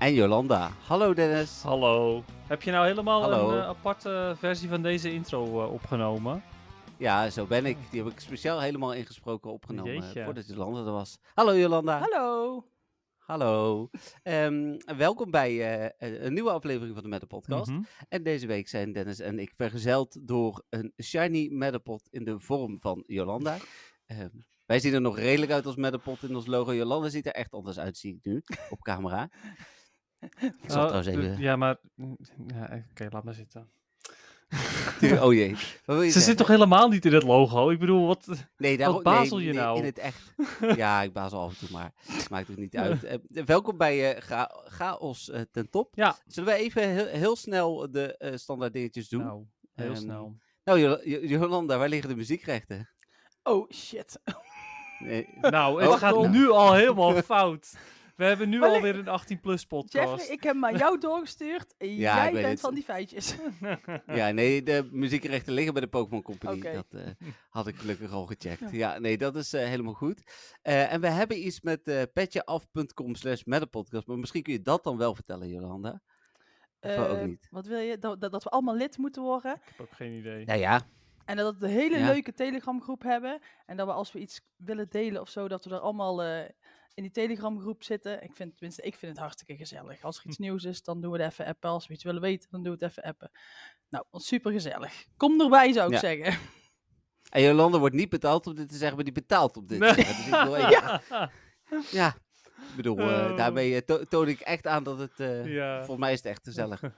En Jolanda. Hallo Dennis. Hallo. Heb je nou helemaal Hallo. een eh, aparte versie van deze intro eh, opgenomen? Ja, zo ben ik. Die heb ik speciaal helemaal ingesproken opgenomen eh, Jeetje. voordat Jolanda er was. Hallo Jolanda. Hallo. Hallo. Ehm, welkom bij eh, een nieuwe aflevering van de Meta Podcast. Mhm. En deze week zijn Dennis en ik vergezeld door een shiny Metapod in de vorm van Jolanda. Ehm, wij zien er nog redelijk uit als Metapod in ons logo. Jolanda ziet er echt anders uit, zie ik nu, op camera. Ik zal Oh, trouwens d- even... Ja, maar... mm, Ja, Oké, laat maar zitten. Oh jee. Wat wil je Ze zit zeggen? toch helemaal niet in het logo? Ik bedoel, wat... Nee, Wat daarom, bazel nee, je nee, nou? In het echt. Ja, ik bazel af en toe, maar maakt het niet uit. Eh, welkom bij eh, Ga Chaos eh, ten top. Ja. Zullen we even heel, heel snel de eh, standaard dingetjes doen? Nou, Nou, heel Ehm, snel. Jo- Jolanda, waar liggen de muziekrechten? Oh shit. Nee. Nou, het Oh, gaat oh. nu al helemaal fout. We hebben nu Maar alweer een 18-plus podcast. Jeffrey, ik heb hem aan jou doorgestuurd. En Ja, jij bent het. van die feitjes. Ja, nee, de muziekrechten liggen bij de Pokémon Company. Dat eh, had ik gelukkig al gecheckt. Ja, nee, dat is eh, helemaal goed. Eh, en we hebben iets met petjeaf.com slash metapodcast. Maar misschien kun je dat dan wel vertellen, Jolanda. Of ook Eh, niet? Wat wil je? Dat, dat, we allemaal lid moeten worden. Ik heb ook geen idee. Nou ja, En dat we een hele Ja. leuke Telegram groep hebben. En dat we als we iets willen delen of zo, dat we er allemaal eh, in die Telegram groep zitten. Ik vind, tenminste, ik vind het hartstikke gezellig. Als er iets nieuws is, dan doen we het even appen. Als we iets willen weten, dan doen we het even appen. Nou, super gezellig. Kom erbij, zou ik Ja. zeggen. En Jolanda wordt niet betaald om dit te zeggen, maar die betaalt om dit Nee. Dus ik wil even- Ja. ja. Ik bedoel, eh, Oh. daarmee eh, to- toon ik echt aan dat het... eh, Ja. Volgens mij is het echt gezellig.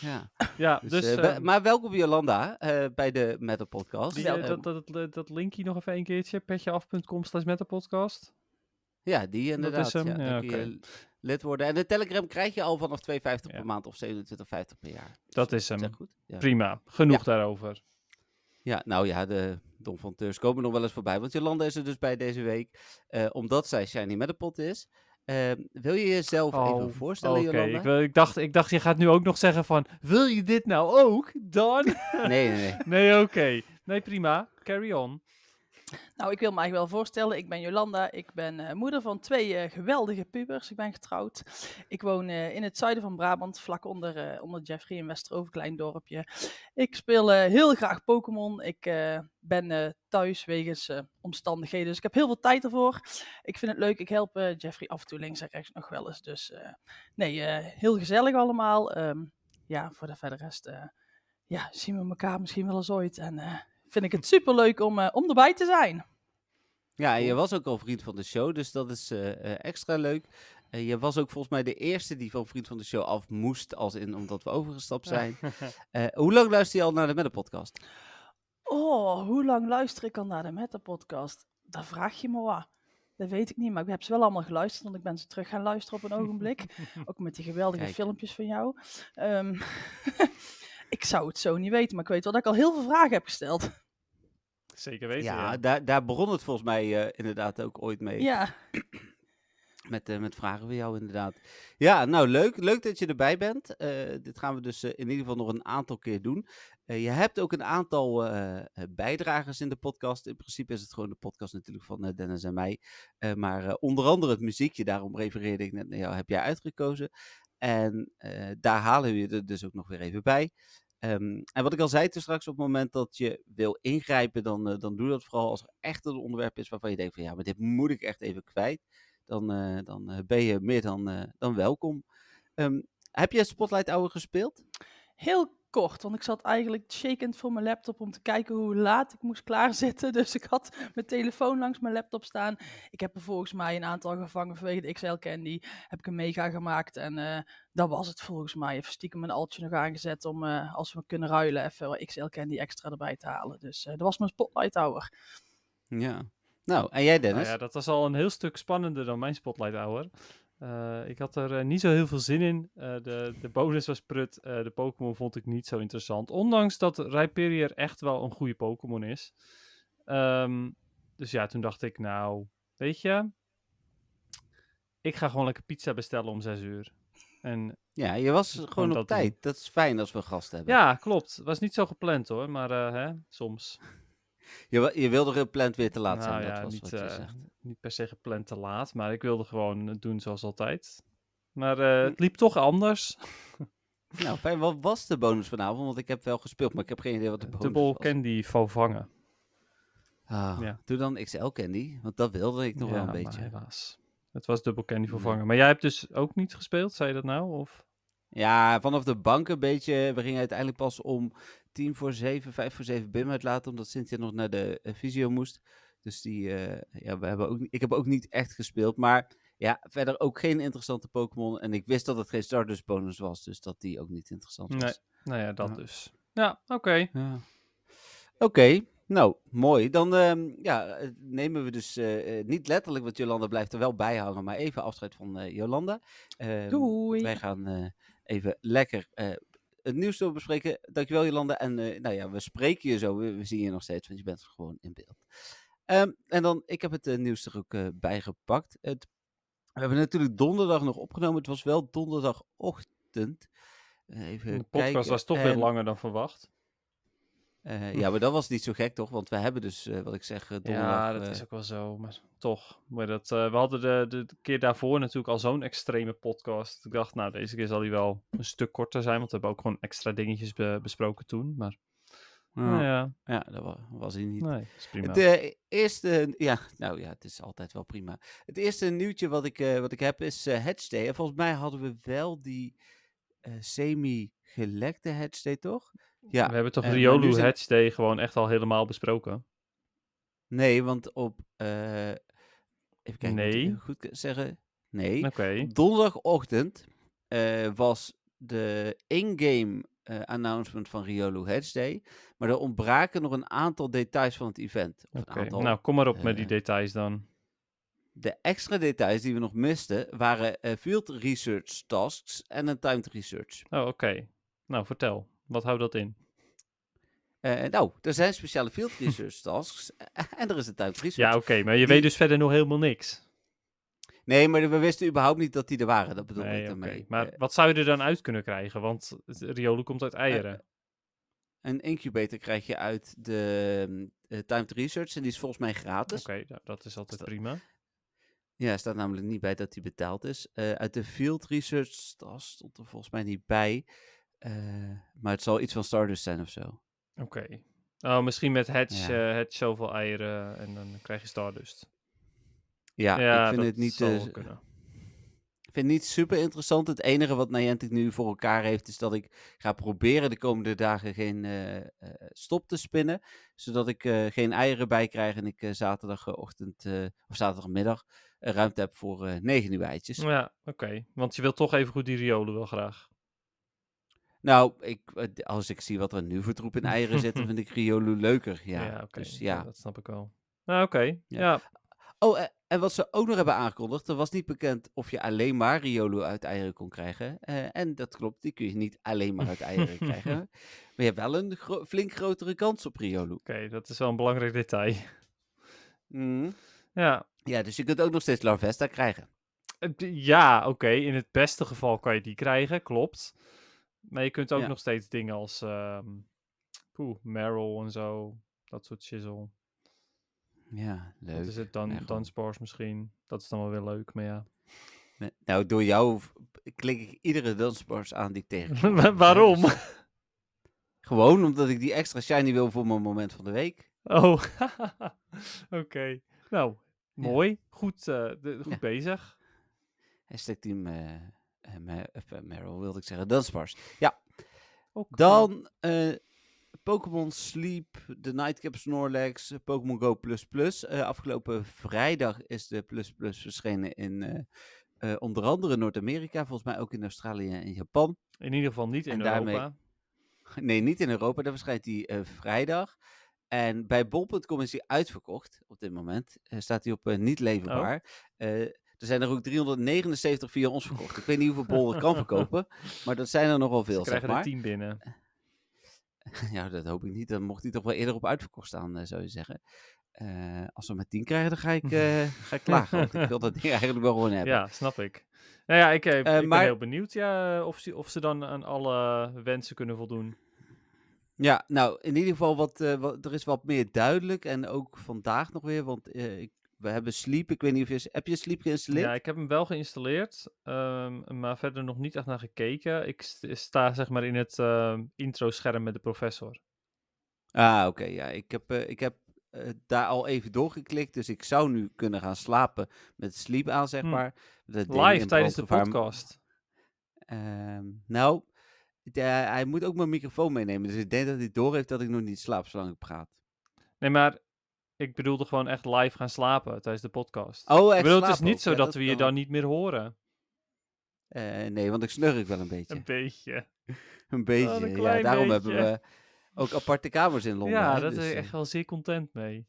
Ja. Ja, Dus, dus... eh, we- ehm, maar welkom Jolanda bij de Metal Podcast. die, Ja, Eh, dat, dat, dat, dat linkje nog even een keertje. petjeaf.com slash metapodcast. Ja, die inderdaad. is hem? Ja, Ja, dan kun oké. je lid worden. En de Telegram krijg je al vanaf 2,50 Ja. per maand of 27,50 per jaar. Dat is hem. Goed? Prima. Genoeg daarover. Ja, nou ja, de Don van Teurs komen nog wel eens voorbij. Want Jolanda is er dus bij deze week. eh, omdat zij Shiny Metapod is. Eh, wil je jezelf even Oh, voorstellen, Oké, Jolanda? ik, wil- ik, dacht, ik dacht, je gaat nu ook nog zeggen van, wil je dit nou ook, dan? Nee, nee, nee. nee, oké. Nee, prima. Carry on. Nou, ik wil me eigenlijk wel voorstellen. Ik ben Jolanda. Ik ben eh, moeder van twee eh, geweldige pubers. Ik ben getrouwd. Ik woon eh, in het zuiden van Brabant, vlak onder, onder Jeffrey in Westerover, klein dorpje. Ik speel heel graag Pokémon. Ik ben thuis wegens omstandigheden. Dus ik heb heel veel tijd ervoor. Ik vind het leuk. Ik help Jeffrey af en toe links en rechts nog wel eens. Dus nee, heel gezellig allemaal. Ehm, ja, voor de verder rest ja, zien we elkaar misschien wel eens ooit. En vind ik het super leuk om, eh, om erbij te zijn. Ja, en je was ook al vriend van de show, dus dat is eh, eh, extra leuk. Eh, je was ook volgens mij de eerste die van vriend van de show af moest, als in omdat we overgestapt zijn. Eh, hoe lang luister je al naar de Meta Podcast? Oh, hoe lang luister ik al naar de Meta-podcast? Daar vraag je me wat. Dat weet ik niet, maar ik heb ze wel allemaal geluisterd, want ik ben ze terug gaan luisteren op een ogenblik. Ook met die geweldige Kijk. filmpjes van jou. Ehm, ik zou het zo niet weten, maar ik weet wel dat ik al heel veel vragen heb gesteld. Zeker weten, ja, ja. Daar, daar begon het volgens mij eh, inderdaad ook ooit mee. Ja, Met, eh, met vragen voor jou inderdaad. Ja, nou leuk. Leuk dat je erbij bent. Eh, dit gaan we dus in ieder geval nog een aantal keer doen. Eh, je hebt ook een aantal bijdragers in de podcast. In principe is het gewoon de podcast natuurlijk van Dennis en mij. Eh, maar eh, onder andere het muziekje, daarom refereerde ik net naar jou, heb jij uitgekozen. En eh, daar halen we je er dus ook nog weer even bij. Ehm, en wat ik al zei toen straks, op het moment dat je wil ingrijpen, dan, eh, dan doe dat vooral als er echt een onderwerp is waarvan je denkt van ja, maar dit moet ik echt even kwijt dan, eh, dan eh, ben je meer dan, dan welkom. Ehm, heb je Spotlight Hour gespeeld? heel kort, want ik zat eigenlijk shakend voor mijn laptop om te kijken hoe laat ik moest klaarzitten. Dus ik had mijn telefoon langs mijn laptop staan. Ik heb er volgens mij een aantal gevangen vanwege de XL Candy. Heb ik een mega gemaakt en dat was het volgens mij. Even stiekem een altje nog aangezet om, eh, als we kunnen ruilen, even XL Candy extra erbij te halen. Dus eh, dat was mijn Spotlight Hour. Ja. Nou, en jij Nou Dennis? ja, dat was al een heel stuk spannender dan mijn Spotlight Hour. Eh, ik had er niet zo heel veel zin in. Eh, de, de bonus was prut. eh, de Pokémon vond ik niet zo interessant. Ondanks dat Rhyperior echt wel een goede Pokémon is. Ehm, dus ja, toen dacht ik, nou, weet je... Ik ga gewoon lekker pizza bestellen om 6 uur. En Ja, je was Gewoon op dat doen. tijd. Dat is fijn als we een gast hebben. ja, klopt. Was niet zo gepland hoor, maar eh, hè, soms. Je, je wilde gepland weer te laat Nou zijn, ja, dat was niet, wat je eh, zegt. niet per se gepland te laat, maar ik wilde gewoon het doen zoals altijd. Maar eh, Hm. het liep toch anders. Nou, fijn. Wat was de bonus vanavond? Want ik heb wel gespeeld, maar ik heb geen idee wat de bonus Dubbel was. candy vangen. Ah, Ja. Doe dan XL Candy, want dat wilde ik nog wel een maar beetje. helaas. Het was dubbel candy vervangen. Maar jij hebt dus ook niet gespeeld, zei je dat nou? Of? Ja, vanaf de bank een beetje. We gingen uiteindelijk pas om tien voor zeven, vijf voor zeven Bim uitlaten, omdat Cynthia nog naar de eh, visio moest. Dus die, eh, ja, we hebben ook, ik heb ook niet echt gespeeld, maar ja, verder ook geen interessante Pokémon. En ik wist dat het geen Stardust bonus was, dus dat die ook niet interessant was. Nee. Nou ja, dat Ja. dus. Ja, oké. Ja. Oké, nou, mooi. Dan ehm, ja, eh, nemen we dus eh, eh, niet letterlijk, want Jolanda blijft er wel bij hangen, maar even afscheid van eh, Jolanda. Ehm, Doei. Wij gaan eh, even lekker eh, het nieuws door bespreken. Dankjewel Jolanda. En eh, nou ja, we spreken je zo. We, we zien je nog steeds, want je bent gewoon in beeld. Ehm, en dan, ik heb het eh, nieuws er ook eh, bij gepakt. Het, we hebben natuurlijk donderdag nog opgenomen. Het was wel donderdagochtend. Eh, Even De podcast kijken. was toch weer En, langer dan verwacht. Eh, ja, maar dat was niet zo gek toch? Want we hebben dus, eh, wat ik zeg, eh, donderdag... Ja, dat is ook wel zo, maar toch. Maar dat, we hadden de, de, keer daarvoor natuurlijk al zo'n extreme podcast. Ik dacht, nou, deze keer zal die wel een stuk korter zijn, want we hebben ook gewoon extra dingetjes be- besproken toen. Maar nou ja, ja, dat wa- was hij niet. nee, is prima. Het eerste, ja, nou ja, het is altijd wel prima. Het eerste nieuwtje wat ik, wat ik heb is Hatchday. En volgens mij hadden we wel die semi-gelekte Hatchday, toch? Ja, we hebben toch eh, Riolu zijn- Hatch Day gewoon echt al helemaal besproken? nee, want op, eh, even kijken, ik Nee. goed zeggen. Nee, Oké. op donderdagochtend eh, was de in-game announcement van Riolu Hatchday. Maar er ontbraken nog een aantal details van het event. Oké, nou kom maar op met die details dan. De extra details die we nog misten waren field research tasks en een timed research. Oh, oké. Nou, vertel. Wat houdt dat in? Eh, nou, er zijn speciale field research tasks eh, en er is een timed research. Ja, oké, maar je Die- weet dus verder nog helemaal niks. Nee, maar we wisten überhaupt niet dat die er waren. Dat bedoel Nee, ik daarmee. Maar Eh, wat zou je er dan uit kunnen krijgen? Want Riolu komt uit eieren. een incubator krijg je uit de mm, timed research en die is volgens mij gratis. Oké, nou, dat is altijd dat- prima. Ja, er staat namelijk niet bij dat die betaald is. Uit de field research task stond er volgens mij niet bij. Eh, maar het zal iets van Stardust zijn of zo. Oké. Oh, misschien met Ja. eh, zoveel eieren en dan krijg je Stardust. Ja, ik vind dat het niet... eh. Ik vind het niet super interessant. Het enige wat Niantic nu voor elkaar heeft, is dat ik ga proberen de komende dagen geen eh, eh, stop te spinnen. Zodat ik eh, geen eieren bij krijg en ik eh, zaterdagochtend eh, of zaterdagmiddag eh, ruimte heb voor eh 9 nieuwe eitjes. Ja, oké. Want je wilt toch even goed die Riolu wel graag. Nou, ik, als ik zie wat er nu voor troep in eieren zit, dan vind ik Riolu leuker. Ja, dus ja. Dat snap ik wel. Nou, oké. Ja. Ja. Oh, en wat ze ook nog hebben aangekondigd, er was niet bekend of je alleen maar Riolu uit eieren kon krijgen. Eh, en dat klopt, die kun je niet alleen maar uit eieren krijgen. Maar je hebt wel een gro- flink grotere kans op Riolu. Oké, dat is wel een belangrijk detail. Mhm. Ja, Ja, dus je kunt ook nog steeds Larvesta krijgen. Eh, Ja, oké. In het beste geval kan je die krijgen, klopt. Maar je kunt ook Ja. nog steeds dingen als ehm poeh, Meryl en zo. Dat soort shizzle. Ja, leuk. Wat is het dan? Meryl. Dansbars misschien. Dat is dan wel weer leuk, maar ja. Nee, Nou, door jou klik ik iedere dansbars aan die. Wa- Waarom? Dus Gewoon omdat ik die extra shiny wil voor mijn moment van de week. Oh, oké. Nou, Ja. mooi. Goed, eh, de- goed Ja. bezig. Hashtag team eh, eh, eh, Meryl wilde ik zeggen. Dansbars. Ja, Oké. dan eh, Pokémon Sleep, de Nightcap Snorlax, Pokémon Go++. Eh, afgelopen vrijdag is de Plus Plus verschenen in onder andere Noord-Amerika. Volgens mij ook in Australië en Japan. In ieder geval niet in En daarmee- Europa. Nee, niet in Europa. Daar verschijnt die vrijdag. En bij bol.com is hij uitverkocht op dit moment. Staat hij op niet leverbaar. Eh, er Er zijn er ook 379 via ons verkocht. Ik weet niet hoeveel Bol er kan verkopen, maar dat zijn er nogal veel, Ze zeg krijgen er maar. tien binnen. Ja, dat hoop ik niet. Dan mocht hij toch wel eerder op uitverkocht staan, eh, zou je zeggen. Eh, als we maar 10 krijgen, dan ga ik, eh, ga ik klagen. Want ik wil dat ding eigenlijk wel gewoon hebben. Ja, snap ik. Nou ja, ik, ik ben maar- heel benieuwd ja, of, ze, of ze dan aan alle wensen kunnen voldoen. Ja, nou, in ieder geval, wat, wat, er is wat meer duidelijk. En ook vandaag nog weer, want ik, we hebben Sleep. Ik weet niet of je... Heb je Sleep geïnstalleerd? Ja, ik heb hem wel geïnstalleerd, ehm, maar verder nog niet echt naar gekeken. Ik st- sta zeg maar in het ehm, intro-scherm met de professor. Ah, oké. ja, ik heb, eh, ik heb eh, daar al even doorgeklikt. Dus ik zou nu kunnen gaan slapen met Sleep aan, zeg Hm. maar. Dat Live tijdens de podcast. Ehm, nou, de- hij moet ook mijn microfoon meenemen. Dus ik denk dat hij door heeft dat ik nog niet slaap zolang ik praat. Nee, maar ik bedoelde gewoon echt live gaan slapen tijdens de podcast. Oh, ik echt bedoel, het is niet zo Ja, dat, we je dan niet meer horen. Eh, nee, want ik snurk wel een beetje. Een beetje. Een beetje. een ja, daarom beetje. hebben we ook aparte kamers in Londen. Ja, hè, daar dus, ben ik eh, echt wel zeer content mee.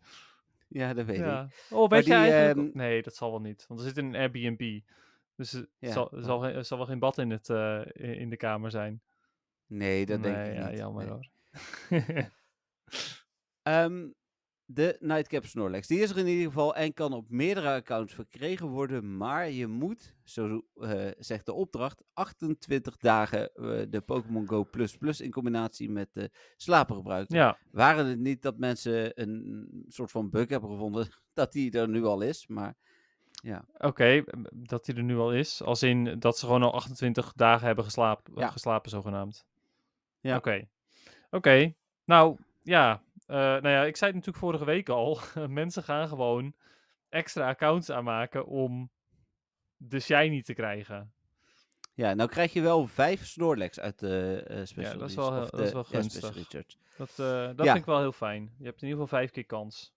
ja, dat weet ik. Oh, weet je eigenlijk... ehm, Nee, dat zal wel niet. Want er zit een Airbnb. Dus er Ja, zal, maar- zal, er zal wel geen bad in, het, eh, in de kamer zijn. Nee, dat denk ik ja, niet. jammer nee. hoor. Ehm, de Nightcap Snorlax. Die is er in ieder geval en kan op meerdere accounts verkregen worden. Maar je moet, zo eh, zegt de opdracht, 28 dagen eh, de Pokémon Go Plus Plus in combinatie met de slapen gebruiken. ja, Waren het niet dat mensen een soort van bug hebben gevonden dat die er nu al is. Maar oké. m- dat hij er nu al is. Als in dat ze gewoon al 28 dagen hebben geslapen, Ja. geslapen zogenaamd. Ja. Oké. Oké. Nou, ja. eh, nou ja, ik zei het natuurlijk vorige week al. Mensen gaan gewoon extra accounts aanmaken om de shiny te krijgen. ja, nou krijg je wel vijf Snorlax uit de eh special dat is wel dat is de- wel ja, gunstig. Dat, dat Ja. vind ik wel heel fijn. Je hebt in ieder geval vijf keer kans.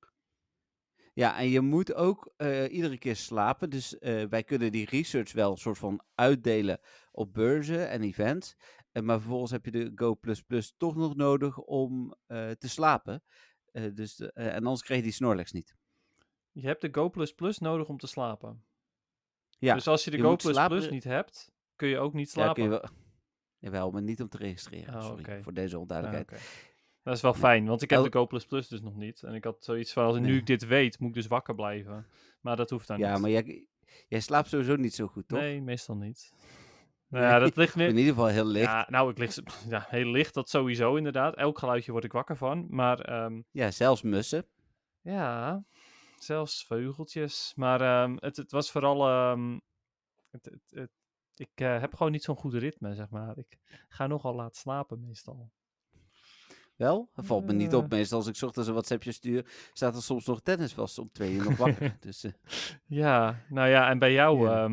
Ja, en je moet ook eh, iedere keer slapen. Dus wij kunnen die research wel een soort van uitdelen op beurzen en events. Maar vervolgens heb je de Go toch nog nodig om eh, te slapen. Eh, dus, de- eh, en anders krijg je die Snorlax niet. Je hebt de Go nodig om te slapen. Ja, dus als je de je Go slapen- niet hebt, kun je ook niet ja, slapen. kun je wel. Jawel, maar niet om te registreren. Oh, Sorry voor deze Ah, onduidelijkheid. oké. Dat is wel fijn, want ik heb de Go dus nog niet. En ik had zoiets van, als nu Nee. ik dit weet, moet ik dus wakker blijven. Maar dat hoeft dan Ja, niet. maar jij, jij slaapt sowieso niet zo goed, toch? Nee, meestal niet. Nou ja, dat ligt In ieder geval heel licht. Ja, Ja, nou, ik lig... Ja, heel licht, dat sowieso inderdaad. Elk geluidje word ik wakker van. Maar ehm, zelfs mussen. ja, zelfs veugeltjes. Maar ehm, het, het was vooral... ehm, het, het, het- ik eh, heb gewoon niet zo'n goed ritme, zeg maar. Ik ga nogal laat slapen meestal. Wel? Dat valt me niet Eh. op. Meestal als ik ochtends een WhatsAppje stuur, staat er soms nog tennis vast om twee uur nog wakker. dus eh, Ja, nou ja, en bij jou Ja.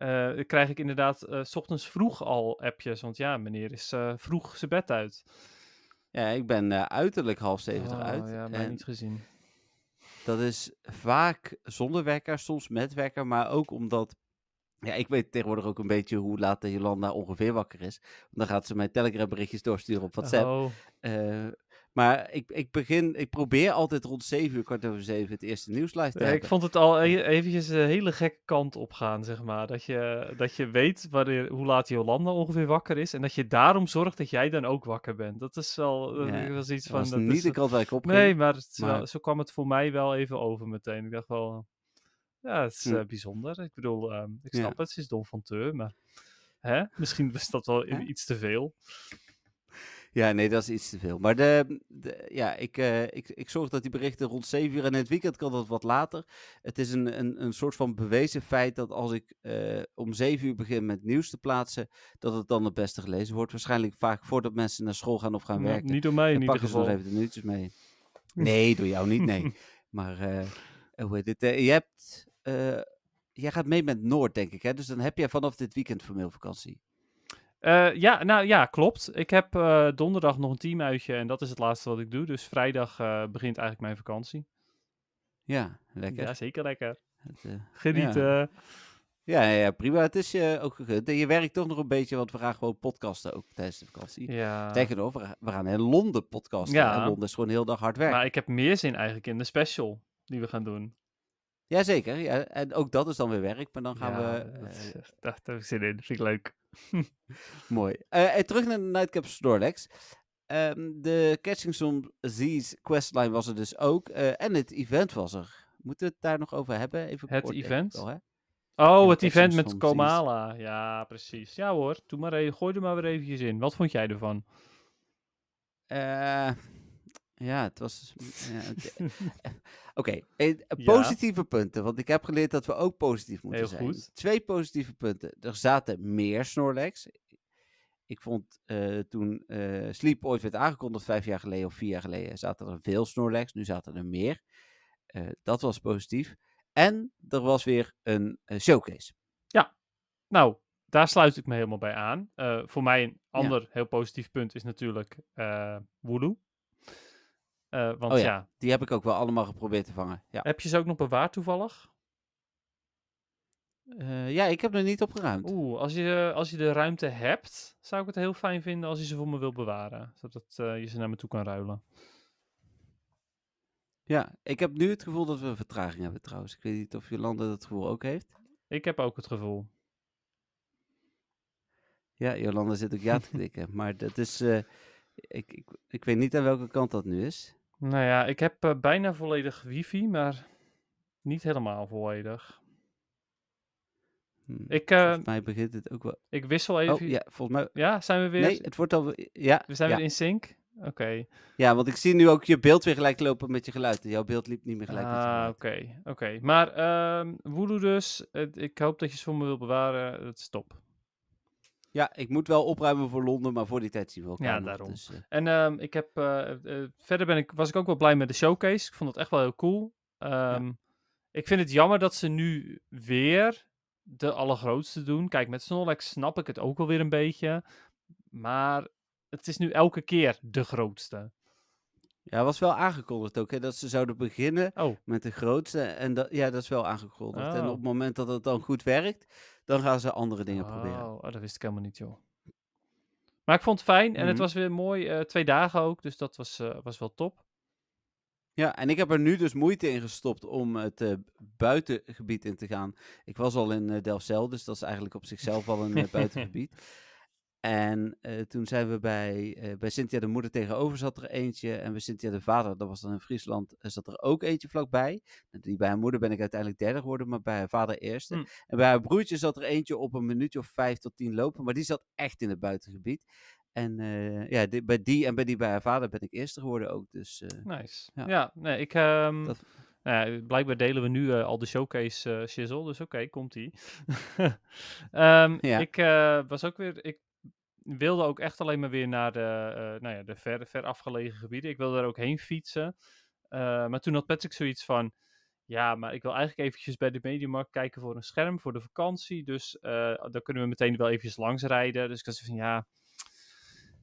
Eh, krijg ik inderdaad eh, s ochtends vroeg al appjes. Want ja, meneer is eh, vroeg zijn bed uit. ja, ik ben uiterlijk half zeven Oh, eruit. Ja, en niet gezien. dat is vaak zonder wekker, soms met wekker, maar ook omdat... Ja, ik weet tegenwoordig ook een beetje hoe laat de Jolanda ongeveer wakker is. Dan gaat ze mij Telegram berichtjes doorsturen op WhatsApp. Oh, maar ik, ik begin, ik probeer altijd rond 7 uur, kwart over 7 het eerste nieuws live te nee, ik hebben. vond het al e- eventjes een hele gekke kant op gaan, zeg maar. Dat je, dat je weet wanneer, hoe laat Jolanda ongeveer wakker is. En dat je daarom zorgt dat jij dan ook wakker bent. Dat is wel, dat Ja, was iets Dat van... was dat niet is, de kant waar ik op. Nee, maar, het is maar- Wel, zo kwam het voor mij wel even over meteen. Ik dacht wel, ja, het is Hm. eh, bijzonder. Ik bedoel, ehm, ik Ja. snap het, ze is Don van Teur, maar hè? misschien was dat wel iets te veel. Ja, nee, dat is iets te veel. Maar de, de- ja, ik, eh, ik, ik zorg dat die berichten rond 7 uur en in het weekend kan dat wat later. Het is een, een, een soort van bewezen feit dat als ik eh, om 7 uur begin met nieuws te plaatsen, dat het dan het beste gelezen wordt. Waarschijnlijk vaak voordat mensen naar school gaan of gaan werken. niet door mij in Dan ieder pakken ze nog geval. even de nieuwtjes mee. Nee, door jou niet, nee. Maar eh, hoe heet het? je hebt, jij gaat mee met Noord, denk ik, hè? Dus dan heb jij vanaf dit weekend formeel vakantie. Eh, ja, nou ja, klopt. Ik heb eh, donderdag nog een teamuitje en dat is het laatste wat ik doe. Dus vrijdag eh, begint eigenlijk mijn vakantie. Ja, lekker. Ja, zeker lekker. Het, Genieten. Ja, ja, ja, prima. Het is je ook je werkt toch nog een beetje, want we gaan gewoon podcasten ook tijdens de vakantie. Ja. Nog, we gaan- we gaan in Londen podcasten. Ja. En Londen is gewoon heel dag hard werk. Maar ik heb meer zin eigenlijk in de special die we gaan doen. Jazeker, ja, en ook dat is dan weer werk, maar dan gaan Ja, we... dat, eh, is- daar heb ik zin in. Vind ik leuk. Mooi. Eh, en terug naar de Nightcap Snorlax. Ehm, de Catching Some Z's questline was er dus ook. eh, en het event was er. Moeten we het daar nog over hebben? Even Het kort, event? wel, hè? Oh, het event met Komala. Ja, precies. Ja hoor, doe maar even, gooi er maar weer eventjes in. Wat vond jij ervan? Eh, ja, het was... ja, het- Oké, eh, Ja. positieve punten. Want ik heb geleerd dat we ook positief moeten Heel zijn. goed. Twee positieve punten. Er zaten meer Snorlax. Ik vond eh, toen eh, Sleep ooit werd aangekondigd, vijf jaar geleden of vier jaar geleden, zaten er veel Snorlax. Nu zaten er meer. Eh, dat was positief. En er was weer een eh, showcase. Nou, daar sluit ik me helemaal bij aan. Eh, voor mij een ander heel positief punt is natuurlijk eh Wooloo. Eh, want Oh ja. ja. Die heb ik ook wel allemaal geprobeerd te vangen. Ja, heb je ze ook nog bewaard toevallig? Eh, ja ik heb er niet opgeruimd. Oeh, als je, als je de ruimte hebt, zou ik het heel fijn vinden als je ze voor me wil bewaren. Zodat eh, je ze naar me toe kan ruilen. Ja, ik heb nu het gevoel dat we een vertraging hebben trouwens. Ik weet niet of Jolanda dat gevoel ook heeft. Ik heb ook het gevoel. Ja, Jolanda zit ook ja te klikken. Maar dat is... ik, ik, ik weet niet aan welke kant dat nu is. Nou ja, ik heb eh, bijna volledig wifi, maar niet helemaal volledig. Hm, Ik, eh, volgens mij begint het ook wel... Ik wissel even. Oh, ja, volgens mij... Ja, zijn we weer? Nee, het wordt al... Ja, we zijn ja. weer in sync? Oké. ja, want ik zie nu ook je beeld weer gelijk lopen met je geluid. Jouw beeld liep niet meer gelijk met je Ah, geluid. oké. Oké. Maar ehm dus. Het- ik hoop dat je ze voor me wil bewaren. Dat is top. Ja, ik moet wel opruimen voor Londen, maar voor die tijd zien we elkaar Ja, nog, daarom. dus, eh, En ehm, ik heb, eh, eh, verder ben ik, was ik ook wel blij met de showcase. Ik vond het echt wel heel cool. Ehm, Ik vind het jammer dat ze nu weer de allergrootste doen. Kijk, met Snorlax snap ik het ook wel weer een beetje. Maar het is nu elke keer de grootste. Ja, was wel aangekondigd ook, hè, dat ze zouden beginnen Oh, met de grootste. En dat, ja, dat is wel aangekondigd. En Oh. op het moment dat het dan goed werkt, dan gaan ze andere dingen proberen. Oh, oh, dat wist ik helemaal niet, joh. Maar ik vond het fijn en het Mhm. was weer mooi. eh, twee dagen ook, dus dat was, eh, was wel top. Ja, en ik heb er nu dus moeite in gestopt om het eh, buitengebied in te gaan. Ik was al in Delfzijl, dus dat is eigenlijk op zichzelf al een buitengebied. En eh, toen zijn we bij, eh, bij Cynthia de moeder tegenover zat er eentje. En bij Cynthia de vader, dat was dan in Friesland, eh, zat er ook eentje vlakbij. Die bij haar moeder ben ik uiteindelijk derde geworden, maar bij haar vader eerste. Hm. En bij haar broertje zat er eentje op een minuutje of vijf tot tien lopen, maar die zat echt in het buitengebied. En ja, die- bij die en bij die bij haar vader ben ik eerste geworden ook. Dus Nice. Ja. Ja, nee, ik... ehm, Dat- nou ja, blijkbaar delen we nu al de showcase shizzle, dus oké, komt-ie. Ehm, Ja. Ik was ook weer... Ik wilde ook echt alleen maar weer naar de, eh, nou ja, de ver, ver afgelegen gebieden. Ik wilde er ook heen fietsen. Eh, maar toen had Patrick zoiets van... Ja, maar ik wil eigenlijk eventjes bij de Mediamarkt kijken voor een scherm voor de vakantie. Dus eh dan kunnen we meteen wel eventjes langs rijden. Dus ik was van ja,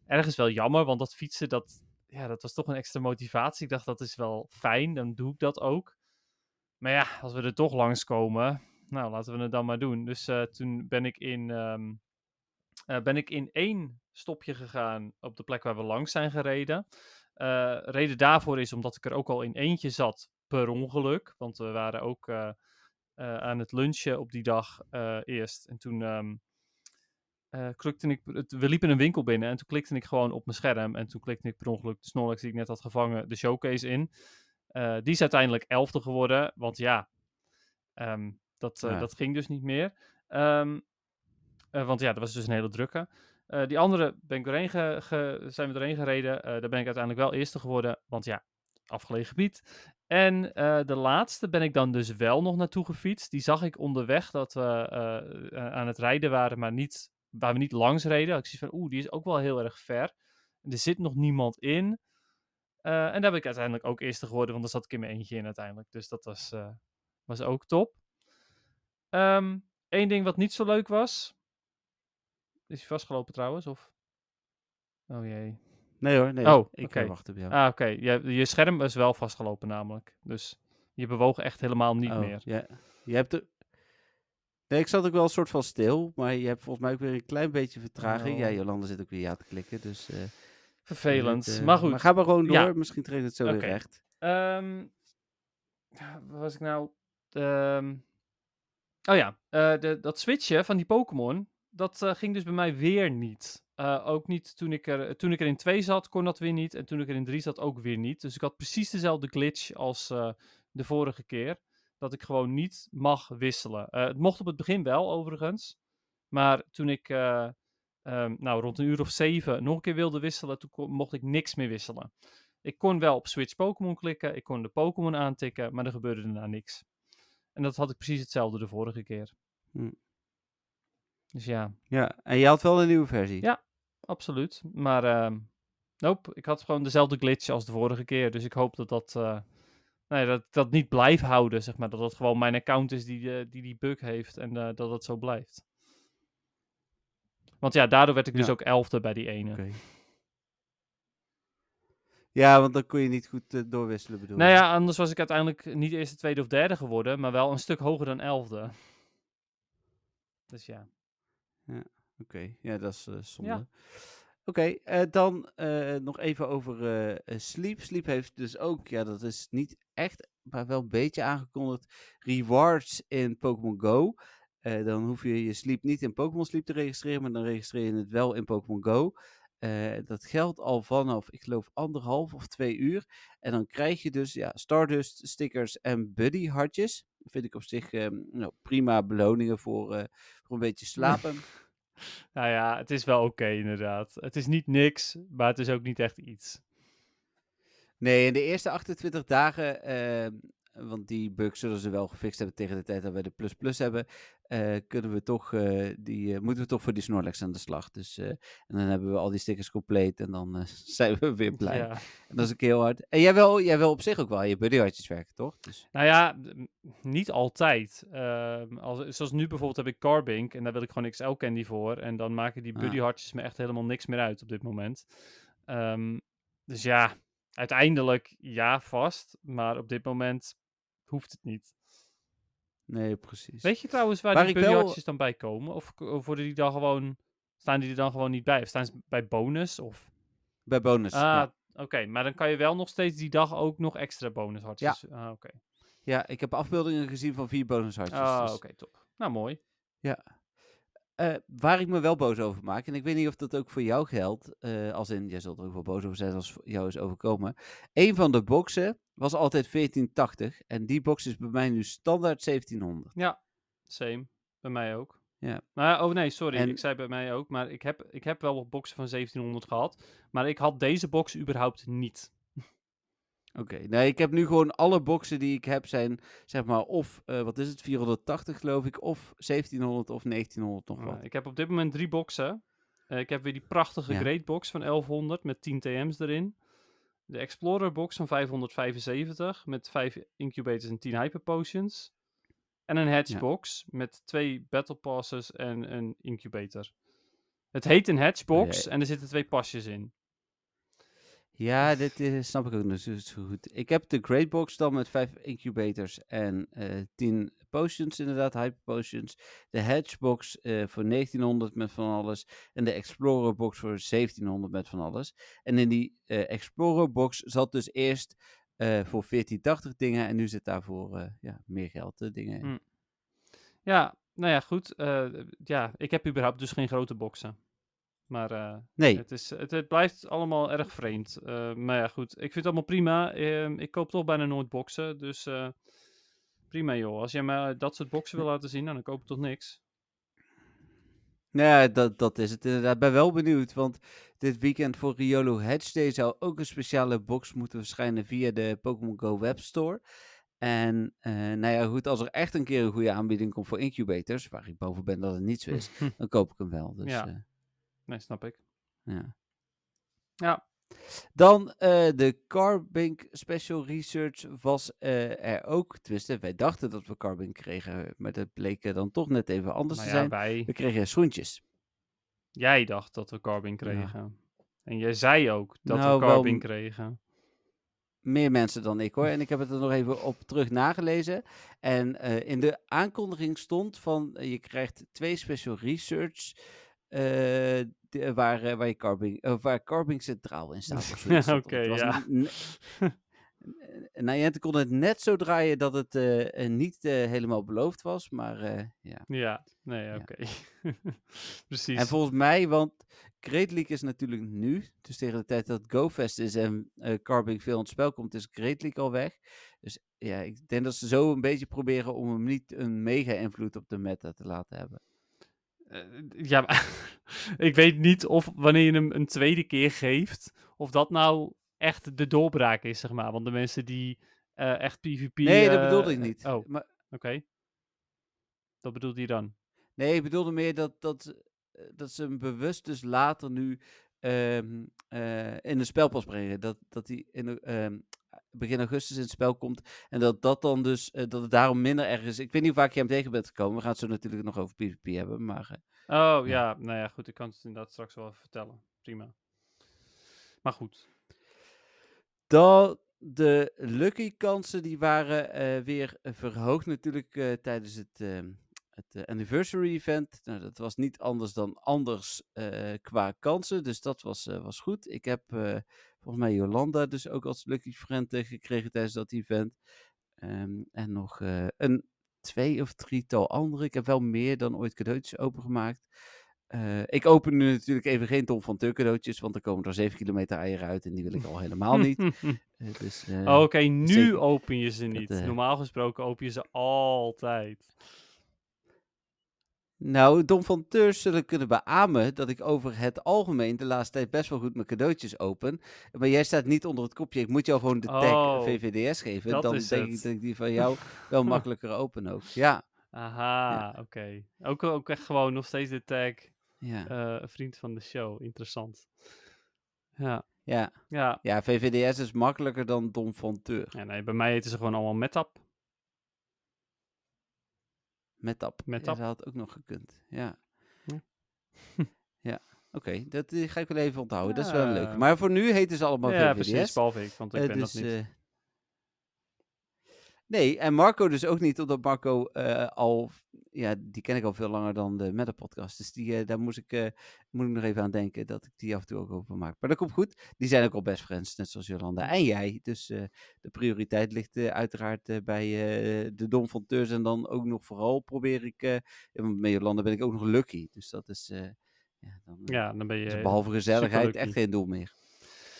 ergens wel jammer, want dat fietsen, dat, ja, dat was toch een extra motivatie. Ik dacht, dat is wel fijn, dan doe ik dat ook. Maar ja, als we er toch langskomen, nou, laten we het dan maar doen. Dus toen ben ik in, ehm, eh, ben ik in één stopje gegaan op de plek waar we langs zijn gereden. Eh, reden daarvoor is omdat ik er ook al in eentje zat per ongeluk. Want we waren ook eh, aan het lunchen op die dag eerst. En toen ehm, eh, klikte ik... het- we liepen een winkel binnen en toen klikte ik gewoon op mijn scherm. En toen klikte ik per ongeluk de Snorlax die ik net had gevangen, de showcase in. Die is uiteindelijk elfde geworden, want ja, ehm, dat, Ja. dat ging dus niet meer. Ehm, eh, want ja, dat was dus een hele drukke. Eh, die andere ben ik ge, zijn we doorheen gereden. Eh, daar ben ik uiteindelijk wel eerste geworden, want ja, afgelegen gebied. En de laatste ben ik dan dus wel nog naartoe gefietst. Die zag ik onderweg dat we aan het rijden waren, maar niet, waar we niet langs reden. Ik zie van, oeh, die is ook wel heel erg ver. Er zit nog niemand in. En daar ben ik uiteindelijk ook eerste geworden, want daar zat ik in mijn eentje in uiteindelijk. Dus dat was, was ook top. Eén ding wat niet zo leuk was. Is hij vastgelopen trouwens? Of? Oh jee. nee hoor, nee. Oh, ik oké. eh, wacht op jou. Ah, oké. Je, je scherm is wel vastgelopen namelijk. Dus je bewoog echt helemaal niet Oh, meer. Ja. Je hebt er... Nee, ik zat ook wel een soort van stil, maar je hebt volgens mij ook weer een klein beetje vertraging. Ja, Oh. Jolanda zit ook weer ja te klikken, dus... eh, Vervelend. eh, maar goed. Maar ga maar gewoon door, Ja. misschien traint het zo weer recht. Ehm, ja, waar was ik nou? ehm, oh ja, eh, de, dat switchen van die Pokémon, dat eh, ging dus bij mij weer niet. Eh, ook niet toen ik, er, toen ik er in 2 zat, kon dat weer niet. En toen ik er in 3 zat, ook weer niet. Dus ik had precies dezelfde glitch als eh, de vorige keer. Dat ik gewoon niet mag wisselen. Het mocht op het begin wel, overigens. Maar toen ik eh, ehm, nou, rond een uur of zeven nog een keer wilde wisselen, toen mocht ik niks meer wisselen. Ik kon wel op Switch Pokémon klikken, ik kon de Pokémon aantikken, maar er gebeurde daarna niks. En dat had ik precies hetzelfde de vorige keer. Hm. Dus ja, Ja, en je had wel een nieuwe versie. Ja. absoluut. Maar ehm nope, ik had gewoon dezelfde glitch als de vorige keer. Dus ik hoop dat dat, eh, nee, dat, dat niet blijft houden, zeg maar. Dat dat gewoon mijn account is die eh, die, die bug heeft en eh, dat dat zo blijft. Want ja, daardoor werd ik dus ook elfde bij die ene. Ja, want dan kon je niet goed doorwisselen bedoel Nou ja, anders was ik uiteindelijk niet eerste, tweede of derde geworden, maar wel een stuk hoger dan elfde. Dus ja. Oké, ja, dat is eh, zonde. Ja. Oké, eh, dan eh, nog even over Sleep. Sleep heeft dus ook, ja, dat is niet echt, maar wel een beetje aangekondigd, rewards in Pokémon Go. Dan hoef je je Sleep niet in Pokémon Sleep te registreren, maar dan registreer je het wel in Pokémon Go. Eh, dat geldt al vanaf, ik geloof, anderhalf of twee uur. En dan krijg je dus ja, Stardust stickers en Buddy hartjes. Dat vind ik op zich eh, nou, prima beloningen voor, eh, voor een beetje slapen. Nou ja, het is wel oké inderdaad. Het is niet niks, maar het is ook niet echt iets. Nee, in de eerste 28 dagen, ehm, want die bug zullen ze wel gefixt hebben tegen de tijd dat we de plus plus hebben, eh, kunnen we toch, eh, die, eh, moeten we toch voor die Snorlax aan de slag. Dus, en dan hebben we al die stickers compleet en dan zijn we weer blij. Ja. En dat is ook heel hard. En jij wil, jij wil op zich ook wel je buddyhartjes werken, toch? Dus, Nou ja, niet altijd. Ehm, als, zoals nu bijvoorbeeld heb ik Carbink en daar wil ik gewoon XL Candy voor. En dan maken die Ah. buddy hartjes me echt helemaal niks meer uit op dit moment. Ehm, dus ja, uiteindelijk ja, vast. Maar op dit moment hoeft het niet. nee, precies. Weet je trouwens waar, Waar die ik buddy wel- hartjes dan bij komen? Of, of worden die dan gewoon... Staan die er dan gewoon niet bij? Of staan ze bij bonus? Of... Bij bonus. Ah, ja. oké. Maar dan kan je wel nog steeds die dag ook nog extra bonus hartjes. Ah, oké. ja, ik heb afbeeldingen gezien van vier bonushartjes. Ah, dus- oké, top. Nou, mooi. Eh, waar ik me wel boos over maak, en ik weet niet of dat ook voor jou geldt, eh, als in, jij zult er ook wel boos over zijn als voor jou is overkomen. Een van de boxen was altijd 1480 en die box is bij mij nu standaard 1700. Ja, same. Bij mij ook. Ja. Nou, oh nee, sorry. En- Ik zei bij mij ook. Maar ik heb, ik heb wel wat boxen van 1700 gehad. Maar ik had deze box überhaupt niet. Oké, nee, ik heb nu gewoon alle boxen die ik heb zijn, zeg maar, of, eh, wat is het, 480 geloof ik, of 1700 of 1900 nog Uh, wat. ik heb op dit moment drie boxen. Eh, ik heb weer die prachtige Ja. Great Box van 1100 met 10 TM's erin. De Explorer Box van 575 met 5 Incubators en 10 Hyper Potions. En een Hatch Ja. Box met twee Battle Passes en een Incubator. Het heet een Hatch Box Jee. en er zitten twee pasjes in. Ja, dit snap ik ook nog zo, goed. Ik heb de Great Box dan met 5 incubators en eh 10 potions, inderdaad, hyper potions. De Hedge Box eh, voor 1900 met van alles. En de Explorer Box voor 1700 met van alles. En in die eh, Explorer Box zat dus eerst voor 1480 dingen en nu zit daarvoor ja, meer geld dingen in. Hm. Ja, nou ja, goed. ja, ik heb überhaupt dus geen grote boxen. Maar eh, Nee, het, is, het, het blijft allemaal erg vreemd. Eh, maar ja, goed. Ik vind het allemaal prima. Ehm, ik koop toch bijna nooit boxen. Dus eh, prima joh. Als jij mij dat soort boxen wil laten zien, dan koop ik toch niks. Nou Ja, dat, dat is het inderdaad. Ik ben wel benieuwd, want dit weekend voor Riolo Hedge Day zou ook een speciale box moeten verschijnen via de Pokémon Go webstore. En nou ja, goed, als er echt een keer een goede aanbieding komt voor incubators, waar ik boven ben dat het niet zo is, dan koop ik hem wel. Dus, Ja. Nee, snap ik. ja. Ja. Dan eh, de Carbink Special Research was eh, er ook. Tenminste, wij dachten dat we Carbink kregen, maar dat bleek dan toch net even anders te ja, zijn. wij, We kregen schoentjes. jij dacht dat we Carbon Ja. kregen. En jij zei ook dat Nou, we wel Carbon m- kregen. meer mensen dan ik hoor. En ik heb het er nog even op terug nagelezen. En eh, in de aankondiging stond van je krijgt twee special research. Eh, die- waar, eh, waar, je carbing, eh, waar carbing centraal in staat. Oké, was ja. Niantic kon het net zo draaien dat het eh, eh, niet eh, helemaal beloofd was, maar eh, ja. Ja, nee, Ja. oké. Precies. En volgens mij, want Great League is natuurlijk nu, dus tegen de tijd dat GoFest is en eh Carbink veel aan het spel komt, is Great League al weg. Dus ja, ik denk dat ze zo een beetje proberen om hem niet een mega invloed op de meta te laten hebben. Eh, ja, maar ik weet niet of wanneer je hem een tweede keer geeft, of dat nou echt de doorbraak is, zeg maar. Want de mensen die eh, echt PvP... Nee, dat eh, bedoelde ik niet. Oh, oké. Maar, Dat bedoelde je dan? nee, ik bedoelde meer dat, dat, ze- dat ze hem bewust dus later nu ehm, eh, in de spelpas brengen. Dat, dat hij in de, ehm, begin augustus in het spel komt. En dat dat dan dus, eh, dat het daarom minder erg is. Ik weet niet hoe vaak je hem tegen bent gekomen. We gaan het zo natuurlijk nog over PvP hebben. Maar eh, Oh, Ja. ja. Nou ja, goed. Ik kan het inderdaad straks wel even vertellen. Prima. Maar goed. Dat de lucky kansen die waren eh, weer verhoogd natuurlijk tijdens het, het anniversary event. Nou, dat was niet anders dan anders qua kansen, dus dat was, was goed. Ik heb volgens mij Jolanda dus ook als lucky friend gekregen tijdens dat event. Ehm, en nog eh, een twee of drietal andere. Ik heb wel meer dan ooit cadeautjes opengemaakt. Eh, ik open nu natuurlijk even geen Tom van cadeautjes, want er komen er 7 kilometer eieren uit en die wil ik al helemaal niet. Eh, dus, Oké, nu zeker. open je ze niet. Normaal gesproken open je ze altijd. Nou, Dom van Teurs zullen kunnen beamen dat ik over het algemeen de laatste tijd best wel goed mijn cadeautjes open. Maar jij staat niet onder het kopje. Ik moet jou gewoon de tag Oh, VVDS geven. Dan denk ik dat ik die van jou wel makkelijker open ook. Ja, Aha, oké. Ook, ook echt gewoon nog steeds de tag ja, eh, vriend van de show. Interessant. Ja, ja. ja. Ja, VVDS is makkelijker dan Dom van Teur. ja nee, bij mij heten ze gewoon allemaal Metap. Met tap. Met Ja, tap. dat had ook nog gekund. Ja. Ja. ja, oké. Dat die ga ik wel even onthouden. Dat is wel leuk. Ja. Maar voor nu heten ze allemaal ja, VVDS. precies. Behalve ik, want ik Eh, ben dus, dat niet. eh, nee, en Marco dus ook niet, omdat Marco eh, al, ja, die ken ik al veel langer dan de Meta Podcast. Dus die, eh, daar moest ik, eh, moet ik nog even aan denken dat ik die af en toe ook open maak. Maar dat komt goed. Die zijn ook al best friends, net zoals Jolanda en jij. Dus de prioriteit ligt uiteraard bij de Dom van Teurs. En dan ook nog vooral probeer ik, met Jolanda ben ik ook nog lucky. Dus dat is, ja, dan, ja, dan ben je... is behalve gezelligheid echt geen doel meer.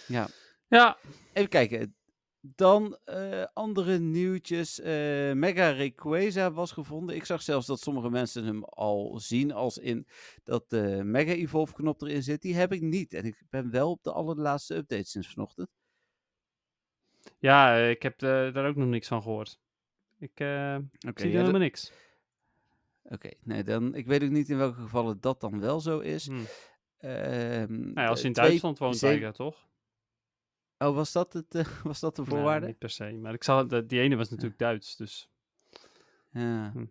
Ja. Ja, Even kijken. Dan eh, andere nieuwtjes. Eh, Mega Rayquaza was gevonden. Ik zag zelfs dat sommige mensen hem al zien. Als in dat de Mega Evolve knop erin zit. Die heb ik niet. En ik ben wel op de allerlaatste update sinds vanochtend. ja ik heb eh, daar ook nog niks van gehoord. Ik zie ja, helemaal niks. oké. nee, dan, ik weet ook niet in welke gevallen dat dan wel zo is. Hm. Ehm, Nou ja, als je in Duitsland woont, zeven- Tiger, toch? Oh, was dat, het, eh, was dat de Nou, voorwaarde? niet per se. Maar ik zag, die ene was natuurlijk Duits, dus... Ja. Hm.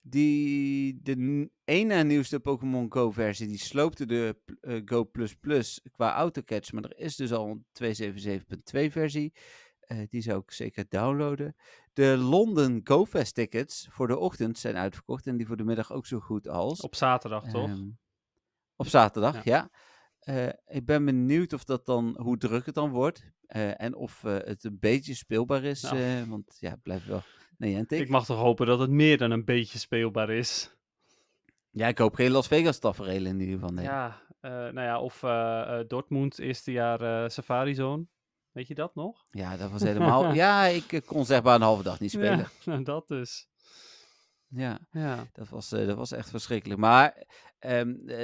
Die, de ene nieuwste Pokémon Go versie, die sloopte de eh, Go Plus Plus qua autocatch. Maar er is dus al een 277.2 versie. Eh, die zou ik zeker downloaden. De London Go Fest tickets voor de ochtend zijn uitverkocht. En die voor de middag ook zo goed als. Op zaterdag, toch? Ehm, op zaterdag, Ja. ja. Eh, ik ben benieuwd of dat dan, hoe druk het dan wordt. eh, en of eh, het een beetje speelbaar is. Nou. want ja, het blijft wel Niantic. Ik mag toch hopen dat het meer dan een beetje speelbaar is. Ja, ik hoop geen Las Vegas tafereel in ieder geval. Nee. Ja, nou ja, of Dortmund, eerste jaar Safari Zone. Weet je dat nog? Ja, dat was helemaal. ja, ik kon zeg maar een halve dag niet spelen. Ja, nou, dat dus. Ja, Ja. dat, was, eh, dat was echt verschrikkelijk. Maar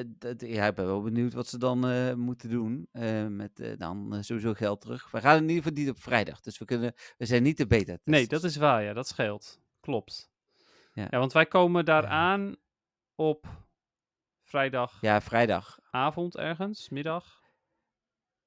dat- ja, ik ben wel benieuwd wat ze dan eh, moeten doen. met dan sowieso geld terug. We gaan in ieder geval niet op vrijdag. Dus we, kunnen, we zijn niet de beta. Nee, dat is waar, ja, dat scheelt. Klopt. Ja. Ja, want wij komen daar Ja. aan op vrijdagavond Ja, vrijdag. ergens, middag.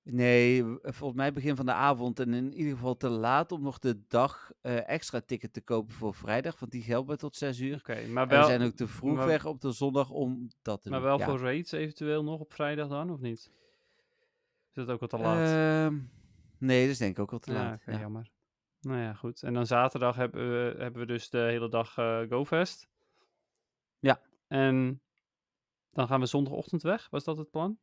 Nee, w- volgens mij begin van de avond. En in ieder geval te laat om nog de dag eh, extra ticket te kopen voor vrijdag. Want die geldt maar tot 6 uur. Oké, maar En wel, we zijn ook te vroeg maar- weg op de zondag om dat te maar doen. wel Ja. voor raids eventueel nog op vrijdag dan, of niet? Is dat ook al te laat? Ehm, nee, dat is denk ik ook al te ja, laat. ja. jammer. Nou ja, goed. En dan zaterdag hebben we, hebben we dus de hele dag eh GoFest. Ja. En dan gaan we zondagochtend weg. Was dat het plan?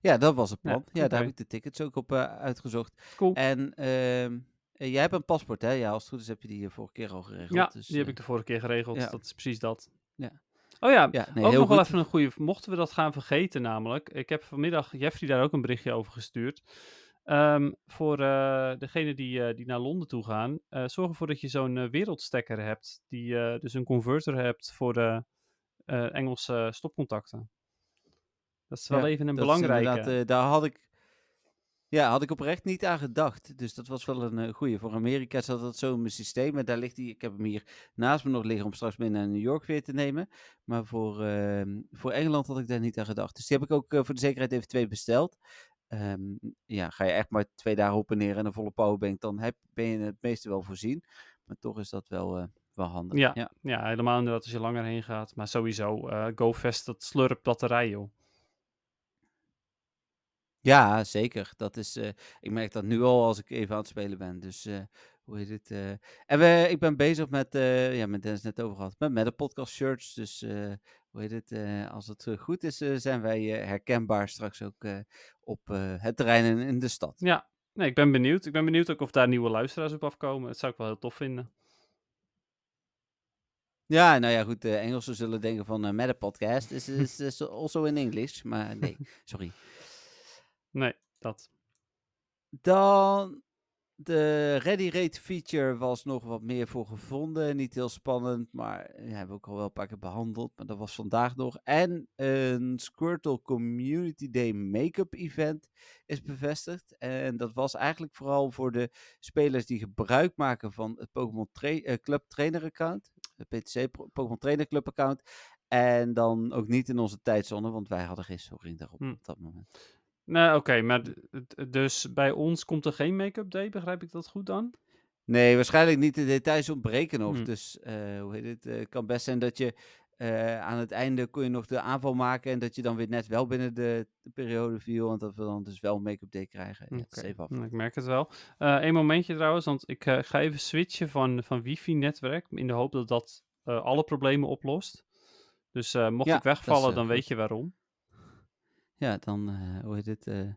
Ja, dat was het Ja, plan. Ja, daar heb ik de tickets ook op eh, uitgezocht. Cool. En ehm, eh, jij hebt een paspoort, hè? Ja, als het goed is heb je die eh, vorige keer al geregeld. Ja, dus, die heb ik de vorige keer geregeld. ja. Dat is precies dat. Ja. Oh ja, Ja, nee, ook nog wel even een goede. Mochten we dat gaan vergeten, namelijk. Ik heb vanmiddag Jeffrey daar ook een berichtje over gestuurd. Ehm, voor eh degene die, die naar Londen toe gaan, zorg ervoor dat je zo'n wereldstekker hebt. Die dus een converter hebt voor de Engelse stopcontacten. Dat is wel Ja, even een belangrijke. eh, daar had ik, ja, had ik oprecht niet aan gedacht. Dus dat was wel een eh, goeie. Voor Amerika zat dat zo in mijn systeem. En daar ligt die, ik heb hem hier naast me nog liggen om straks mee naar New York weer te nemen. Maar voor, ehm, voor Engeland had ik daar niet aan gedacht. Dus die heb ik ook eh, voor de zekerheid even twee besteld. Ehm, ja, ga je echt maar twee dagen op en neer en een volle powerbank, dan heb, ben je het meeste wel voorzien. Maar toch is dat wel, wel handig. Ja. ja. Ja, helemaal inderdaad als je langer heen gaat. Maar sowieso, eh GoFest, dat slurpt batterij, joh. Ja, zeker. Dat is, eh, ik merk dat nu al als ik even aan het spelen ben. Dus eh, hoe heet het? eh, en we, ik ben bezig met, eh, ja, met Dennis net over gehad, met, met de podcast shirts. Dus eh, hoe heet het? eh, als het eh, goed is, eh, zijn wij eh, herkenbaar straks ook eh, op eh, het terrein in, in de stad. Ja, nee, ik ben benieuwd. Ik ben benieuwd ook of daar nieuwe luisteraars op afkomen. Dat zou ik wel heel tof vinden. Ja, nou ja, goed. De Engelsen zullen denken van eh met een podcast is, is, is also in English. Maar nee, sorry. Nee, dat. Dan de Ready Rate feature was nog wat meer voor gevonden. Niet heel spannend, maar ja, hebben we ook al wel een paar keer behandeld. Maar dat was vandaag nog. En een Squirtle Community Day make-up event is bevestigd. En dat was eigenlijk vooral voor de spelers die gebruik maken van het Pokémon Tra- eh, Club Trainer account. Het PTC Pokémon Trainer Club account. En dan ook niet in onze tijdzone, want wij hadden geen daarop Hm. op dat moment. Nee, oké, maar d- d- dus bij ons komt er geen make-up day, begrijp ik dat goed dan? Nee, waarschijnlijk niet. De details ontbreken nog. Hmm. Dus eh, hoe heet het? eh, kan best zijn dat je eh, aan het einde kon je nog de aanval maken. En dat je dan weer net wel binnen de, de periode viel. En dat we dan dus wel een make-up day krijgen. Ja, het is Oké, even nou, ik merk het wel. Eén momentje trouwens, want ik eh, ga even switchen van, van wifi-netwerk. In de hoop dat dat eh, alle problemen oplost. Dus eh, mocht Ja, ik dat is, wegvallen, eh, dan weet je waarom. Ja, dan, eh, hoe heet het? eh,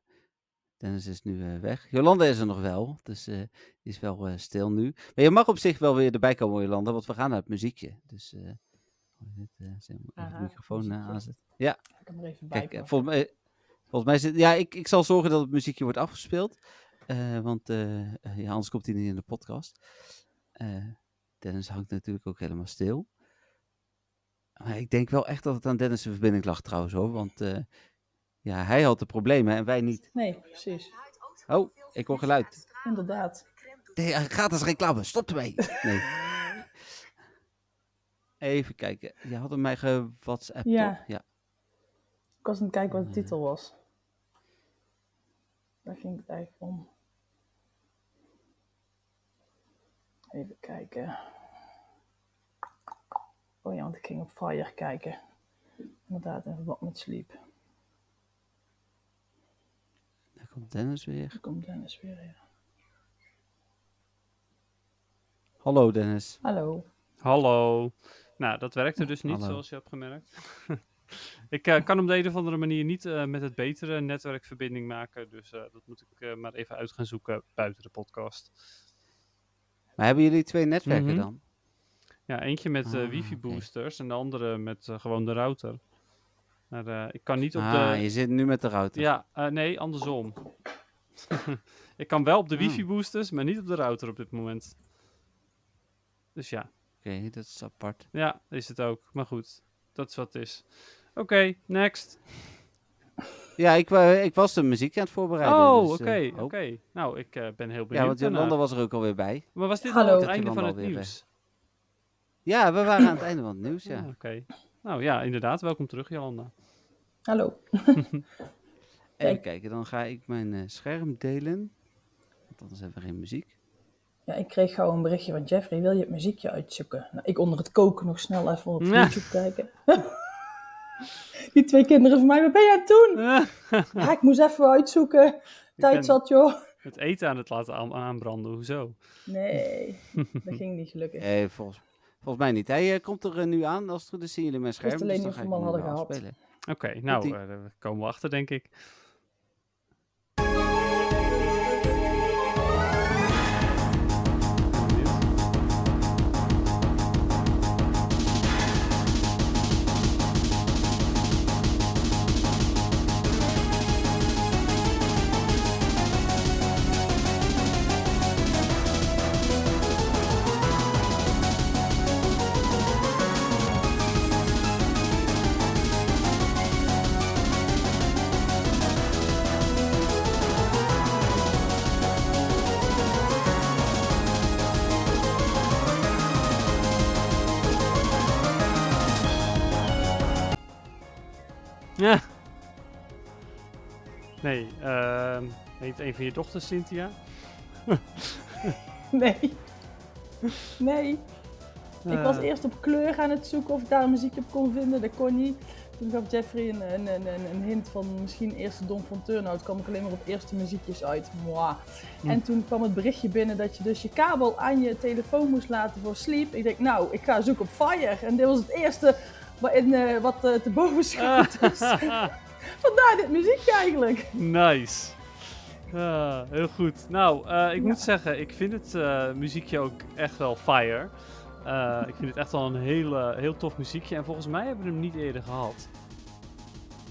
Dennis is nu eh, weg. Jolanda is er nog wel. Dus die is wel stil nu. Maar je mag op zich wel weer erbij komen, Jolanda. Want we gaan naar het muziekje. Dus, hoe heet het? Aha, de microfoon aanzetten. Ja. Ik hem er even bij Kijk, volgens mij, volgens mij zit, ja, ik, ik zal zorgen dat het muziekje wordt afgespeeld. want ja, anders komt hij niet in de podcast. Dennis hangt natuurlijk ook helemaal stil. Maar ik denk wel echt dat het aan Dennis' verbinding lag trouwens hoor. Want ja, hij had de problemen en wij niet. Nee, precies. Oh, ik hoor geluid. Inderdaad. Nee, eh, gratis reclame, stop ermee. Nee. Even kijken. Je had hem mij ge-whatsapp Ja. toch? Ja. Ik was aan het kijken wat de titel was. Daar ging het eigenlijk om. Even kijken. Oh ja, want ik ging op Fire kijken. Inderdaad, in verband met Sleep. Daar komt Dennis weer. Daar komt Dennis weer. Ja. Hallo Dennis. Hallo. Hallo. Nou, dat werkte dus niet, Hallo. zoals je hebt gemerkt. ik eh, kan op de een of andere manier niet eh, met het betere netwerkverbinding maken. Dus eh, dat moet ik eh, maar even uit gaan zoeken buiten de podcast. Maar hebben jullie twee netwerken Mhm. dan? Ja, eentje met eh, Ah, wifi boosters en de andere met eh, gewoon de router. Maar eh, ik kan niet op ah, de... je zit nu met de router. Ja, eh, nee, andersom. ik kan wel op de Ah. wifi boosters, maar niet op de router op dit moment. Dus ja, Oké, dat is apart. ja, is het ook. Maar goed, dat is wat het is. Oké, next. Ja, ik, wa- ik was de muziek aan het voorbereiden. Oh, dus, oké, eh, oh. oké. Nou, ik eh, ben heel benieuwd. Ja, want. Jolanda was er ook alweer bij. Maar was dit Hallo. al het einde van het nieuws? Ja, we waren aan het einde van het nieuws, ja. Ah, oké. Nou ja, inderdaad. Welkom terug, Jolanda. Hallo. Even Kijk. kijken, dan ga ik mijn eh, scherm delen. Want anders hebben we geen muziek. Ja, ik kreeg gauw een berichtje van Jeffrey. Wil je het muziekje uitzoeken? Nou, ik onder het koken nog snel even op Ja. YouTube kijken. Die twee kinderen van mij, wat ben je aan het doen? Ja, ik moest even uitzoeken. Tijd zat, joh. het eten aan het laten aan- aanbranden, hoezo? Nee, dat ging niet gelukkig. Eh, volgens, volgens mij niet. Hij eh, komt er eh, nu aan. Als het goed is zien jullie mijn scherm. wist Dus alleen dan niet ga of ik we hem hem nu hadden gehad. afspelen. Oké, nou, eh, daar komen we achter, denk ik. Nee, ehm heet een van je dochters Cynthia? Nee. Nee. Ik was Eh, eerst op kleur aan het zoeken of ik daar een muziekje op kon vinden. Dat kon niet. Toen gaf Jeffrey een, een, een, een- hint van misschien eerste Don van Turnout. kwam ik alleen maar op eerste muziekjes uit. Mwah. Hm. En toen kwam het berichtje binnen dat je dus je kabel aan je telefoon moest laten voor sleep. Ik denk, nou, ik ga zoeken op Fire. En dit was het eerste eh, wat eh, te boven schoot. Dus vandaar dit muziekje eigenlijk. nice. Ah, heel goed. Nou, eh, ik Ja. moet zeggen, ik vind het eh, muziekje ook echt wel fire. Eh, ik vind het echt wel een hele, heel tof muziekje. En volgens mij hebben we hem niet eerder gehad.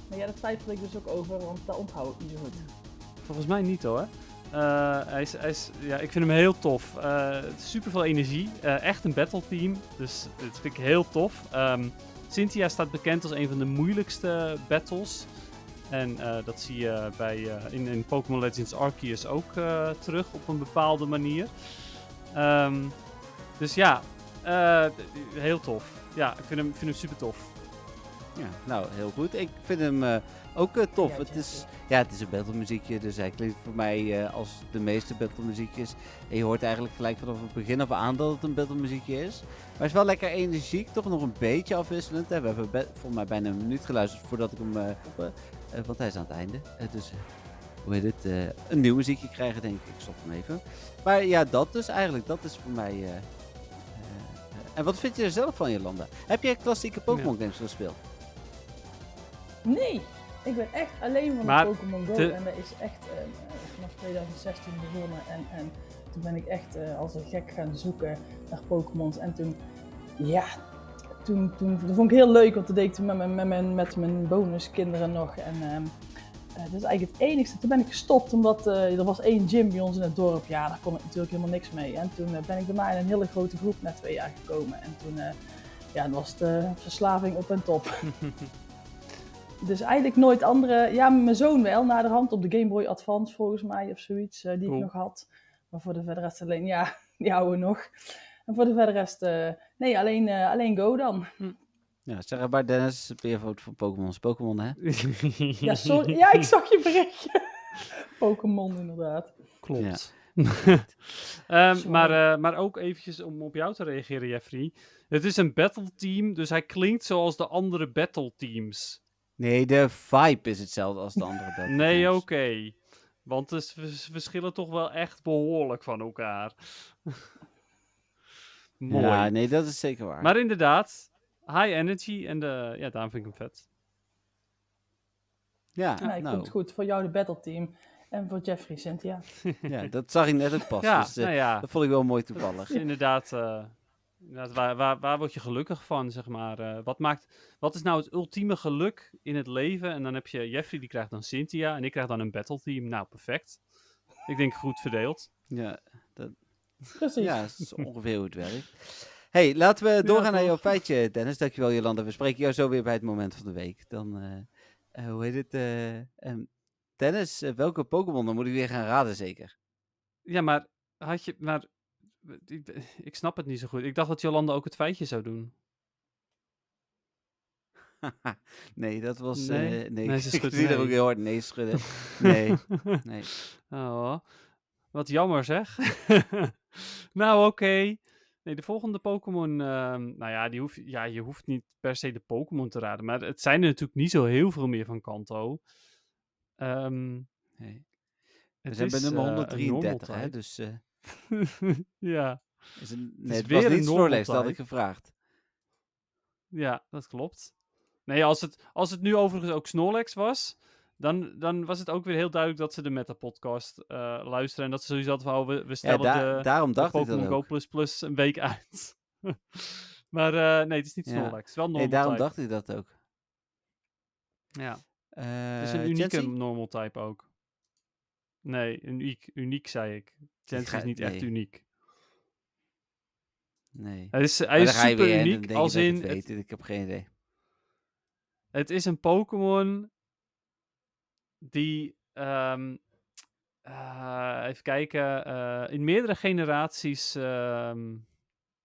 Maar ja, daar twijfel ik dus ook over, want dat onthoud ik niet zo goed. Volgens mij niet hoor. Eh, hij is, hij is, ja, ik vind hem heel tof. super veel energie. Eh, echt een battle team. Dus dat vind ik heel tof. Ehm, Cynthia staat bekend als een van de moeilijkste battles. En eh, dat zie je bij, eh, in, in Pokémon Legends Arceus ook eh, terug op een bepaalde manier. Ehm, dus ja, heel tof. Ja, ik vind hem, vind hem super tof. Ja, nou, heel goed. Ik vind hem ook eh, tof. Ja, het, is, ja, het is een battlemuziekje, dus hij klinkt voor mij eh, als de meeste battlemuziekjes. En je hoort eigenlijk gelijk vanaf het begin af aan dat het een battlemuziekje is. Maar hij is wel lekker energiek, toch nog een beetje afwisselend. Hè. We hebben be- volgens mij bijna een minuut geluisterd voordat ik hem op, eh, want hij is aan het einde. Dus, hoe heet het, eh, een nieuw muziekje krijgen denk ik. Ik stop hem even. Maar ja, dat dus eigenlijk, dat is voor mij... en wat vind je er zelf van, Jolanda? Heb jij klassieke Pokémon games gespeeld? Nee, ik ben echt alleen van Maar de Pokémon Go en dat is echt eh, vanaf 2016 begonnen en, en toen ben ik echt eh, als een gek gaan zoeken naar Pokémons en toen, ja, toen, toen, dat vond ik heel leuk, want dat deed ik toen met mijn, met mijn, met mijn bonuskinderen nog en ehm, eh, dat is eigenlijk het enigste. Toen ben ik gestopt omdat eh, er was één gym bij ons in het dorp, ja, daar kon ik natuurlijk helemaal niks mee en toen eh, ben ik daarna in een hele grote groep na twee jaar gekomen en toen, eh, ja, dan was de verslaving op en top. Dus eigenlijk nooit andere. Ja, mijn zoon wel, naar de hand op de Game Boy Advance volgens mij of zoiets, eh, die Cool. ik nog had. Maar voor de verder rest alleen, ja, die houden nog. En voor de verder rest, eh, nee, alleen, eh, alleen Go dan. Ja, zeg maar Dennis, peervoot van Pokémon is Pokémon, hè? Ja, sorry. Ja, ik zag je berichtje. Pokémon inderdaad. Klopt. Ehm, maar, eh, maar ook eventjes om op jou te reageren, Jeffrey. Het is een battle team, dus hij klinkt zoals de andere battle teams. Nee, de vibe is hetzelfde als de andere Battle Nee, oké. Want vers- verschillen toch wel echt behoorlijk van elkaar. Mooi. Ja, nee, dat is zeker waar. Maar inderdaad, high energy en de, ja, daarom vind ik hem vet. ja, Ja, ik nou, vind het goed. Voor jou de battle team. En voor Jeffrey, Cynthia. ja, dat zag ik net ook pas. ja, dus, eh, nou ja, Dat vond ik wel mooi toevallig. inderdaad. eh, inderdaad waar, waar, waar word je gelukkig van, zeg maar? eh, wat, maakt, wat is nou het ultieme geluk in het leven? En dan heb je Jeffrey, die krijgt dan Cynthia. En ik krijg dan een battle team. Nou, perfect. Ik denk goed verdeeld. Ja, Precies. ja, dat is ongeveer hoe het werkt. hey, laten we doorgaan naar jouw feitje, Dennis. Dankjewel, Jolanda. We spreken jou zo weer bij het moment van de week. Dan, eh, eh, hoe heet het? eh, ehm, Dennis, welke Pokémon? Dan moet ik weer gaan raden, zeker. Ja, maar had je. Maar. Ik, ik snap het niet zo goed. Ik dacht dat Jolanda ook het feitje zou doen. nee, dat was... Nee? eh, nee, Nee, ze ik zie nee. ook heel hard nee schudden. Nee, nee. Oh, wat jammer zeg. nou, oké. Nee, de volgende Pokémon. ehm, nou ja, die hoef, je- ja, je hoeft niet per se de Pokémon te raden. Maar het zijn er natuurlijk niet zo heel veel meer van Kanto. Ehm, nee. We zijn bij nummer eh, een 133, hè? normal Dus... ja, is een, is nee, het weer was een niet Snorlax, dat had ik gevraagd. ja, dat klopt. Nee, als het, als het nu overigens ook Snorlax was. Dan, dan was het ook weer heel duidelijk dat ze de Meta-podcast eh, luisteren. En dat ze sowieso hadden van, oh, we, we Ja, stellen da- de, daarom de dacht Pokémon dat Go ook. Plus Plus een week uit. maar eh, nee, het is niet Ja. Snorlax. Is wel normal Nee, daarom type. dacht ik dat ook. Ja, Eh het is een unieke normal type ook. Nee, uniek, uniek zei ik. Ga- is niet echt uniek. Nee. Hij is, hij is super weer uniek, als in, het. Ik heb geen idee. het is een Pokémon die, ehm, eh, even kijken, eh, in meerdere generaties ehm,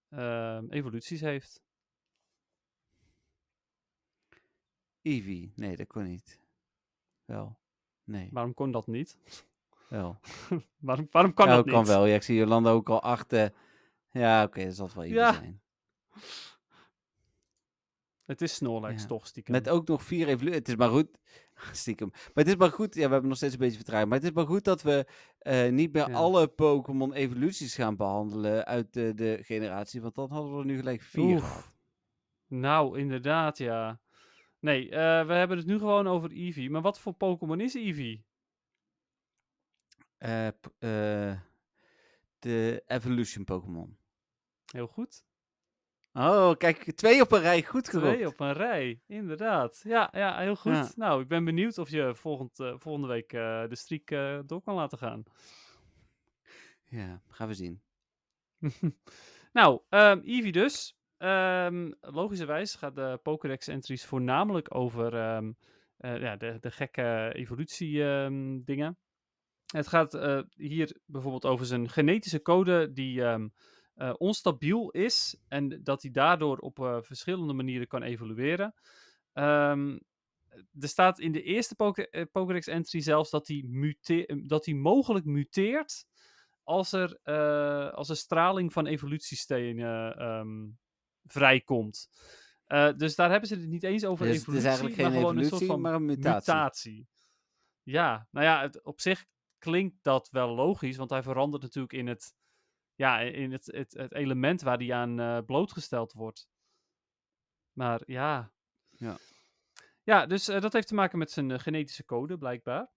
ehm, evoluties heeft. Eevee. Nee, dat kon niet. Wel. Nee, Waarom kon dat niet? Wel. waarom, waarom kan ja, dat niet? kan wel. Ja, ik zie Jolanda ook al achter. Ja, oké, dat zal wel even Ja. zijn. Het is Snorlax Ja. toch stiekem. Met ook nog vier evoluties. Het is maar goed. Stiekem. Maar het is maar goed. Ja, we hebben nog steeds een beetje vertraging. Maar het is maar goed dat we eh, niet meer Ja. alle Pokémon evoluties gaan behandelen uit de, de generatie. Want dan hadden we er nu gelijk vier Oef. gehad. Nou, inderdaad, ja. Nee, eh, we hebben het nu gewoon over Eevee. Maar wat voor Pokémon is Eevee? Eh, p- eh, de Evolution Pokémon. Heel goed. Oh, kijk, twee op een rij. Goed gerokt. Twee op een rij, inderdaad. Ja, ja heel goed. Ja. Nou, ik ben benieuwd of je volgend, eh, volgende week eh, de streak eh, door kan laten gaan. Ja, gaan we zien. nou, ehm Eevee dus. Ehm logischerwijs gaat de Pokédex entries voornamelijk over ehm, eh, ja, de, de gekke evolutie ehm. Het gaat eh, hier bijvoorbeeld over zijn genetische code die ehm, eh, onstabiel is en dat hij daardoor op eh, verschillende manieren kan evolueren. Ehm, er staat in de eerste Poké- Pokédex entry zelfs dat hij, mute- dat hij mogelijk muteert als er, als er straling van evolutiestenen ehm, vrijkomt. Dus daar hebben ze het niet eens over Dus het is evolutie, eigenlijk maar geen gewoon een soort evolutie, van maar een mutatie. mutatie. Ja, nou ja, het, op zich klinkt dat wel logisch, want hij verandert natuurlijk in het, ja, in het, het, het element waar hij aan eh, blootgesteld wordt. Maar ja. Ja. Ja, dus eh, dat heeft te maken met zijn eh, genetische code, blijkbaar.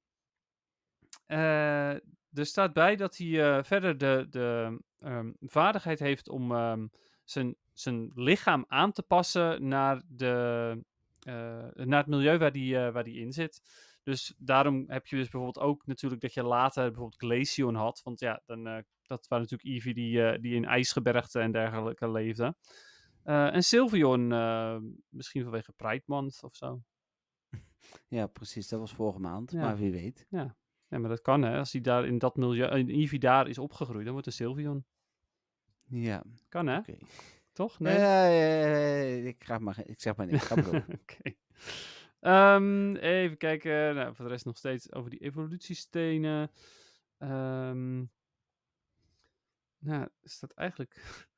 Er staat bij dat hij verder de, de ehm, vaardigheid heeft om ehm, zijn, zijn lichaam aan te passen naar, de, naar het milieu waar die, eh, waar die in zit. Dus daarom heb je dus bijvoorbeeld ook natuurlijk dat je later bijvoorbeeld Glaceon had. Want ja, dan, eh, dat waren natuurlijk Eevee die, eh, die in ijsgebergten en dergelijke leefden. Eh, en Sylveon, misschien vanwege Pride Month of zo. Ja, precies. Dat was vorige maand. Ja. Maar wie weet. Ja, maar dat kan hè. Als hij daar in dat milieu, in Eevee daar is opgegroeid, dan wordt een Sylveon. Ja, Kan hè? oké. Toch? Nee? Ja, ja, ja, ja, ik, ga maar, ik zeg maar niks. Oké. Ehm, even kijken. Nou, voor de rest nog steeds over die evolutiestenen. Ehm nou, is dat eigenlijk...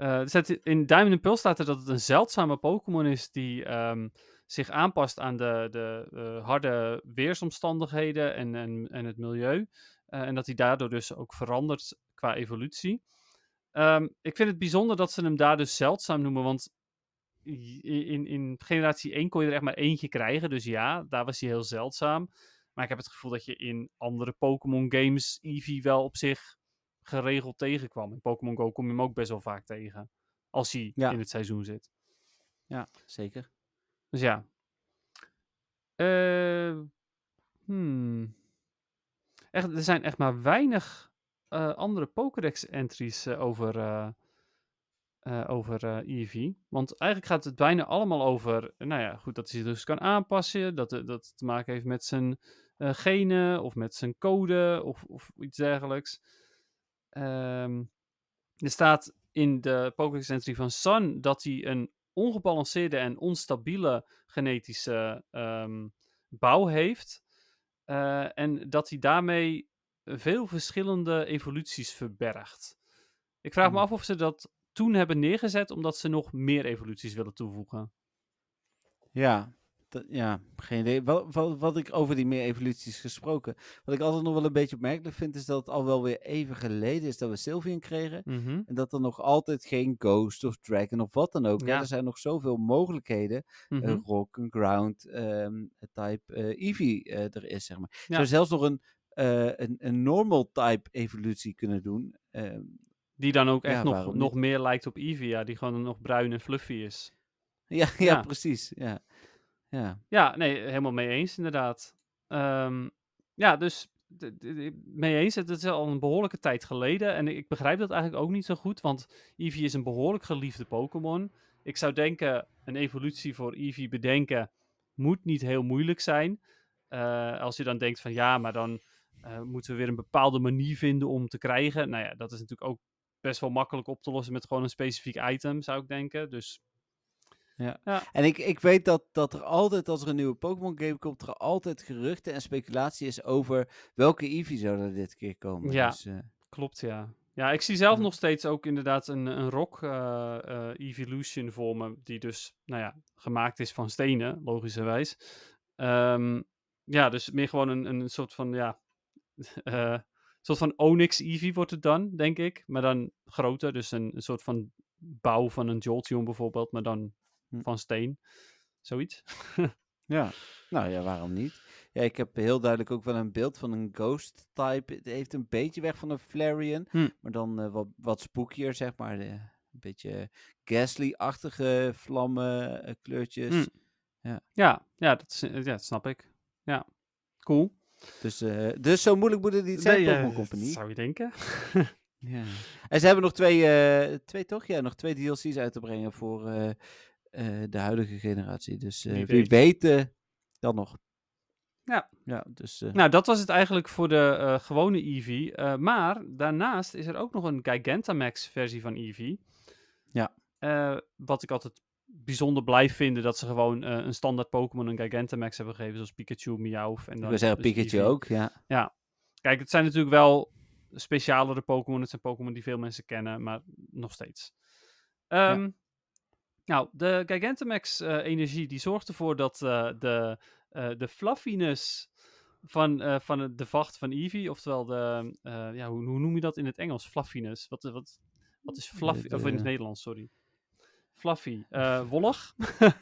Eh, staat in Diamond and Pearl staat er dat het een zeldzame Pokémon is die ehm, zich aanpast aan de, de eh, harde weersomstandigheden en, en, en het milieu. Eh, en dat hij daardoor dus ook verandert qua evolutie. Ik vind het bijzonder dat ze hem daar dus zeldzaam noemen, want in, in generatie 1 kon je er echt maar eentje krijgen. Dus ja, daar was hij heel zeldzaam. Maar ik heb het gevoel dat je in andere Pokémon games Eevee wel op zich geregeld tegenkwam. In Pokémon Go kom je hem ook best wel vaak tegen. Als hij Ja. in het seizoen zit. Ja, zeker. Dus ja. Eh, hmm. Echt, er zijn echt maar weinig eh, andere Pokédex-entries eh, over, eh eh, over eh, Eevee. Want eigenlijk gaat het bijna allemaal over, nou ja, goed, dat hij zich dus kan aanpassen. Dat dat te maken heeft met zijn eh, genen of met zijn code of, of iets dergelijks. Ehm, er staat in de Pokédex-entry van Sun dat hij een ongebalanceerde en onstabiele genetische ehm, bouw heeft. Eh, en dat hij daarmee veel verschillende evoluties verbergt. Ik vraag me Hmm. af of ze dat toen hebben neergezet omdat ze nog meer evoluties willen toevoegen. Ja, dat, ja geen idee. Wat, wat, wat ik over die meer evoluties gesproken. Wat ik altijd nog wel een beetje opmerkelijk vind, is dat het al wel weer even geleden is dat we Sylvian kregen. Mhm. En dat er nog altijd geen Ghost of Dragon of wat dan ook. hè. Ja. Er zijn nog zoveel mogelijkheden. Mhm. eh, rock, een Ground, ehm, type Eevee eh, er is, zeg maar. Ja. Zou zelfs nog een, een, een normal type evolutie kunnen doen. ehm, Die dan ook echt Ja, nog, nog meer lijkt op ja, die gewoon nog bruin en fluffy is. ja, ja, Ja. precies. Ja. Ja. Ja, nee, helemaal mee eens inderdaad. Ehm, ja, dus mee eens. Het is al een behoorlijke tijd geleden. En ik begrijp dat eigenlijk ook niet zo goed, want Eevee is een behoorlijk geliefde Pokémon. Ik zou denken, een evolutie voor Eevee bedenken moet niet heel moeilijk zijn. Eh, als je dan denkt van ja, maar dan eh, moeten we weer een bepaalde manier vinden om te krijgen. Nou ja, dat is natuurlijk ook best wel makkelijk op te lossen met gewoon een specifiek item, zou ik denken. Dus Ja. Ja. En ik, ik weet dat, dat er altijd, als er een nieuwe Pokémon game komt, er altijd geruchten en speculatie is over welke Eevee zou er dit keer komen. Ja. Dus, eh, Klopt, ja. Ja, ik zie zelf Ja. nog steeds ook inderdaad een, een rock eh, eh, evolution voor me, die dus, nou ja, gemaakt is van stenen, logischerwijs. Ehm, ja, dus meer gewoon een, een soort van, ja, soort van Onyx Eevee wordt het dan, denk ik. Maar dan groter, dus een, een soort van bouw van een Jolteon bijvoorbeeld, maar dan Hm. van steen. Zoiets. ja, nou ja, waarom niet? Ja, ik heb heel duidelijk ook wel een beeld van een ghost type. Het heeft een beetje weg van een Flareon, Hm. maar dan eh, wat, wat spookier, zeg maar. De, een beetje Ghastly-achtige vlammen, eh, kleurtjes. Hm. Ja, ja, dat, is, eh, ja, dat snap ik. Ja, cool. Dus, eh, dus zo moeilijk moet het niet zijn, Nee, eh, Pokémon Company. zou je denken. Ja. En ze hebben nog twee, eh, twee toch? Ja, nog twee DLC's uit te brengen voor de huidige generatie. Dus Wie wie weet. weet, dan nog. Ja. Ja, dus... Nou, dat was het eigenlijk voor de gewone Eevee. Eh, maar daarnaast is er ook nog een Gigantamax versie van Eevee. Ja. Wat ik altijd bijzonder blijf vinden, dat ze gewoon eh, een standaard Pokémon een Gigantamax hebben gegeven, zoals Pikachu, Meowth. En dan wil zeggen, dus Pikachu ook, ja. Kijk, het zijn natuurlijk wel specialere Pokémon. Het zijn Pokémon die veel mensen kennen, maar nog steeds. Ehm, Nou, de Gigantamax eh, energie die zorgt ervoor dat eh, de, de fluffiness van, van de vacht van Eevee, oftewel de, ja, hoe, hoe noem je dat in het Engels? Fluffiness. Wat, wat, wat is fluffy? Of in het Nederlands, sorry. Fluffy. Eh wollig?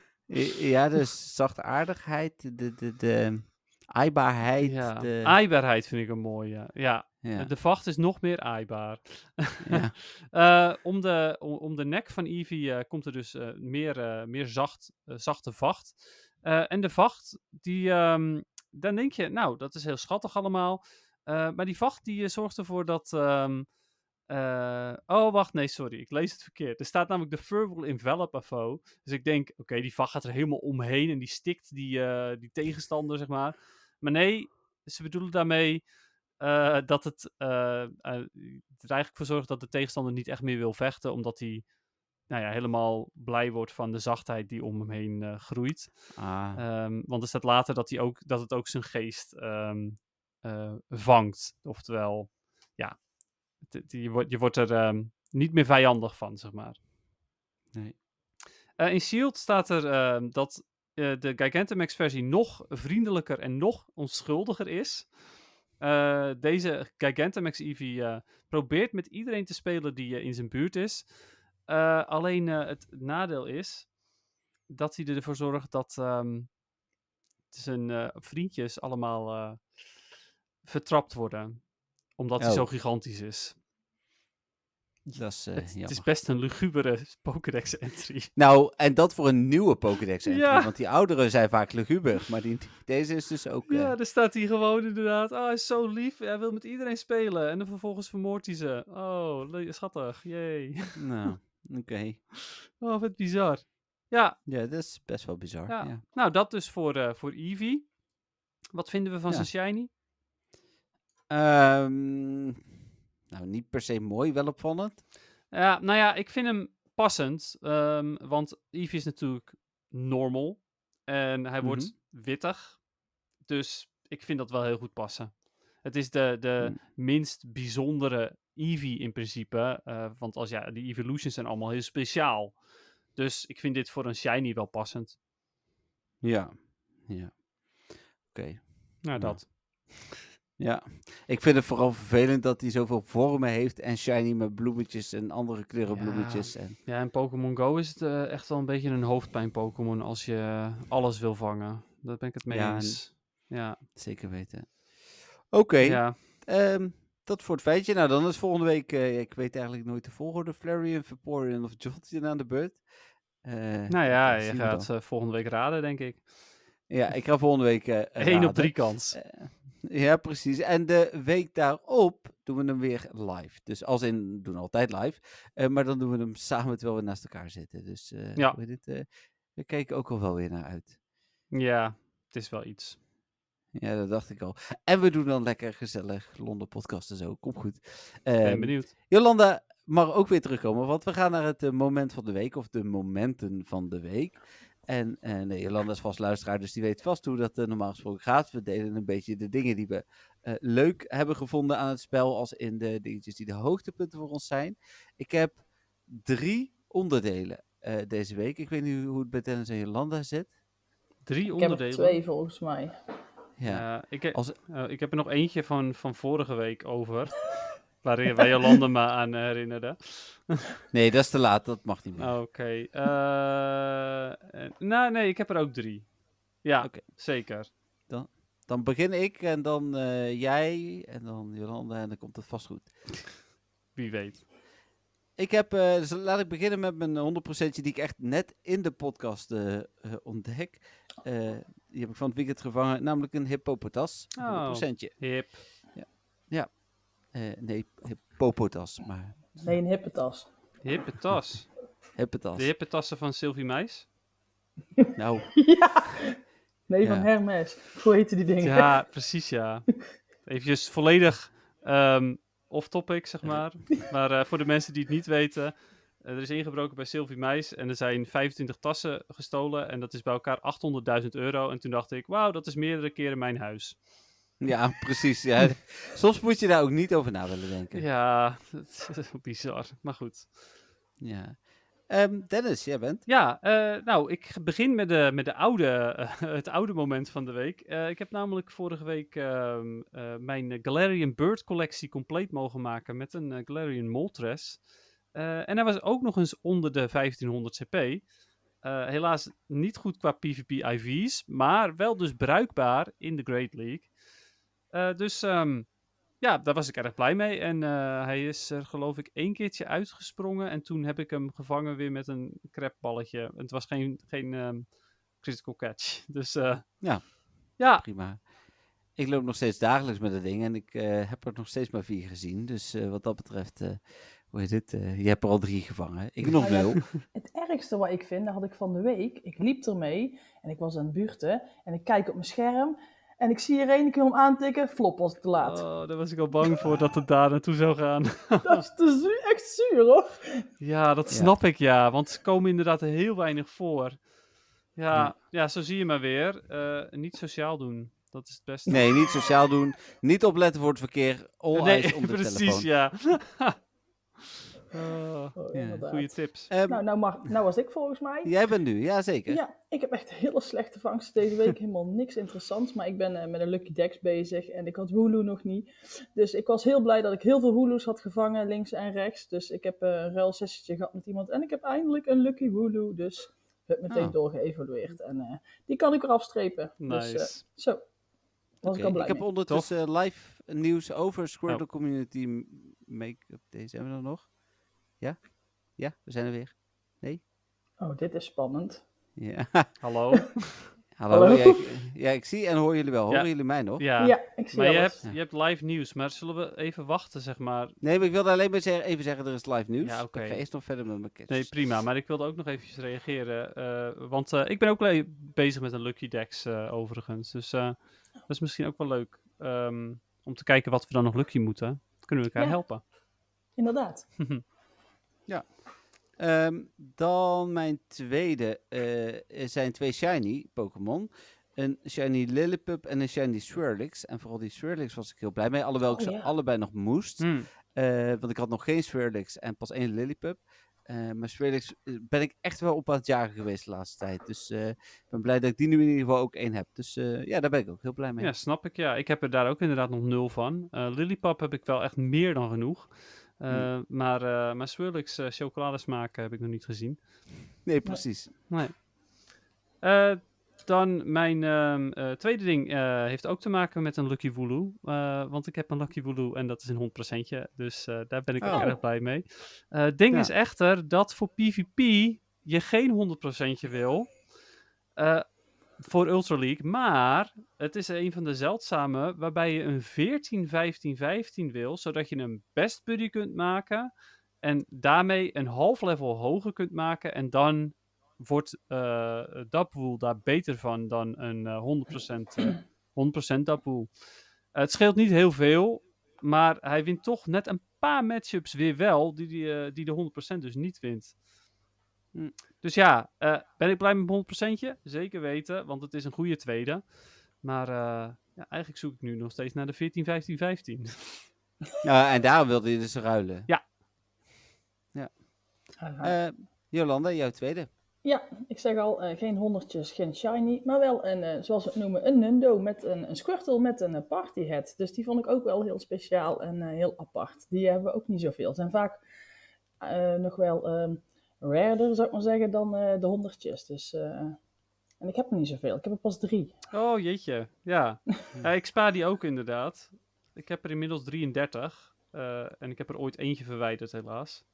Ja, de zachtaardigheid, de, de, de, aaibaarheid. Ja. De, Aaibaarheid vind ik een mooie. Ja, ja. de vacht is nog meer aaibaar. Ja. Eh, om, de, om, om de nek van Eevee eh, komt er dus meer, meer zacht, zachte vacht. En de vacht, die, ehm, dan denk je, nou, dat is heel schattig allemaal. Maar die vacht die zorgt ervoor dat. ehm, eh, oh, wacht, nee, sorry, ik lees het verkeerd. Er staat namelijk de fur will envelop a foe. Dus ik denk, oké, die vacht gaat er helemaal omheen en die stikt die, eh, die tegenstander, zeg maar. Maar nee, ze bedoelen daarmee eh, dat het er eigenlijk voor zorgt dat de tegenstander niet echt meer wil vechten, omdat hij nou ja, helemaal blij wordt van de zachtheid die om hem heen groeit. Ah, Ehm, want er staat later dat, hij ook, dat het ook zijn geest ehm, eh, vangt. Oftewel, je, wordt, je wordt er ehm, niet meer vijandig van, zeg maar. nee. Eh, in Shield staat er ehm, dat eh, de Gigantamax versie nog vriendelijker en nog onschuldiger is. Eh, deze Gigantamax Eevee probeert met iedereen te spelen die in zijn buurt is. Alleen het nadeel is dat hij ervoor zorgt dat ehm, zijn vriendjes allemaal vertrapt worden. Omdat hij Oh. zo gigantisch is. Dat is eh, het, het is best een lugubere Pokédex-entry. Nou, en dat voor een nieuwe Pokédex entry, Ja. want die oudere zijn vaak luguber, maar die, deze is dus ook... eh, Ja, er staat hij gewoon inderdaad. Oh, hij is zo lief. Hij wil met iedereen spelen. En dan vervolgens vermoordt hij ze. Oh, schattig. Jee. Nou, oké. Oh, wat bizar. Ja, Ja, dat is best wel bizar. Ja. Ja. nou dat dus voor, eh voor Eevee. Wat vinden we van zijn shiny? Ehm, nou, niet per se mooi, wel opvallend. Ja, nou ja, ik vind hem passend. ehm, want Eevee is natuurlijk normal. En hij wordt wittig. Dus ik vind dat wel heel goed passen. Het is de, de minst bijzondere Eevee in principe. eh, want als ja, die evolutions zijn allemaal heel speciaal. Dus ik vind dit voor een shiny wel passend. Ja. Ja. Oké. Nou, dat. Ja. Ik vind het vooral vervelend dat hij zoveel vormen heeft en shiny met bloemetjes en andere kleuren Ja. bloemetjes. En, Ja, in Pokémon Go is het eh, echt wel een beetje een hoofdpijn-Pokémon als je alles wil vangen. Daar ben ik het mee Ja, en- eens. Ja, zeker weten. Oké. ja. Ehm, dat voor het feitje. Nou, dan is volgende week, eh, ik weet eigenlijk nooit de volgorde, Flareon, Vaporeon of Jolteon aan de beurt. Eh, Nou ja, dat je gaat volgende week raden, denk ik. Ja, ik ga volgende week 1 op. 3 kans. Ja, precies. En de week daarop doen we hem weer live. Dus als in, we doen altijd live. eh, maar dan doen we hem samen terwijl we naast elkaar zitten. Dus eh Ja. eh, we kijken ook al wel weer naar uit. Ja, het is wel iets. Ja, dat dacht ik al. En we doen dan lekker gezellig Londen podcast en zo. Komt goed. Ben Ehm, benieuwd. Jolanda, mag ook weer terugkomen, want we gaan naar het moment van de week, of de momenten van de week. En eh nee, Jolanda is vast luisteraar, dus die weet vast hoe dat eh, normaal gesproken gaat. We delen een beetje de dingen die we eh, leuk hebben gevonden aan het spel, als in de dingetjes die de hoogtepunten voor ons zijn. Ik heb drie onderdelen eh, deze week. Ik weet niet hoe het bij Dennis en Jolanda zit. Drie Ik heb er onderdelen. twee volgens mij. Ja. Ik, heb, Als- ik heb er nog eentje van, van vorige week over. Waarin wij Jolanda me aan herinnerde. Nee, dat is te laat, dat mag niet meer. Oké. eh, eh, nou, nee, ik heb er ook drie. Ja, zeker. Dan begin ik en dan eh, jij en dan Jolanda en dan komt het vast goed. Wie weet. Ik heb, dus laat ik beginnen met mijn 100% die ik echt net in de podcast ontdek. Die heb ik van het weekend gevangen, namelijk een hippopotas. Een Oh. 100%. Hip. Eh, nee, hippopotas, maar Nee, een hippe tas. Hippe tas. hippotas. De hippe tassen van Sylvie Meis. Nou, ja. Nee, van. Hermes. Hoe heten die dingen? Ja, precies ja. Even volledig ehm, off-topic, zeg maar. Maar eh, voor de mensen die het niet weten. eh, er is ingebroken bij Sylvie Meis en er zijn 25 tassen gestolen. En dat is bij elkaar 800.000 euro. En toen dacht ik, wauw, dat is meerdere keren mijn huis. Ja, precies. Ja. Soms moet je daar ook niet over na willen denken. Ja, dat is bizar. Maar goed. Ja. Ehm, Dennis, jij bent. Ja, eh, nou, ik begin met, de, met de oude, eh, het oude moment van de week. Eh, ik heb namelijk vorige week ehm, eh, mijn Galarian Bird collectie compleet mogen maken met een Galarian Moltres. En hij was ook nog eens onder de 1500 CP. Helaas niet goed qua PvP IV's, maar wel dus bruikbaar in de Great League. Eh, dus ehm, ja, daar was ik erg blij mee. En eh, hij is er geloof ik één keertje uitgesprongen. En toen heb ik hem gevangen weer met een crapballetje. Het was geen, geen ehm, critical catch. Dus eh, Ja. Ja, Prima. Ik loop nog steeds dagelijks met dat ding en ik eh, heb er nog steeds maar vier gezien. Dus eh, wat dat betreft, eh, hoe heet het? eh, je hebt er al drie gevangen. Ik nog ja. nul. Het ergste wat ik vind, dat had ik van de week. Ik liep ermee en ik was aan het buurten. En ik kijk op mijn scherm. En ik zie er één keer om aantikken. Flop was te laat. oh, daar was ik al bang voor dat het daar naartoe zou gaan. Dat is te zuur, echt zuur hoor. ja, dat Ja. snap ik ja. Want ze komen inderdaad heel weinig voor. Ja, Ja. ja. zo zie je maar weer. Eh, niet sociaal doen. Dat is het beste. Nee, niet sociaal doen. Niet opletten voor het verkeer. All Nee, eyes op de precies, telefoon. ja. Oh, Oh, Ja, goede tips. Ehm, Nou, nou, mag, nou was ik volgens mij. Jij bent nu, ja zeker. Ja, ik heb echt hele slechte vangsten deze week. Helemaal niks interessants. Maar ik ben eh, met een Lucky Dex bezig. En ik had Hulu nog niet. Dus ik was heel blij dat ik heel veel Hulu's had gevangen, links en rechts. Dus ik heb eh, een ruilsessietje gehad met iemand. En ik heb eindelijk een Lucky Hulu. Dus heb meteen Oh. doorgeëvalueerd. En eh, die kan ik eraf strepen. Nice. Dus eh, zo. Was Oké, ik al blij ik heb mee. ondertussen live nieuws over Squirtle Oh. Community Make-up Days. Hebben we dat nog? Ja? Ja, we zijn er weer. Oh, dit is spannend. Ja. Hallo. Hallo. Hallo. Ja, ik, ja, ik zie en hoor jullie wel. Horen Ja. jullie mij nog? Ja, Ja, ik zie maar je alles. hebt, je hebt live nieuws. Maar zullen we even wachten, zeg maar? Nee, maar ik wilde alleen maar zeggen, even zeggen, er is live nieuws. Ja, oké. Ik ga eerst nog verder met mijn kids. Nee, prima. Maar ik wilde ook nog eventjes reageren. eh, want eh, ik ben ook bezig met een Lucky Dex eh, overigens. Dus eh, dat is misschien ook wel leuk. ehm, om te kijken wat we dan nog lucky moeten. Kunnen we elkaar Ja. helpen. Inderdaad. Ehm, dan mijn tweede eh, zijn twee shiny Pokémon. Een shiny Lillipup en een shiny Swirlix. En vooral die Swirlix was ik heel blij mee. Alhoewel ik Oh, ze ja. allebei nog moest. Hmm. Eh, want ik had nog geen Swirlix en pas één Lillipup. Eh maar Swirlix ben ik echt wel op aan het jagen geweest de laatste tijd. Dus eh, ik ben blij dat ik die nu in ieder geval ook één heb. Dus eh, ja, daar ben ik ook heel blij mee. Ja, snap ik. Ja, ik heb er daar ook inderdaad nog nul van. Eh Lillipup heb ik wel echt meer dan genoeg. Eh, Maar, eh maar Swirlix eh, chocoladesmaak heb ik nog niet gezien. Nee, precies. Nee. Eh, dan mijn ehm, eh, tweede ding eh, heeft ook te maken met een Lucky Wooloo. Eh, want ik heb een Lucky Wooloo en dat is een 100%. Dus eh, daar ben ik ook Oh. erg blij mee. Eh, Het ding Ja. is echter dat voor PvP je geen 100% wil. eh, voor Ultra League. Maar het is een van de zeldzame waarbij je een 14-15-15 wil. Zodat je een best buddy kunt maken. En daarmee een half level hoger kunt maken. En dan wordt Dapwool daar beter van dan een eh, 100%, eh 100% Dapwool. Eh, het scheelt niet heel veel, maar hij wint toch net een paar matchups weer wel, die, die, eh, die de 100% dus niet wint. Hm. Dus ja, eh, ben ik blij met mijn 100%? Zeker weten, want het is een goede tweede. Maar eh, ja, eigenlijk zoek ik nu nog steeds naar de 14, 15, 15. Ja, en daarom wilde je dus ruilen. Haha. Eh, Jolanda, jouw tweede. Ja, ik zeg al, eh, geen honderdjes, geen shiny, maar wel een, eh, zoals we het noemen, een Nundo met een, een Squirtle met een party hat. Dus die vond ik ook wel heel speciaal en eh, heel apart. Die hebben we ook niet zoveel. Zijn vaak eh, nog wel ehm raarder, zou ik maar zeggen, dan eh, de honderdjes. Dus, eh, en ik heb er niet zoveel. Ik heb er pas drie. Oh, jeetje. Ja. Ja, ik spaar die ook inderdaad. Ik heb er inmiddels 33. eh, en ik heb er ooit eentje verwijderd, helaas.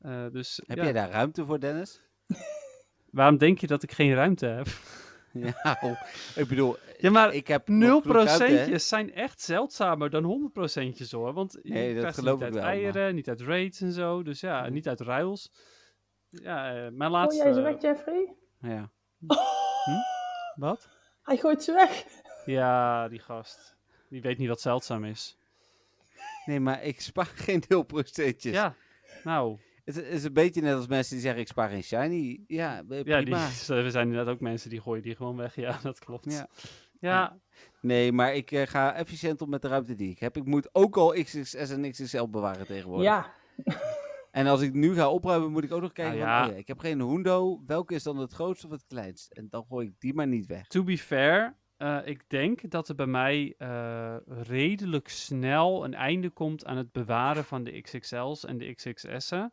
Eh, dus Heb ja. jij daar ruimte voor, Dennis? waarom denk je dat ik geen ruimte heb? ja, oh, ik bedoel, Ja, maar ik heb nog genoeg ruimte, hè? 0%'tjes zijn echt zeldzamer dan 100%'tjes hoor. Want je Nee, dat geloof niet ik uit wel, maar- eieren, niet uit raids en zo. Dus ja, Nee. niet uit ruils. Ja, eh, mijn Gooi laatste... jij ze weg, Jeffrey? Ja. Wat? Hij gooit ze weg. Ja, die gast. Die weet niet wat zeldzaam is. Nee, maar ik spaar geen deelprocentjes. Ja, nou... Het is een beetje net als mensen die zeggen ik spaar geen shiny. Ja, eh, Ja, die, prima. er zijn inderdaad ook mensen die gooien die gewoon weg. Ja, dat klopt. Ja. Ja, Nee, maar ik eh, ga efficiënt om met de ruimte die ik heb. Ik moet ook al XXS en XXL bewaren tegenwoordig. Ja, En als ik nu ga opruimen, moet ik ook nog kijken. Nou van, oh ja, ik heb geen Hundo. Welke is dan het grootste of het kleinst? En dan gooi ik die maar niet weg. to be fair, eh, ik denk dat er bij mij eh, redelijk snel een einde komt aan het bewaren van de XXL's en de XXS'en.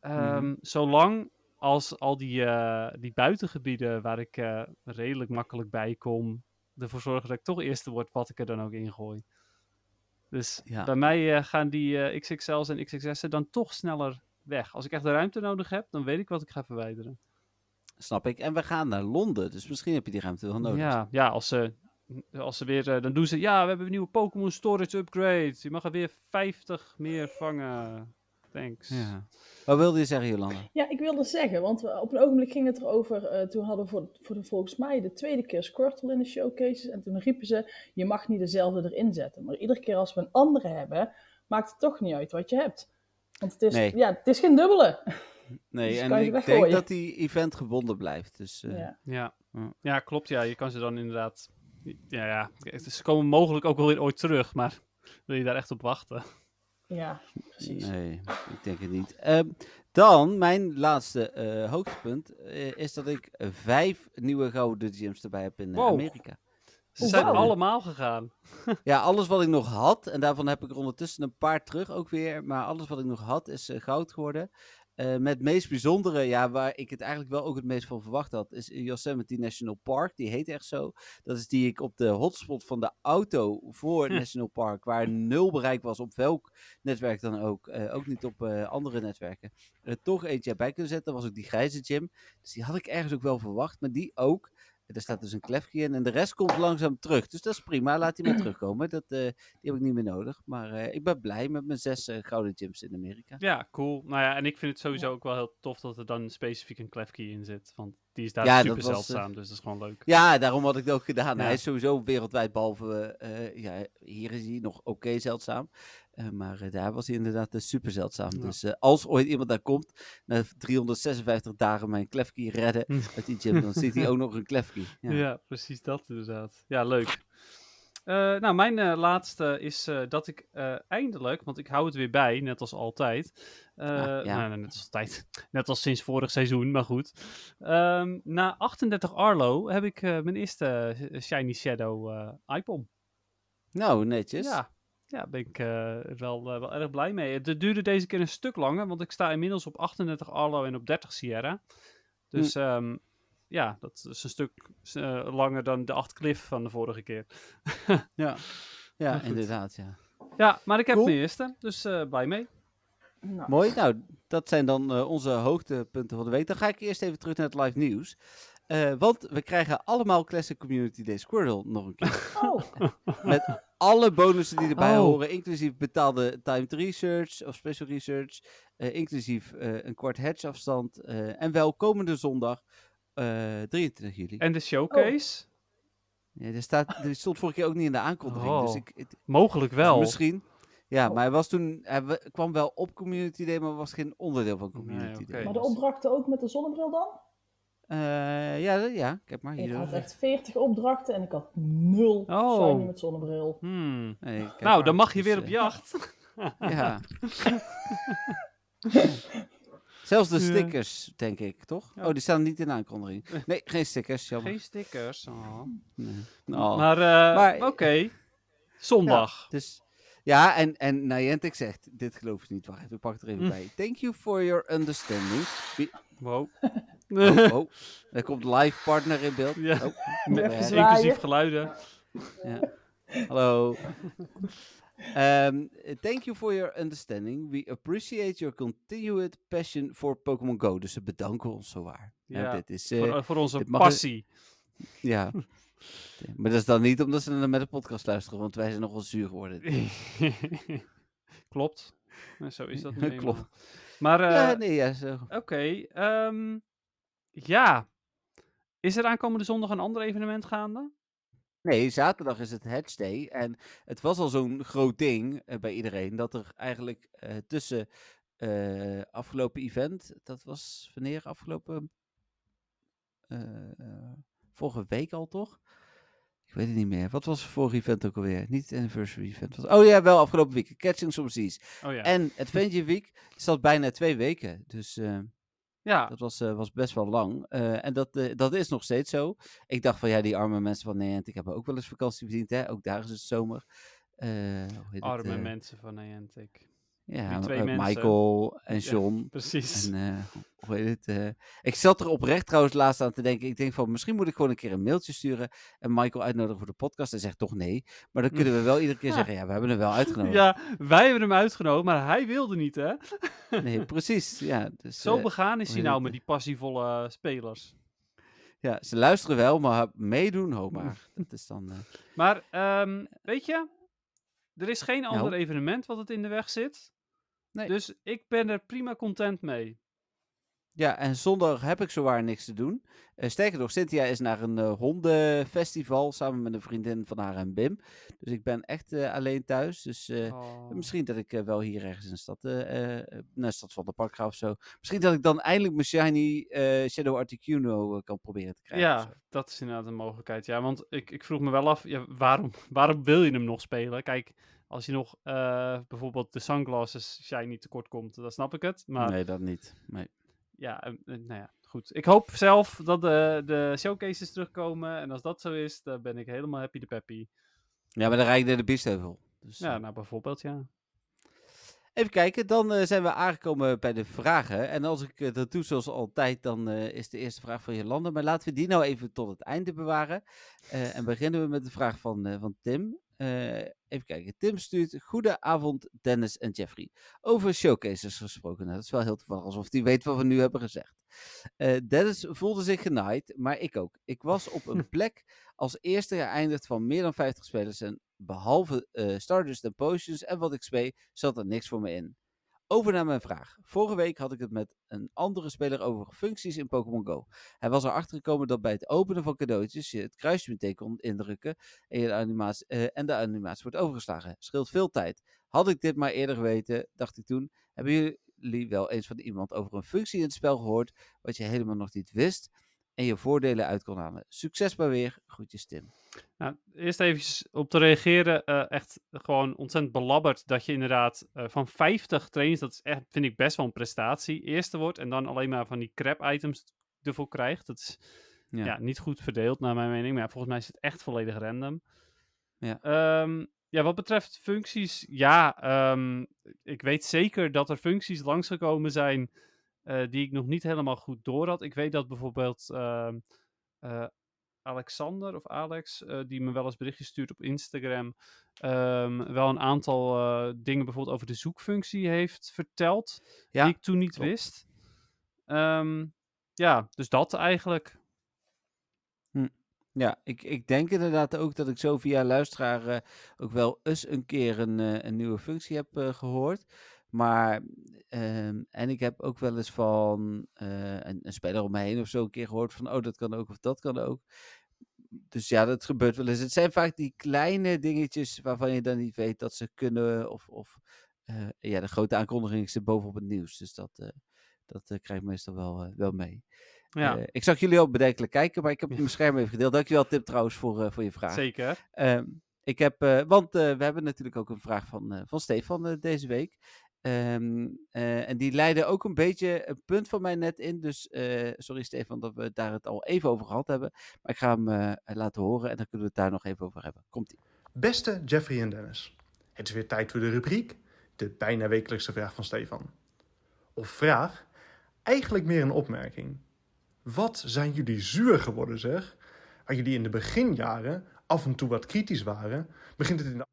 Ehm, Mhm. Zolang als al die, eh, die buitengebieden waar ik redelijk makkelijk bij kom, ervoor zorgen dat ik toch eerste word wat ik er dan ook ingooi. Dus Ja. bij mij eh, gaan die eh, XXL's en XXS'en dan toch sneller weg. Als ik echt de ruimte nodig heb, dan weet ik wat ik ga verwijderen. Snap ik. En we gaan naar Londen. Dus misschien heb je die ruimte wel nodig. Ja, ja als, ze, als ze weer, eh, dan doen ze, ja, we hebben een nieuwe Pokémon Storage Upgrade. Je mag er weer 50 meer vangen. Thanks. Ja. Wat wilde je zeggen, Jolanda? Ja, ik wilde zeggen, want op een ogenblik ging het erover. eh toen hadden we voor, voor de, volgens mij de tweede keer Squirtle in de showcases. En toen riepen ze: Je mag niet dezelfde erin zetten. Maar iedere keer als we een andere hebben, maakt het toch niet uit wat je hebt. Want het is, Nee. ja, het is geen dubbele. Nee, Dus en ik denk dat die event gebonden blijft. Dus eh, Ja. Ja. Ja. ja, klopt. Ja, je kan ze dan inderdaad. Ja, ja. Ze komen mogelijk ook wel weer ooit terug, maar wil je daar echt op wachten? Ja, precies. nee, ik denk het niet. Ehm, dan, mijn laatste eh, hoogtepunt eh, is dat ik vijf nieuwe gouden gems erbij heb in eh, Wow. Amerika. Ze zijn allemaal gegaan. Ja, alles wat ik nog had, en daarvan heb ik er ondertussen een paar terug ook weer, maar alles wat ik nog had is goud geworden. Eh, met het meest bijzondere, ja, waar ik het eigenlijk wel ook het meest van verwacht had, is Yosemite National Park. Die heet echt zo. Dat is die ik op de hotspot van de auto voor Hm. National Park, waar nul bereik was op welk netwerk dan ook, eh, ook niet op eh, andere netwerken, er toch eentje bij kunnen zetten. Was ook die grijze gym. Dus die had ik ergens ook wel verwacht, maar die ook. Er staat dus een klefje in en de rest komt langzaam terug. Dus dat is prima, laat die maar terugkomen. Dat, eh, die heb ik niet meer nodig. Maar eh, ik ben blij met mijn zes eh, gouden gyms in Amerika. Ja, cool. Nou ja, en ik vind het sowieso ook wel heel tof dat er dan specifiek een Klefkey in zit. Want die is daar Ja, super was, eh, zeldzaam, dus dat is gewoon leuk. Ja, daarom had ik het ook gedaan. Ja. Hij is sowieso wereldwijd, behalve eh, ja, hier is hij nog oké zeldzaam. Eh, maar daar was hij inderdaad eh, super zeldzaam. Ja. Dus als ooit iemand daar komt, na 356 dagen mijn klefkey redden uit die gym, dan ziet hij ook nog een klefkey. Ja. Ja. precies dat inderdaad. Ja, leuk. Eh, nou, mijn eh, laatste is eh, dat ik eindelijk, want ik hou het weer bij, net als altijd. Ah, ja. nou, net als altijd. Net als sinds vorig seizoen, maar goed. Ehm, na 38 Arlo heb ik mijn eerste Shiny Shadow iPom. Nou, netjes. Ja, ja ben ik wel, wel erg blij mee. Het duurde deze keer een stuk langer, want ik sta inmiddels op 38 Arlo en op 30 Sierra. Dus ehm, ja, dat is een stuk eh, langer dan de 8 Cliff van de vorige keer. ja. Ja, inderdaad, ja. Ja, maar ik heb Cool. mijn eerste, dus eh, blij mee. Nou, Mooi. Nou, dat zijn dan eh, onze hoogtepunten van de week. Dan ga ik eerst even terug naar het live nieuws. Eh, want we krijgen allemaal Classic Community Day Squirtle nog een keer. Oh, Met alle bonussen die erbij Oh. horen, inclusief betaalde timed research of special research, eh, inclusief eh, een kwart hedge afstand. eh, en wel komende zondag, eh 23 juli. En de showcase? Ja, er, staat, er stond vorige keer ook niet in de aankondiging. Dus Oh. ik, het- Mogelijk dus wel. misschien. Ja, Oh. maar hij was toen, hij wa- kwam wel op Community Day, maar was geen onderdeel van Community Nee. Day. Maar de Dus, opdrachten ook met de zonnebril dan? eh, ja, ja, ik heb maar hier. Ik had echt 40 opdrachten en ik had nul Oh. shiny met zonnebril. Hmm. Nee, Nou, maar. dan mag je Dus, weer op eh, jacht. Ja. Zelfs de Ja. stickers, denk ik, toch? Ja. Oh, die staan niet in de aankondiging. Nee, geen stickers, jammer. Geen stickers. Oh. Nee. Oh. Maar, eh, Maar- oké. Zondag. Dus, ja, en, en Niantic zegt, dit geloof ik niet, wacht even, ik pak het er even Hm. bij. Thank you for your understanding. Wie- Wow. Oh, oh, er komt live partner in beeld. Ja. Oh, ja. Inclusief geluiden. Ja. Hallo. Um, thank you for your understanding. We appreciate your continued passion for Pokémon Go. Dus ze bedanken ons zowaar. Ja, Ja, dit is, eh, Voor, voor onze mag je- passie. ja. Maar dat is dan niet omdat ze naar met de podcast luisteren, want wij zijn nogal zuur geworden. Klopt. Nou, Zo is dat nu. Klopt. Maar, eh, ja, nee, ja, zo. oké. ehm, ja. Is er aankomende zondag een ander evenement gaande? Nee, zaterdag is het Hatch Day. En het was al zo'n groot ding eh, bij iedereen. Dat er eigenlijk eh, tussen eh, afgelopen event. Dat was wanneer? Afgelopen. eh, vorige week al toch? Ik weet het niet meer. Wat was het vorige event ook alweer? Niet het anniversary event. Was... Oh ja, wel afgelopen week. Catching Some Seas. Oh ja. En Adventure Week zat bijna twee weken. Dus eh, ja. dat was, eh, was best wel lang. Eh, en dat, eh, dat is nog steeds zo. Ik dacht van ja, die arme mensen van Niantic hebben ook wel eens vakantie verdiend. Hè? Ook daar is het zomer. Het, Arme mensen van Niantic. Ja, die twee mensen. Michael en Ja. John. Precies. En, eh, hoe heet het? eh, ik zat er oprecht trouwens laatst aan te denken. Ik denk van misschien moet ik gewoon een keer een mailtje sturen. En Michael uitnodigen voor de podcast. Hij zegt toch nee. Maar dan kunnen we wel iedere keer zeggen: ja, we hebben hem wel uitgenodigd. Ja, wij hebben hem uitgenodigd, maar hij wilde niet, hè? Nee, precies. Ja, dus, Zo eh, begaan is hij nou met die passievolle spelers. ja, ze luisteren wel, maar meedoen, ho maar. Dat is dan. Maar, ehm, weet je, er is geen ander Nou? evenement wat het in de weg zit. Nee. Dus ik ben er prima content mee. Ja, en zondag heb ik zowaar niks te doen. Eh, sterker nog, Cynthia is naar een eh, hondenfestival samen met een vriendin van haar en Bim. Dus ik ben echt eh, alleen thuis. Dus Oh. misschien dat ik wel hier ergens in de stad, naar de stad van de park ga of zo. Misschien dat ik dan eindelijk mijn shiny Shadow Articuno kan proberen te krijgen. Ja, dat is inderdaad een mogelijkheid. Ja, want ik, ik vroeg me wel af, ja, waarom, waarom wil je hem nog spelen? Kijk, als je nog eh, bijvoorbeeld de sunglasses shiny tekort komt, dan snap ik het. Maar Nee, dat niet. Nee. ja, eh, eh, nou ja, goed. Ik hoop zelf dat de, de showcases terugkomen. En als dat zo is, dan ben ik helemaal happy de peppy. Ja, maar dan rijd ik naar de Biesheuvel. Dus, Ja, eh, nou bijvoorbeeld, ja. Even kijken, dan zijn we aangekomen bij de vragen. En als ik dat doe zoals altijd, dan is de eerste vraag van Jolanda. Maar laten we die nou even tot het einde bewaren. En beginnen we met de vraag van, van Tim. Eh, even kijken, Tim stuurt, goedenavond Dennis en Jeffrey. Over showcases gesproken. Nou, dat is wel heel toevallig, alsof hij weet wat we nu hebben gezegd. Eh, Dennis voelde zich genaaid, maar ik ook. Ik was op een plek als eerste geëindigd van meer dan 50 spelers. En behalve eh Stardust en Potions en wat ik speel, zat er niks voor me in. Over naar mijn vraag. Vorige week had ik het met een andere speler over functies in Pokémon Go. Hij was erachter gekomen dat bij het openen van cadeautjes je het kruisje kon indrukken en, de animatie, eh, en de animatie wordt overgeslagen. Scheelt veel tijd. Had ik dit maar eerder geweten, dacht ik toen, hebben jullie wel eens van iemand over een functie in het spel gehoord wat je helemaal nog niet wist en je voordelen uit kon halen. Succes maar weer. Groetjes Tim. Nou, eerst even op te reageren. eh, echt gewoon ontzettend belabberd dat je inderdaad eh, van 50 trainings, dat is echt, vind ik best wel een prestatie, eerste wordt en dan alleen maar van die crap items ervoor krijgt. Dat is Ja. ja. niet goed verdeeld naar mijn mening, maar volgens mij is het echt volledig random. Ja. Ehm, ja, wat betreft functies, ja, ehm, ik weet zeker dat er functies langsgekomen zijn eh, die ik nog niet helemaal goed door had. Ik weet dat bijvoorbeeld ehm, eh, Alexander of Alex, eh, die me wel eens berichtjes stuurt op Instagram, ehm, wel een aantal dingen bijvoorbeeld over de zoekfunctie heeft verteld, Ja, die ik toen niet klopt. wist. Ehm, ja, dus dat eigenlijk. Ja, ik, ik denk inderdaad ook dat ik zo via luisteraar ook wel eens een keer een, een nieuwe functie heb eh, gehoord. Maar, ehm, en ik heb ook wel eens van eh, een, een speler om me heen of zo een keer gehoord van, oh, dat kan ook of dat kan ook. dus ja, dat gebeurt wel eens. Het zijn vaak die kleine dingetjes waarvan je dan niet weet dat ze kunnen. Of, of eh, ja, de grote aankondiging zit bovenop het nieuws. Dus dat, eh, dat krijg ik meestal wel, wel mee. Ja, ik zag jullie ook bedenkelijk kijken, maar ik heb mijn scherm even gedeeld. Dankjewel Tim trouwens voor, voor je vraag. zeker. Ehm, ik heb, want we hebben natuurlijk ook een vraag van, van Stefan deze week. Ehm, eh, en die leidde ook een beetje een punt van mij net in. Dus eh, sorry Stefan dat we daar het al even over gehad hebben. Maar ik ga hem eh, laten horen en dan kunnen we het daar nog even over hebben. Komt-ie. Beste Jeffrey en Dennis, het is weer tijd voor de rubriek, de bijna wekelijkse vraag van Stefan. Of vraag, eigenlijk meer een opmerking. Wat zijn jullie zuur geworden zeg? Waar jullie in de beginjaren af en toe wat kritisch waren, begint het in de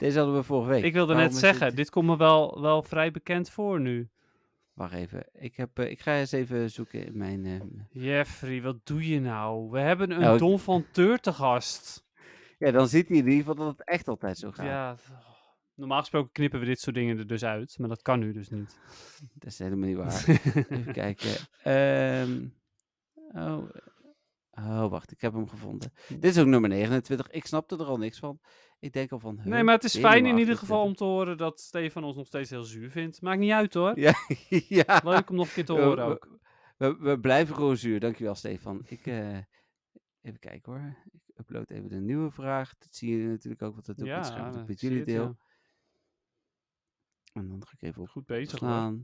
Deze hadden we vorige week. Ik wilde Waarom net zeggen, dit- dit komt me wel, wel vrij bekend voor nu. Wacht even. Ik, heb, eh, ik ga eens even zoeken in mijn... eh, Jeffrey, wat doe je nou? We hebben een Nou, ik- Don van Teur te gast. Ja, dan ziet hij in ieder geval dat het echt altijd zo gaat. Ja, normaal gesproken knippen we dit soort dingen er dus uit, maar dat kan nu dus niet. Dat is helemaal niet waar. Even kijken. Ehm, oh, oh, wacht, ik heb hem gevonden. Dit is ook nummer 29. Ik snapte er al niks van. Ik denk al van. Nee, maar het is fijn in ieder geval 28. om te horen dat Stefan ons nog steeds heel zuur vindt. Maakt niet uit hoor. Ja, ja. Leuk om nog een keer te horen we- ook. We, we blijven gewoon zuur. Dankjewel, Stefan. Ik, eh, even kijken hoor. Ik upload even de nieuwe vraag. Dat zie je natuurlijk ook, wat dat ook Ja, met met jullie het, ja. deel. En dan druk ik even op Goed bezig hoor.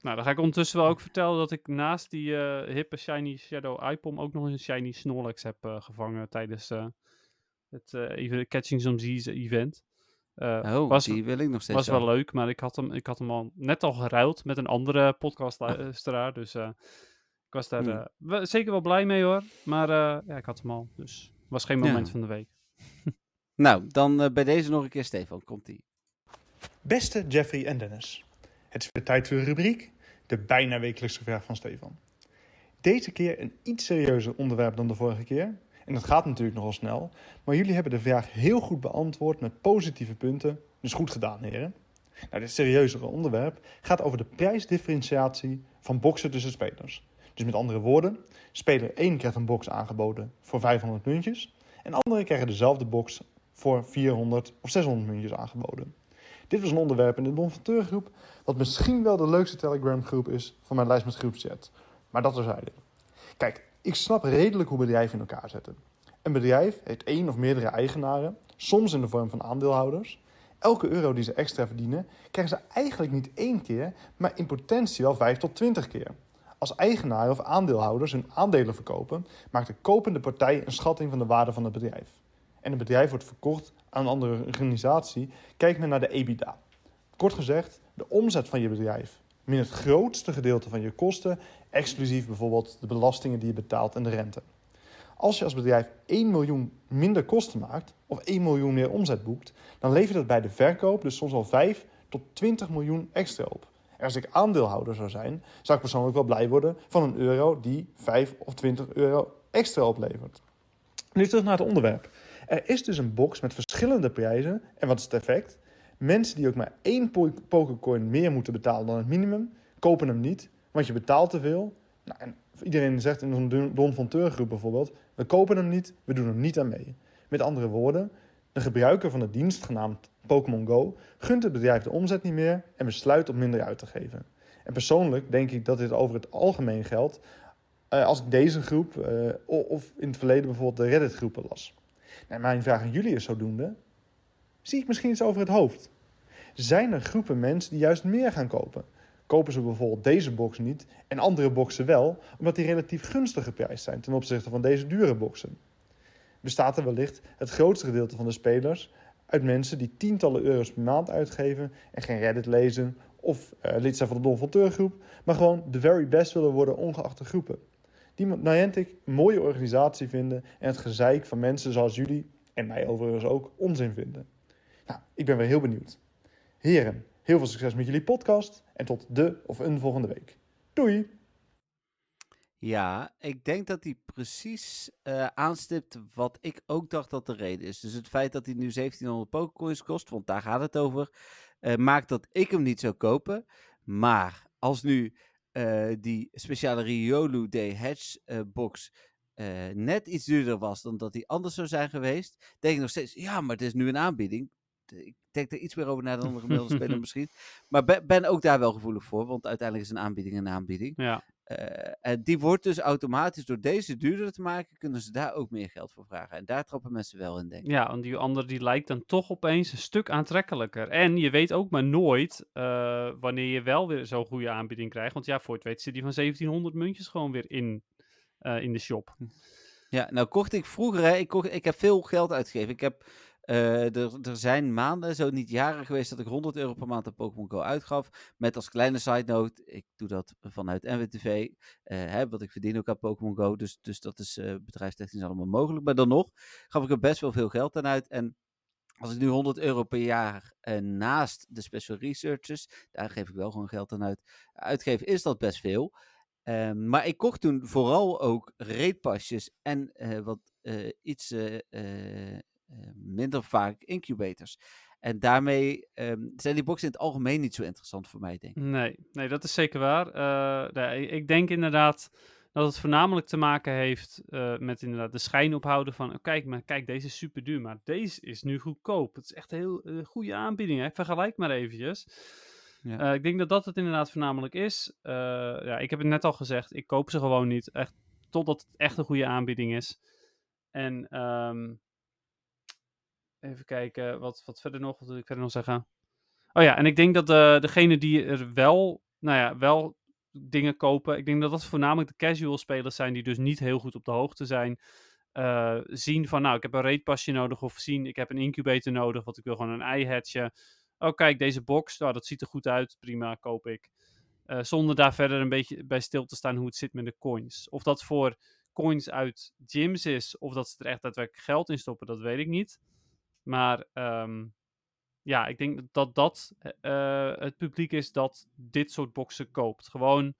Nou, dan ga ik ondertussen wel ook vertellen dat ik naast die eh, hippe Shiny Shadow iPom ook nog een Shiny Snorlax heb eh, gevangen tijdens eh, het eh, even Catching Some Z's event. Eh, Oh, was, die wil ik nog steeds was wel leuk, maar ik had hem, ik had hem al net al geruild met een andere podcastluisteraar. Dus eh, ik was daar Hmm. eh, zeker wel blij mee hoor. Maar eh, ja, ik had hem al. Dus was geen moment Ja. van de week. Nou, dan bij deze nog een keer Stefan. Komt-ie. Beste Jeffrey en Dennis, het is weer tijd voor de rubriek, de bijna wekelijkse vraag van Stefan. Deze keer een iets serieuzer onderwerp dan de vorige keer. En dat gaat natuurlijk nogal snel, maar jullie hebben de vraag heel goed beantwoord met positieve punten. Dus goed gedaan, heren. Nou, dit serieuzere onderwerp gaat over de prijsdifferentiatie van boksen tussen spelers. Dus met andere woorden, speler 1 krijgt een box aangeboden voor 500 muntjes en anderen krijgen dezelfde box voor 400 of 600 muntjes aangeboden. Dit was een onderwerp in de Don van Teur groep, wat misschien wel de leukste Telegram groep is van mijn lijst met groepschat. Maar dat terzijde. Kijk, ik snap redelijk hoe bedrijven in elkaar zetten. Een bedrijf heeft één of meerdere eigenaren, soms in de vorm van aandeelhouders. Elke euro die ze extra verdienen, krijgen ze eigenlijk niet één keer, maar in potentie wel 5 tot 20 keer. Als eigenaar of aandeelhouders hun aandelen verkopen, maakt de kopende partij een schatting van de waarde van het bedrijf. En het bedrijf wordt verkocht aan een andere organisatie, kijkt men naar de EBITDA. Kort gezegd, de omzet van je bedrijf min het grootste gedeelte van je kosten, exclusief bijvoorbeeld de belastingen die je betaalt en de rente. Als je als bedrijf 1 miljoen minder kosten maakt of 1 miljoen meer omzet boekt, dan levert dat bij de verkoop dus soms al 5 tot 20 miljoen extra op. En als ik aandeelhouder zou zijn, zou ik persoonlijk wel blij worden van een euro die 5 of 20 euro extra oplevert. Nu terug naar het onderwerp. Er is dus een box met verschillende prijzen. En wat is het effect? Mensen die ook maar één po- pokercoin meer moeten betalen dan het minimum, kopen hem niet, want je betaalt te veel. Nou, en iedereen zegt in zo'n Don- Don van Teur groep bijvoorbeeld, we kopen hem niet, we doen er niet aan mee. Met andere woorden, de gebruiker van de dienst genaamd Pokémon Go gunt het bedrijf de omzet niet meer en besluit om minder uit te geven. En persoonlijk denk ik dat dit over het algemeen geldt eh, als ik deze groep eh, of in het verleden bijvoorbeeld de Reddit groepen las. Nou, mijn vraag aan jullie is zodoende, zie ik misschien iets over het hoofd? Zijn er groepen mensen die juist meer gaan kopen? Kopen ze bijvoorbeeld deze box niet en andere boxen wel, omdat die relatief gunstig geprijsd zijn ten opzichte van deze dure boxen? Bestaat er wellicht het grootste gedeelte van de spelers uit mensen die tientallen euro's per maand uitgeven en geen Reddit lezen of eh, lid zijn van de Don groep, maar gewoon de very best willen worden ongeacht de groepen? Die Niantic een mooie organisatie vinden en het gezeik van mensen zoals jullie, en mij overigens ook, onzin vinden. Nou, ik ben weer heel benieuwd. Heren, heel veel succes met jullie podcast en tot de of een volgende week. Doei! Ja, ik denk dat hij precies eh, aanstipt wat ik ook dacht dat de reden is. Dus het feit dat hij nu 1700 Pokécoins kost, want daar gaat het over, eh, maakt dat ik hem niet zou kopen. Maar als nu eh, die speciale Riolu Day Hatch eh, box eh, net iets duurder was dan dat die anders zou zijn geweest, denk ik nog steeds, ja, maar het is nu een aanbieding. Ik denk er iets meer over na dan de gemiddelde speler misschien. Maar ben, ben ook daar wel gevoelig voor, want uiteindelijk is een aanbieding een aanbieding. Ja, en die wordt dus automatisch door deze duurder te maken, kunnen ze daar ook meer geld voor vragen. En daar trappen mensen wel in, denk ik. ja, want die andere die lijkt dan toch opeens een stuk aantrekkelijker. En je weet ook maar nooit eh, wanneer je wel weer zo'n goede aanbieding krijgt. Want ja, voor het weet zit die van 1700 muntjes gewoon weer in, eh, in de shop. Ja, nou kocht ik vroeger, hè, ik, kocht, ik heb veel geld uitgegeven. Ik heb, eh, er, er zijn maanden, zo niet jaren geweest, dat ik 100 euro per maand aan Pokémon Go uitgaf. Met als kleine side note, ik doe dat vanuit NWTV, eh hè, want ik verdien ook aan Pokémon Go. Dus, dus dat is eh bedrijfstechnisch allemaal mogelijk. Maar dan nog gaf ik er best wel veel geld aan uit. En als ik nu 100 euro per jaar eh, naast de special researches, daar geef ik wel gewoon geld aan uit, uitgeef, is dat best veel. Ehm, maar ik kocht toen vooral ook reetpasjes en eh, wat eh, iets eh, eh, eh, minder vaak incubators. En daarmee ehm, zijn die boxen in het algemeen niet zo interessant voor mij, denk ik. Nee, nee, dat is zeker waar. Eh, nee, ik denk inderdaad dat het voornamelijk te maken heeft eh, met inderdaad de schijn ophouden van, oh, kijk, maar kijk, deze is super duur, maar deze is nu goedkoop. Het is echt een heel eh, goede aanbieding. Hè? Vergelijk maar eventjes. Ja. Eh, ik denk dat dat het inderdaad voornamelijk is. Eh, ja, ik heb het net al gezegd, ik koop ze gewoon niet, echt, totdat het echt een goede aanbieding is. En ehm, even kijken, wat, wat verder nog, wat wil ik verder nog zeggen? Oh ja, en ik denk dat de, degene die er wel, nou ja, wel dingen kopen, ik denk dat dat voornamelijk de casual spelers zijn die dus niet heel goed op de hoogte zijn. eh, zien van, nou, ik heb een raidpasje nodig of zien, ik heb een incubator nodig, want ik wil gewoon een ei hatchen. Oh, kijk, deze box, nou, dat ziet er goed uit, prima, koop ik. Eh, zonder daar verder een beetje bij stil te staan hoe het zit met de coins. Of dat voor coins uit gyms is, of dat ze er echt daadwerkelijk geld in stoppen, dat weet ik niet. Maar ehm, ja, ik denk dat dat eh, het publiek is dat dit soort boxen koopt. Gewoon,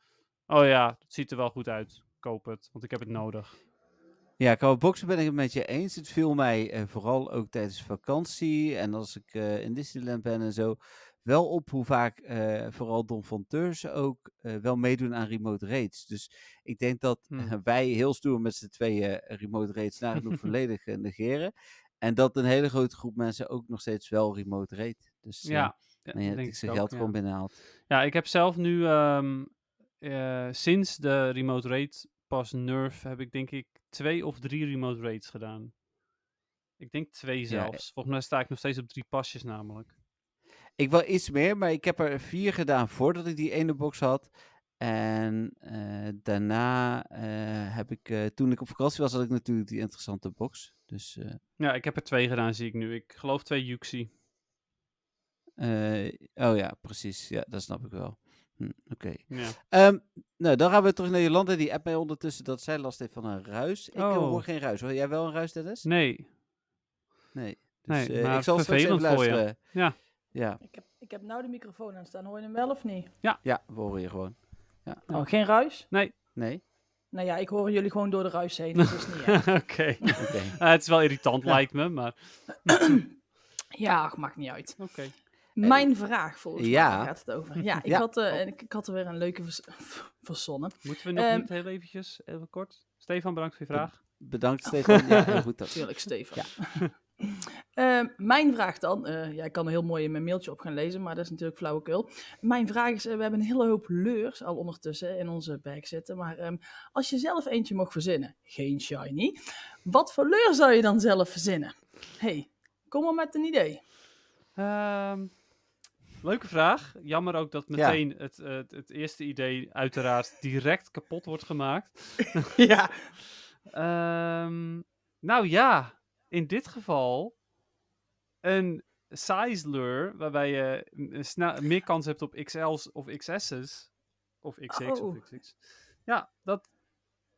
oh ja, het ziet er wel goed uit. Koop het, want ik heb het nodig. Ja, qua boksen ben ik het met je eens. Het viel mij eh, vooral ook tijdens vakantie en als ik eh, in Disneyland ben en zo, wel op hoe vaak eh, vooral Don Fonteurs ook eh, wel meedoen aan remote raids. Dus ik denk dat Hmm. eh, wij heel stoer met z'n tweeën eh, remote raids nagenoeg volledig eh, negeren. En dat een hele grote groep mensen ook nog steeds wel remote raid. Dus eh, Ja, ja, nee, dat denk ik ook, geld ja. gewoon binnenhaalt. Ja, ik heb zelf nu ehm, eh, sinds de remote raid pas nerf heb ik denk ik twee of drie remote raids gedaan. Ik denk twee Ja, zelfs. Volgens mij sta ik nog steeds op drie pasjes namelijk. Ik wil iets meer, maar ik heb er vier gedaan voordat ik die ene box had. En eh, daarna eh, heb ik, eh, toen ik op vakantie was, had ik natuurlijk die interessante box. Dus, eh, Ja, ik heb er twee gedaan zie ik nu. Ik geloof twee Yuxi. eh, oh ja, precies. Ja, dat snap ik wel. Hm, Oké. Ja. Ehm, nou, dan gaan we terug naar Jolanda. Die app mij ondertussen dat zij last heeft van een ruis. Ik Oh. hoor geen ruis. Hoor jij wel een ruis, Dennis? Nee. Nee. Dus, Nee, eh, maar ik zal straks even vervelend voor je. luisteren. Ja. Ja, Ik heb, ik heb nou de microfoon aan staan. Hoor je hem wel of niet? ja, we horen je gewoon. Oh, geen ruis? Nee? Nou ja, ik hoor jullie gewoon door de ruis heen. Dat is niet erg. Oké. Eh, het is wel irritant lijkt me, maar Ja, ach, maakt niet uit. oké. Mijn vraag volgens ja. mij gaat het over. Ja, ik, Ja. Had, eh, ik, ik had er weer een leuke vers- verzonnen. Moeten we nog Ehm, niet heel eventjes, even kort? Stefan, bedankt voor je vraag. Bedankt, Stefan. Ja, heel goed. Dat. Tuurlijk, Stefan. Ehm, mijn vraag dan, eh, ja, ik kan er heel mooi in mijn mailtje op gaan lezen, maar dat is natuurlijk flauwekul. Mijn vraag is, eh, we hebben een hele hoop leurs al ondertussen in onze bag zitten, maar ehm, als je zelf eentje mocht verzinnen, geen shiny, wat voor leur zou je dan zelf verzinnen? hey, kom maar met een idee. Ehm, leuke vraag. Jammer ook dat Ja. meteen het, eh, het, het eerste idee uiteraard direct kapot wordt gemaakt. ja. Ehm, nou ja, in dit geval een size lure waarbij je meer kans hebt op XL's of XS's. Of XX Oh. of XX. Ja, dat,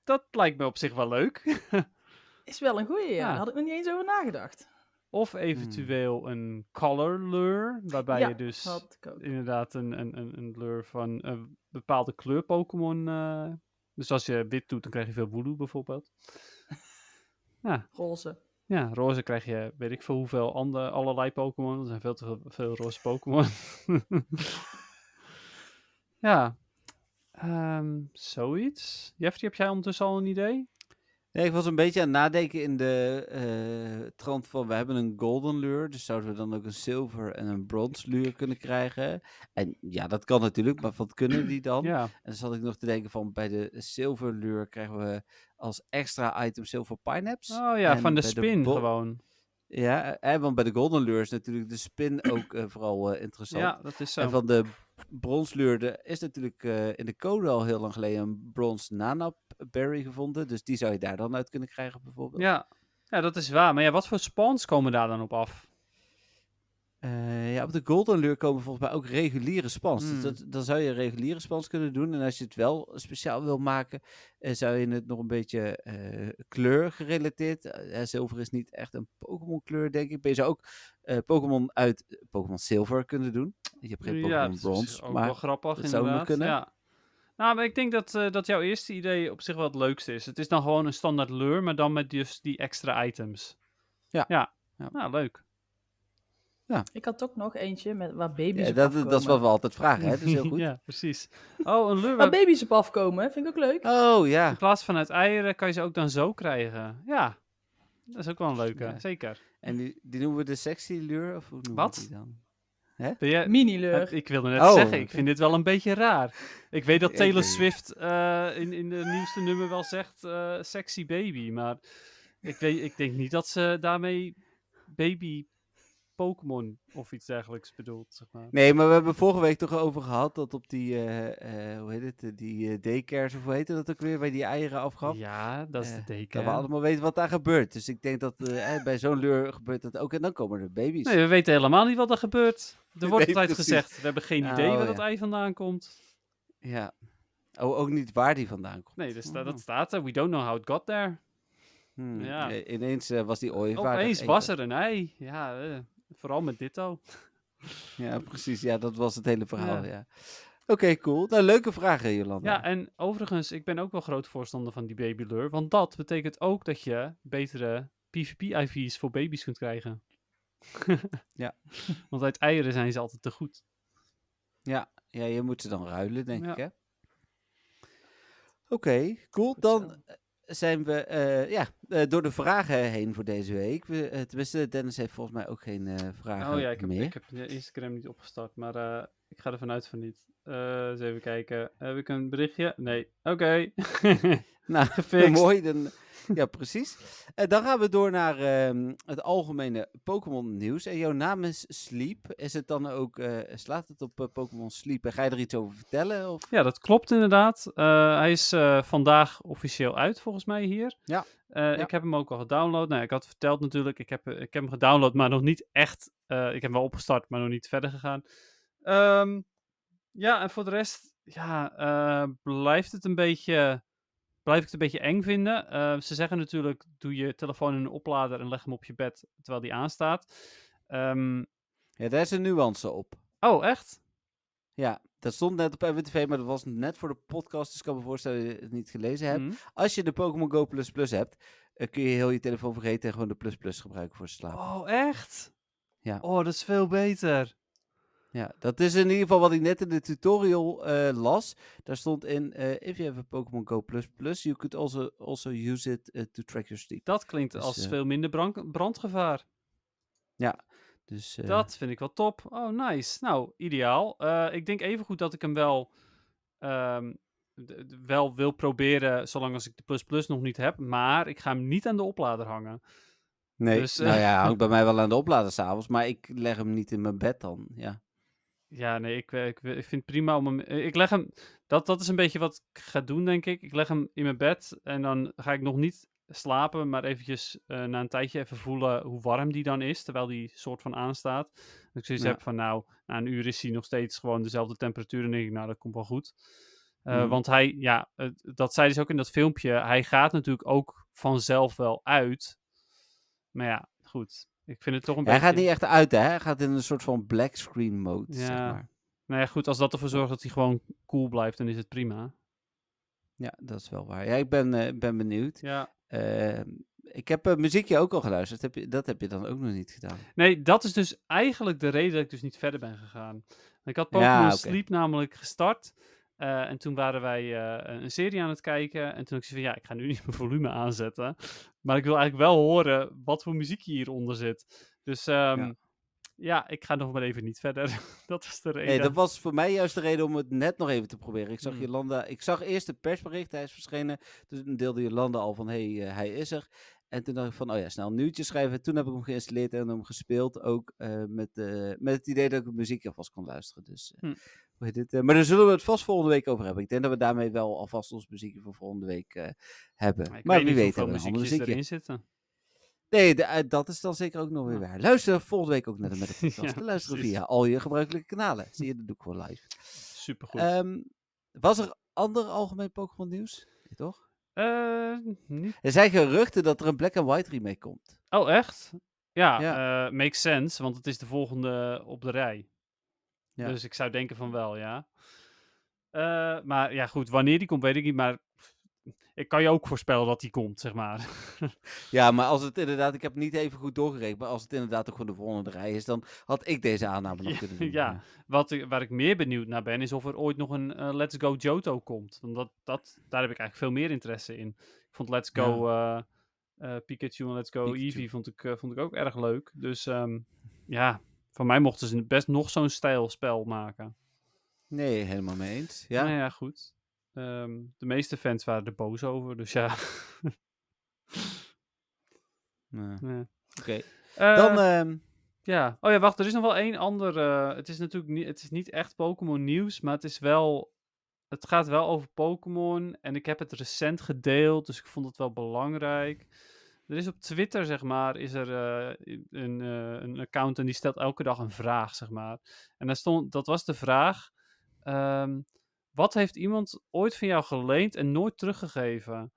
dat lijkt me op zich wel leuk. Is wel een goeie, ja. Ja. Daar had ik nog niet eens over nagedacht. of eventueel een color lure, waarbij ja, je dus inderdaad een, een, een, een lure van een bepaalde kleur Pokémon. eh, dus als je wit doet, dan krijg je veel Wooloo bijvoorbeeld. Ja, Roze. Ja, roze krijg je weet ik veel hoeveel andere, allerlei Pokémon. Er zijn veel te veel, roze Pokémon. ja, Ehm, zoiets. Jeffrey, heb jij ondertussen al een idee? Nee, ik was een beetje aan het nadenken in de eh, trant van we hebben een golden lure, dus zouden we dan ook een zilver en een bronze lure kunnen krijgen? En ja, dat kan natuurlijk, maar wat kunnen die dan? Ja, En dan zat ik nog te denken van bij de zilver lure krijgen we als extra item zilver pineapps. oh ja, En van de bij spin bo- gewoon. Ja, en want bij de golden lure is natuurlijk de spin ook eh, vooral eh, interessant. Ja, dat is zo. En van de bronsluurde is natuurlijk eh, in de code al heel lang geleden een brons nanap berry gevonden. Dus die zou je daar dan uit kunnen krijgen bijvoorbeeld. Ja. ja, dat is waar. Maar ja, wat voor spawns komen daar dan op af? Eh, ja, op de golden lure komen volgens mij ook reguliere spans. Dus Hmm. dat, dan zou je reguliere spans kunnen doen. En als je het wel speciaal wil maken, eh, zou je het nog een beetje kleur gerelateerd. zilver is niet echt een Pokémon kleur, denk ik. Maar je zou ook Pokémon uit Pokémon Silver kunnen doen. Je hebt geen ja, Pokémon dat is Bronze, ook maar wel grappig dat zou nog inderdaad. kunnen. Ja. Nou, maar ik denk dat, eh, dat jouw eerste idee op zich wel het leukste is. Het is dan gewoon een standaard lure, maar dan met dus die extra items. Ja. Ja, Ja. nou leuk. Ik had ook nog eentje met, waar baby's ja, op dat, afkomen. dat is wat we altijd vragen. Hè? Dat is heel goed. ja, precies. Oh, een lure. Waar waar- baby's op afkomen, vind ik ook leuk. Oh ja. In plaats van uit eieren kan je ze ook dan zo krijgen. Ja, dat is ook wel een leuke, Ja. zeker. En die, die noemen we de sexy lure? Of hoe noemen Wat? we die dan? Jij, Mini-leur. ik wilde net Oh, zeggen, ik vind dit wel een beetje raar. Ik weet dat Taylor. Swift eh, in, in de nieuwste nummer wel zegt eh, sexy baby, maar ik, weet, ik denk niet dat ze daarmee baby Pokémon of iets dergelijks bedoelt, zeg maar. Nee, maar we hebben vorige week toch over gehad dat op die, eh, eh, hoe heet het, die daycares of hoe heette dat ook weer, waar die eieren afgaf. Ja, dat is de Dat teken. we allemaal weten wat daar gebeurt. Dus ik denk dat bij zo'n leur gebeurt dat ook en dan komen er baby's. Nee, we weten helemaal niet wat er gebeurt. Er wordt Nee, altijd precies. gezegd, we hebben geen idee Oh, waar ja. dat ei vandaan komt. Ja. Oh, ook niet waar die vandaan komt. Nee, dus sta- Oh. dat staat er. We don't know how it got there. Hmm, Ja. ineens eh, was die ooievaar. Opeens was er een ei. Ja, eh, vooral met ditto. Ja, precies. Ja, dat was het hele verhaal. Ja. Ja. Oké, cool. Nou, leuke vragen, Jolanda. Ja, en overigens, ik ben ook wel groot voorstander van die babylure. Want dat betekent ook dat je betere PvP-IV's voor baby's kunt krijgen. Ja. Want uit eieren zijn ze altijd te goed. Ja, ja, je moet ze dan ruilen, denk Ja. ik, hè? Oké, cool. Dan eh, zijn we eh, ja, eh, door de vragen heen voor deze week. We, tenminste, Dennis heeft volgens mij ook geen vragen oh ja, ik heb, meer. ik heb Instagram niet opgestart, maar ik ga ervan uit van niet. Eens even kijken. Heb ik een berichtje? Nee. Oké. Nou, Gefixt. mooi. Dan, ja, precies. En dan gaan we door naar ehm, het algemene Pokémon nieuws. En jouw naam is Sleep. Is het dan ook, eh, slaat het op eh, Pokémon Sleep? En ga je er iets over vertellen? Of? Ja, dat klopt inderdaad. Eh, hij is eh, vandaag officieel uit, volgens mij hier. Ja. Eh, Ik heb hem ook al gedownload. Nou, ik had verteld natuurlijk, ik heb, eh, ik heb hem gedownload, maar nog niet echt. eh, ik heb hem wel opgestart, maar nog niet verder gegaan. Ehm, ja, en voor de rest, ja, eh, blijft het een beetje, blijf ik het een beetje eng vinden. Eh, ze zeggen natuurlijk, doe je telefoon in een oplader en leg hem op je bed terwijl die aanstaat. Ehm, Ja, daar is een nuance op. oh, echt? Ja, dat stond net op MWTV, maar dat was net voor de podcast. Dus ik kan me voorstellen dat je het niet gelezen hebt. Mhm. Als je de Pokémon Go Plus Plus hebt, eh, kun je heel je telefoon vergeten en gewoon de Plus Plus gebruiken voor slapen. Oh, echt? Ja. Oh, dat is veel beter. Ja, dat is in ieder geval wat ik net in de tutorial eh, las. Daar stond in, eh, if you have a Pokémon Go Plus Plus, you could also, also use it eh, to track your sleep. Dat klinkt Dus, als veel minder brand- brandgevaar. Dus, eh, Dat vind ik wel top. Oh, nice. Nou, ideaal. Ik denk even goed dat ik hem wel, ehm, wel wil proberen, zolang als ik de Plus Plus nog niet heb. Maar ik ga hem niet aan de oplader hangen. nee, dus, nou ja, hangt bij mij wel aan de oplader s'avonds, maar ik leg hem niet in mijn bed dan. Ja, Ja, nee, ik, eh, ik, ik vind het prima om hem... eh, Ik leg hem... Dat, dat is een beetje wat ik ga doen, denk ik. Ik leg hem in mijn bed en dan ga ik nog niet slapen, maar eventjes eh, na een tijdje even voelen hoe warm die dan is, terwijl die soort van aanstaat. Dat ik zoiets Ja. heb van, nou, na een uur is hij nog steeds gewoon dezelfde temperatuur. En denk ik, nou, dat komt wel goed. Eh, Mhm. Want hij, ja, eh, dat zei dus ook in dat filmpje, hij gaat natuurlijk ook vanzelf wel uit. Maar ja, goed. Ik vind het toch een hij beetje... gaat niet echt uit, hè? Hij gaat in een soort van black screen mode, zeg Ja. maar. Nou ja, goed, als dat ervoor zorgt dat hij gewoon cool blijft, dan is het prima. Ja, dat is wel waar. Ja, ik ben, eh, ben benieuwd. Ja. Ehm, ik heb eh, muziekje ook al geluisterd. Heb je, dat heb je dan ook nog niet gedaan. Nee, dat is dus eigenlijk de reden dat ik dus niet verder ben gegaan. Ik had Ja, Pokémon oké. Sleep namelijk gestart. Eh, en toen waren wij eh, een serie aan het kijken. En toen ik zei van ja, ik ga nu niet mijn volume aanzetten. Maar ik wil eigenlijk wel horen wat voor muziek hieronder zit. Dus ehm, ja. ja. ik ga nog maar even niet verder. dat is de reden. Nee, dat was voor mij juist de reden om het net nog even te proberen. Ik zag hmm. Jolanda, ik zag eerst het persbericht, hij is verschenen. Toen deelde Jolanda al van hé, hey, hij is er. En toen dacht ik van, oh ja, snel een nieuwtje schrijven. Toen heb ik hem geïnstalleerd en hem gespeeld. Ook uh, met, uh, met het idee dat ik muziek alvast kon luisteren. Dus, uh, hm. dit, maar daar zullen we het vast volgende week over hebben. Ik denk dat we daarmee wel alvast ons muziekje voor volgende week hebben. Maar, wie weet hebben we een muziekje erin zitten. Nee, de, dat is dan zeker ook nog weer waar. Luister volgende week ook naar de Met podcast. ja, luisteren via al je gebruikelijke kanalen. Zie je, dat doe ik voor live. Supergoed. Um, was er ander algemeen Pokémon nieuws? Nee, toch? Uh, niet... Er zijn geruchten dat er een Black and White remake komt. Oh, echt? Ja, ja. Uh, makes sense, want het is de volgende op de rij. Ja. Dus ik zou denken van wel, ja. Uh, maar ja, goed, wanneer die komt weet ik niet, maar ik kan je ook voorspellen dat die komt, zeg maar. ja, maar als het inderdaad, ik heb het niet even goed doorgerekend, maar als het inderdaad ook gewoon de volgende rij is, dan had ik deze aanname nog ja, kunnen doen. Ja, Wat waar ik meer benieuwd naar ben, is of er ooit nog een uh, Let's Go Johto komt. Want dat, dat, daar heb ik eigenlijk veel meer interesse in. Ik vond Let's Go ja. uh, uh, Pikachu en Let's Go Pikachu. Eevee vond ik, vond ik ook erg leuk. Dus um, ja, van mij mochten ze best nog zo'n stijlspel maken. Nee, helemaal mee eens. Ja, nou ja goed. Um, de meeste fans waren er boos over, dus ja. nee. Oké. Uh, Dan. Um... Ja. Oh ja, wacht. Er is nog wel één ander. Uh, het is natuurlijk niet. Het is niet echt Pokémon nieuws, maar het is wel. Het gaat wel over Pokémon. En ik heb het recent gedeeld, dus ik vond het wel belangrijk. Er is op Twitter, zeg maar, is er uh, een, een account en die stelt elke dag een vraag, zeg maar. En daar stond, dat was de vraag. Um, wat heeft iemand ooit van jou geleend en nooit teruggegeven?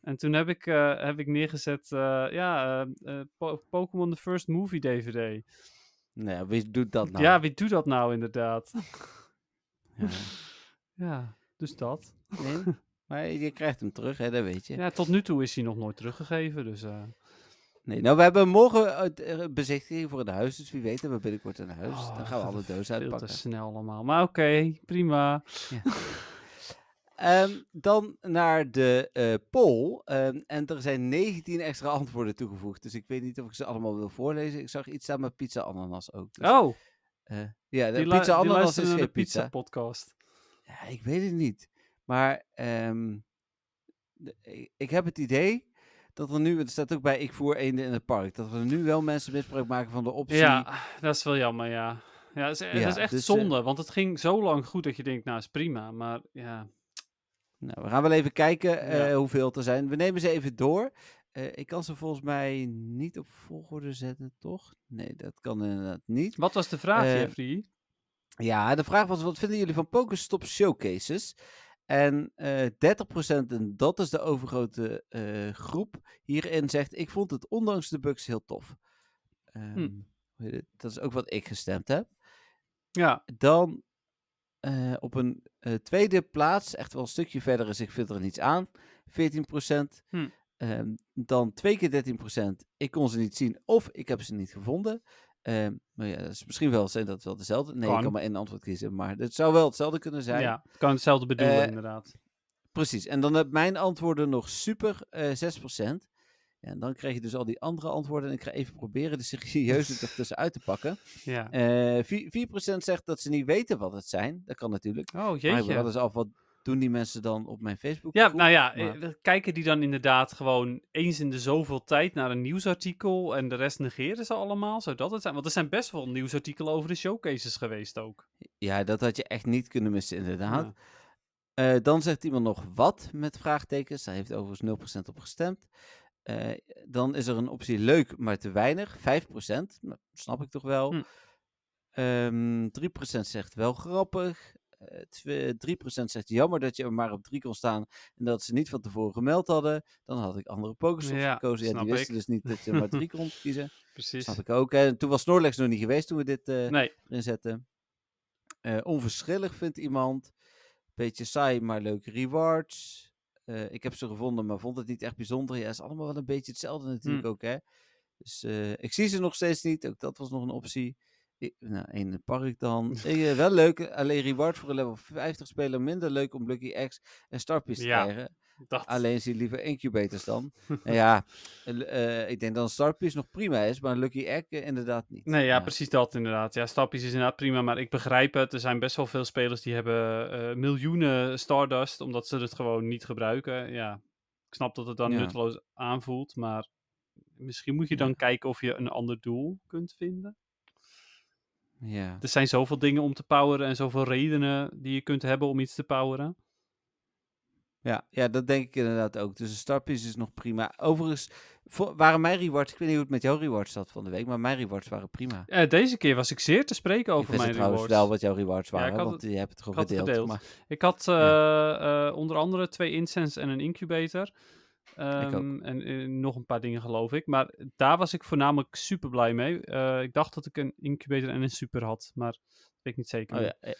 En toen heb ik, uh, heb ik neergezet, uh, ja, uh, po Pokémon The First Movie DVD. Nou, wie doet dat nou? Ja, wie doet dat nou inderdaad? ja. ja, dus dat. Nee, maar je krijgt hem terug, hè, dat weet je. Ja, tot nu toe is hij nog nooit teruggegeven, dus... Nee, nou, we hebben morgen bezichtiging voor het huis, dus wie weet hebben we binnenkort een huis. Oh, dan gaan we alle dozen uitpakken. Veel te snel allemaal, maar oké, okay, prima. Ja. um, dan naar de uh, poll. Um, en er zijn 19 extra antwoorden toegevoegd, dus ik weet niet of ik ze allemaal wil voorlezen. Ik zag iets staan met pizza ananas ook. Dus, oh! Uh, ja, de pizza ananas is geen pizza. podcast. Ja, ik weet het niet. Maar um, de, ik heb het idee dat er nu, het staat ook bij ik voer eenden in het park, dat er nu wel mensen misbruik maken van de optie. Ja, dat is wel jammer, ja. Ja, dat is, ja, dat is echt dus, zonde, uh, want het ging zo lang goed dat je denkt, nou is prima, maar ja. Nou, we gaan wel even kijken uh, ja. hoeveel er zijn. We nemen ze even door. Uh, ik kan ze volgens mij niet op volgorde zetten, toch? Nee, dat kan inderdaad niet. Wat was de vraag, Jeffrey? Ja, de vraag was, wat vinden jullie van Pokestop Showcases? En uh, 30%, en dat is de overgrote uh, groep, hierin zegt: Ik vond het ondanks de bugs heel tof. Um, hm. Dat is ook wat ik gestemd heb. Ja. Dan uh, op een tweede plaats, echt wel een stukje verder is, ik vind er niets aan, 14%. Hm. Um, dan twee keer 13%, ik kon ze niet zien of ik heb ze niet gevonden. Um, maar ja, dat is misschien wel zijn dat wel dezelfde. Nee, kan. ik kan maar één antwoord kiezen. Maar het zou wel hetzelfde kunnen zijn. Ja, het kan hetzelfde bedoelen, uh, inderdaad. Precies. En dan heb mijn antwoorden nog super uh, 6%. Ja, en dan krijg je dus al die andere antwoorden. En ik ga even proberen de serieuze ertussen uit te pakken. Ja. Uh, 4%, 4% zegt dat ze niet weten wat het zijn. Dat kan natuurlijk. Oh, jeetje. Maar wel eens af wat doen die mensen dan op mijn Facebook? Ja, nou ja, maar... kijken die dan inderdaad gewoon eens in de zoveel tijd naar een nieuwsartikel en de rest negeren ze allemaal? Zou dat het zijn? Want er zijn best wel nieuwsartikelen over de showcases geweest ook. Ja, dat had je echt niet kunnen missen, inderdaad. Ja. Uh, dan zegt iemand nog wat met vraagtekens. Daar heeft overigens 0% op gestemd. Uh, dan is er een optie leuk, maar te weinig. 5%. Dat snap ik toch wel. Hm. Um, 3% zegt wel grappig. Uh, 3% zegt jammer dat je er maar op 3 kon staan en dat ze niet van tevoren gemeld hadden. Dan had ik andere ja, gekozen. Ja, die wisten ik. dus niet dat je maar 3 kon kiezen. Precies. Snap ik ook. En toen was Snorlax nog niet geweest toen we dit uh, nee. erin zetten. Uh, onverschillig vindt iemand. Beetje saai, maar leuke rewards. Ik heb ze gevonden, maar vond het niet echt bijzonder. Ja, is allemaal wel een beetje hetzelfde natuurlijk Hmm. ook, hè. Dus ik zie ze nog steeds niet. Ook dat was nog een optie. Nou, in het park dan. Eh, wel leuk, alleen reward voor een level 50 speler. Minder leuk om Lucky X en Starpies te Ja. krijgen. Dat. Alleen zie je liever incubators dan. Ja, eh, eh, ik denk dat Starpies nog prima is, maar Lucky Egg eh, inderdaad niet. Nee, ja, precies dat inderdaad. Ja, stapjes is inderdaad prima, maar ik begrijp het. Er zijn best wel veel spelers die hebben eh, miljoenen Stardust, omdat ze het gewoon niet gebruiken. Ja, ik snap dat het dan Ja. nutteloos aanvoelt, maar misschien moet je dan kijken of je een ander doel kunt vinden. Ja. Er zijn zoveel dingen om te poweren en zoveel redenen die je kunt hebben om iets te poweren. Ja, ja, dat denk ik inderdaad ook. Dus de Starpies is nog prima. Overigens vo- waren mijn rewards, ik weet niet hoe het met jouw rewards zat van de week, maar mijn rewards waren prima. Eh, deze keer was ik zeer te spreken ik over wist mijn het trouwens rewards. wel wat jouw rewards Ja, ik waren, had want je hebt het gewoon had het gedeeld. gedeeld. Maar, Ik had Ja. eh, eh, onder andere twee incense en een incubator. Ehm, en eh, nog een paar dingen geloof ik. Maar daar was ik voornamelijk super blij mee. Eh, ik dacht dat ik een incubator en een super had. Maar dat weet ik niet zeker. oh ja, eh,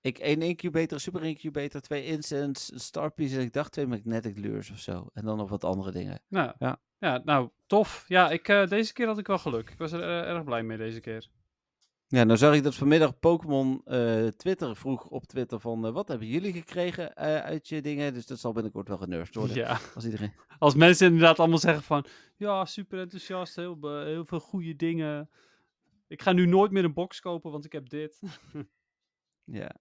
ik één incubator, een super incubator, twee incense, een Starpies en ik dacht twee magnetic lures of zo. En dan nog wat andere dingen. Nou, Ja. ja. nou, tof. Ja, ik, deze keer had ik wel geluk. Ik was er erg blij mee deze keer. Ja, nou zag ik dat vanmiddag Pokémon eh, Twitter vroeg op Twitter van eh, wat hebben jullie gekregen eh, uit je dingen? Dus dat zal binnenkort wel genervd worden. Ja, Als iedereen... als mensen inderdaad allemaal zeggen van... Ja, super enthousiast, heel, veel goede dingen. Ik ga nu nooit meer een box kopen, want ik heb dit. Ja.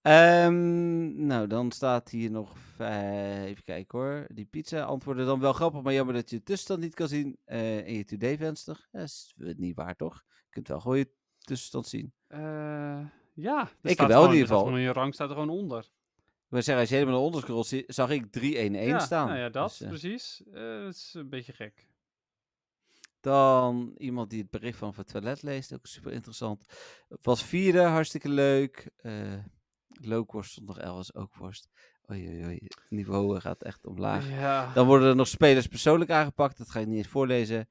Ehm, nou, dan staat hier nog. even kijken hoor. Die pizza antwoorden dan wel grappig, maar jammer dat je de tussenstand niet kan zien in je today-venster. Dat is niet waar, toch? Je kunt wel gewoon je tussenstand zien. Eh, ja, Ik staat wel in ieder er geval. je rang staat er gewoon onder. Wil zeggen, als je helemaal onder scrolt, zag ik 3-1-1 ja, staan. Nou ja, dat, Dus, eh, precies. Eh, dat is een beetje gek. Dan iemand die het bericht van het toilet leest, ook super interessant. Was vierde, hartstikke leuk. Eh Lookworst stond nog elders, ook worst. Oei, oei, oei. Het niveau gaat echt omlaag. Ja, Dan worden er nog spelers persoonlijk aangepakt. Dat ga ik niet eens voorlezen.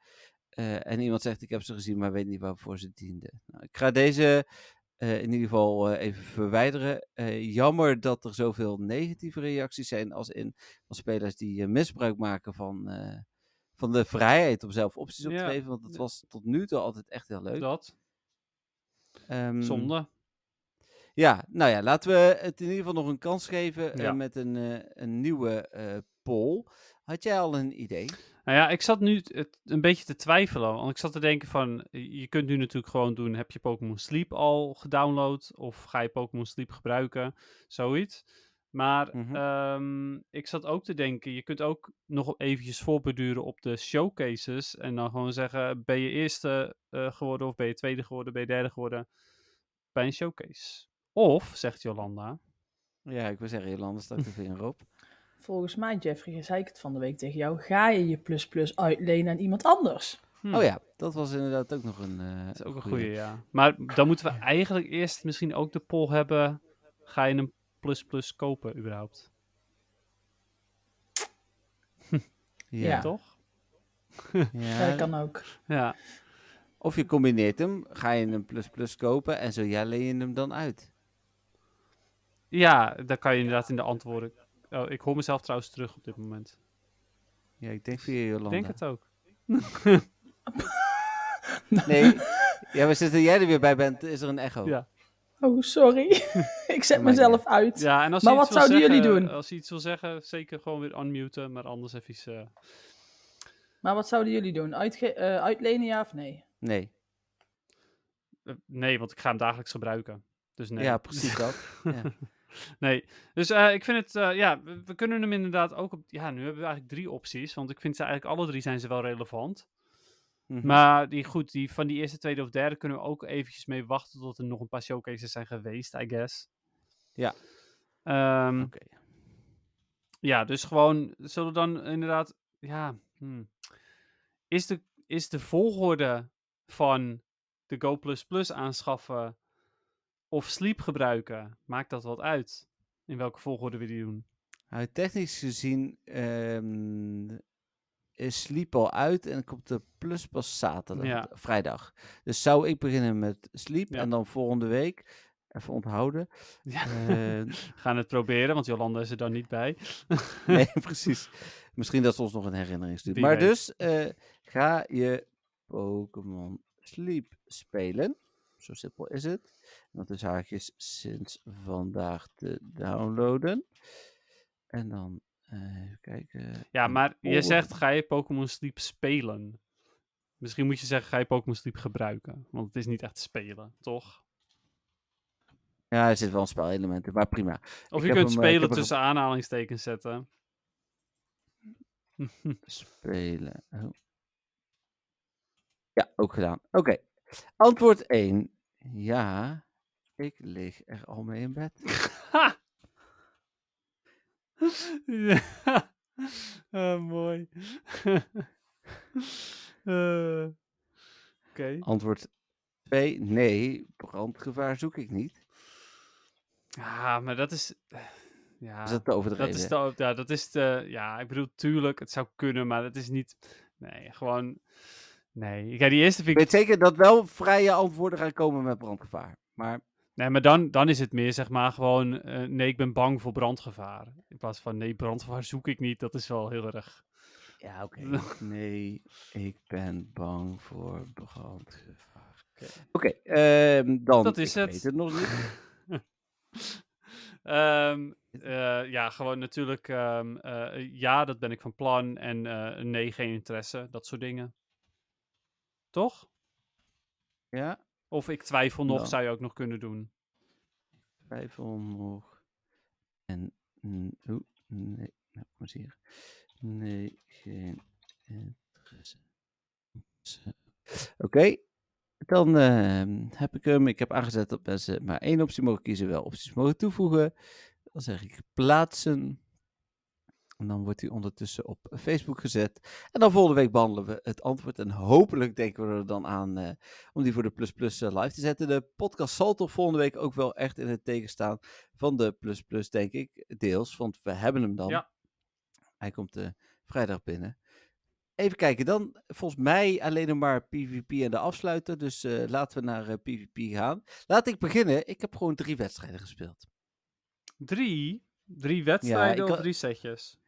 Eh, en iemand zegt, ik heb ze gezien, maar weet niet waarvoor ze dienden. Nou, ik ga deze eh, in ieder geval eh, even verwijderen. Jammer dat er zoveel negatieve reacties zijn als in van spelers die misbruik maken van, van de vrijheid om zelf opties op te Ja. geven. Want Ja. was tot nu toe altijd echt heel leuk. dat. Ehm, Zonde. Ja, nou ja, laten we het in ieder geval nog een kans geven Ja. met een, een nieuwe poll. Had jij al een idee? Nou ja, ik zat nu het een beetje te twijfelen. Want ik zat te denken van, je kunt nu natuurlijk gewoon doen, heb je Pokémon Sleep al gedownload? Of ga je Pokémon Sleep gebruiken? Zoiets. Maar Mhm. ehm, ik zat ook te denken, je kunt ook nog eventjes voorbeduren op de showcases. En dan gewoon zeggen, ben je eerste eh, geworden of ben je tweede geworden, ben je derde geworden bij een showcase? Of, zegt Jolanda, Ja, ik wil zeggen, Jolanda stak de vinger op. Volgens mij, Jeffrey, zei ik het van de week tegen jou. Ga je je plus plus uitlenen aan iemand anders? hm, Oh ja, dat was inderdaad ook nog een. eh, Dat is ook een goede, ja. Maar dan moeten we eigenlijk eerst misschien ook de poll hebben. Ga je een plus plus kopen überhaupt? Ja, Ja. Toch? ja. Dat kan ook. Ja. Of je combineert hem, ga je een plus plus kopen en zo ja, leen je hem dan uit. Ja, daar kan je inderdaad in de antwoorden. Oh, ik hoor mezelf trouwens terug op dit moment. Ja, ik denk via Jolanda. Ik denk het ook. Nee, ja, maar sinds jij er weer bij bent, is er een echo. Ja. Oh, sorry. ik zet mezelf uit. Ja, en als Maar je wat iets wil zouden jullie zeggen- doen? Als je iets wil zeggen, zeker gewoon weer unmuten. Maar anders even... eh Maar wat zouden jullie doen? Uitge eh, uitlenen, ja of nee? Nee. eh, nee, want ik ga hem dagelijks gebruiken. Dus nee. Ja, precies dat. Ja. Nee, dus eh, ik vind het, eh, ja, we, we kunnen hem inderdaad ook op, ja, nu hebben we eigenlijk drie opties, want ik vind ze eigenlijk alle drie zijn ze wel relevant. Mhm. Maar die, goed, die van die eerste, tweede of derde kunnen we ook eventjes mee wachten tot er nog een paar showcases zijn geweest, I guess. Ja. Ehm, Oké. Ja, dus gewoon, zullen we dan inderdaad, ja, hmm. is, de, is de volgorde van de Go aanschaffen of Sleep gebruiken, maakt dat wat uit? In welke volgorde we die doen? Nou, technisch gezien ehm, is Sleep al uit en komt de plus pas zaterdag, Ja. vrijdag. Dus zou ik beginnen met Sleep Ja. en dan volgende week, even onthouden. Ja. eh, gaan het proberen, want Jolanda is er dan niet bij. nee, precies. Misschien dat ze ons nog een herinnering stuurt. Maar weet. dus, eh, ga je Pokémon Sleep spelen. Zo simpel is het. En dat is haakjes sinds vandaag te downloaden. En dan eh, even kijken. Ja, maar je zegt, ga je Pokémon Sleep spelen? Misschien moet je zeggen, ga je Pokémon Sleep gebruiken? Want het is niet echt spelen, toch? Ja, er zit wel een spelelement in, maar prima. Of je kunt hem, eh, spelen hem tussen aanhalingstekens zetten. Spelen. Oh. Ja, ook gedaan. Oké. Antwoord 1. Ja, ik lig er al mee in bed. Ha! ja. Ah, mooi. Eh, Oké. Antwoord 2. Nee, brandgevaar zoek ik niet. Ja, maar dat is... Ja, Is dat te overdreven? dat is de, ja, dat is. Ja, ik bedoel, tuurlijk, het zou kunnen, maar dat is niet... Nee, gewoon... Nee, kijk, die eerste Ik vind ik... weet zeker dat wel vrije antwoorden gaan komen met brandgevaar. Maar Nee, maar dan, dan is het meer, zeg maar, gewoon... eh, nee, ik ben bang voor brandgevaar. In plaats van, nee, brandgevaar zoek ik niet. Dat is wel heel erg... ja, oké. nee, ik ben bang voor brandgevaar. Oké, ehm, dan. Dat is ik het. weet het nog niet. Ehm, eh, ja, gewoon natuurlijk. ehm, eh, ja, dat ben ik van plan. En nee, geen interesse. Dat soort dingen. Toch? Ja, Of ik twijfel nog, zou je ook nog kunnen doen. twijfel nog. En. oeh, nee, nou, kom eens hier. Nee, geen interesse. Oké, dan ehm, heb ik hem. Ik heb aangezet dat mensen maar één optie mogen kiezen, wel opties mogen toevoegen. Dan zeg ik plaatsen. En dan wordt hij ondertussen op Facebook gezet. En dan volgende week behandelen we het antwoord. En hopelijk denken we er dan aan eh, om die voor de Plus Plus eh, live te zetten. De podcast zal toch volgende week ook wel echt in het teken staan van de Plus Plus, denk ik. Deels, want we hebben hem dan. Ja. Hij komt eh, vrijdag binnen. Even kijken, dan volgens mij alleen nog maar PvP en de afsluiter. Dus laten we naar PvP gaan. Laat ik beginnen. Ik heb gewoon drie wedstrijden gespeeld. Drie? Drie wedstrijden ik of drie setjes?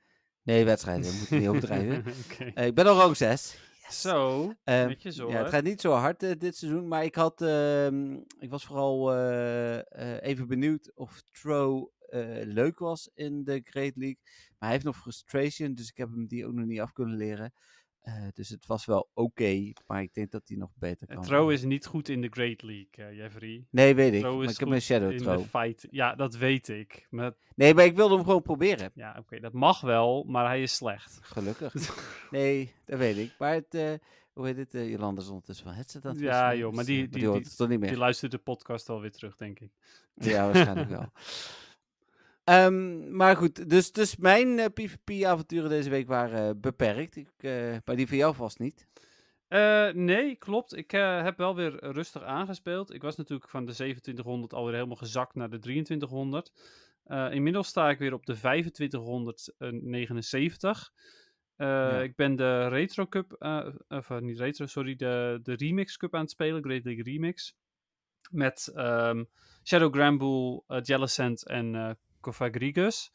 Nee, wedstrijden, we moeten niet overdrijven. Oké. Eh, ik ben al rang 6. Zo, Eh, netjes hoor. Ja, het gaat niet zo hard eh, dit seizoen, maar ik had, ehm, ik was vooral eh, eh, even benieuwd of Tro eh, leuk was in de Great League. Maar hij heeft nog frustration, dus ik heb hem die ook nog niet af kunnen leren. Eh, dus het was wel oké, maar ik denk dat hij nog beter Eh, kan. Tro is niet goed in de Great League, eh, Jeffrey. Nee, weet ik. Tro Maar ik heb een Shadow Tro. de fight. Ja, dat weet ik. Maar, Nee, maar ik wilde hem gewoon proberen. ja, oké, dat mag wel, maar hij is slecht. Gelukkig. nee, dat weet ik. Maar het, hoe heet het? Jolanda is ondertussen van het Ja, joh, maar dus, die- die- die-. Je luistert de podcast alweer terug, denk ik. Ja, waarschijnlijk wel. Ehm, maar goed, dus, dus mijn eh, PvP-avonturen deze week waren eh, beperkt. Ik, eh, maar die van jou vast niet. Nee, klopt. Ik heb wel weer rustig aangespeeld. Ik was natuurlijk van de 2700 alweer helemaal gezakt naar de 2300. Eh, inmiddels sta ik weer op de 2579. Eh, Ja. Ik ben de Retro Cup, of niet Retro, sorry, de, de Remix Cup aan het spelen, Great League Remix. Met ehm, Shadow Granbull, uh, Jellicent en Cofagrigus.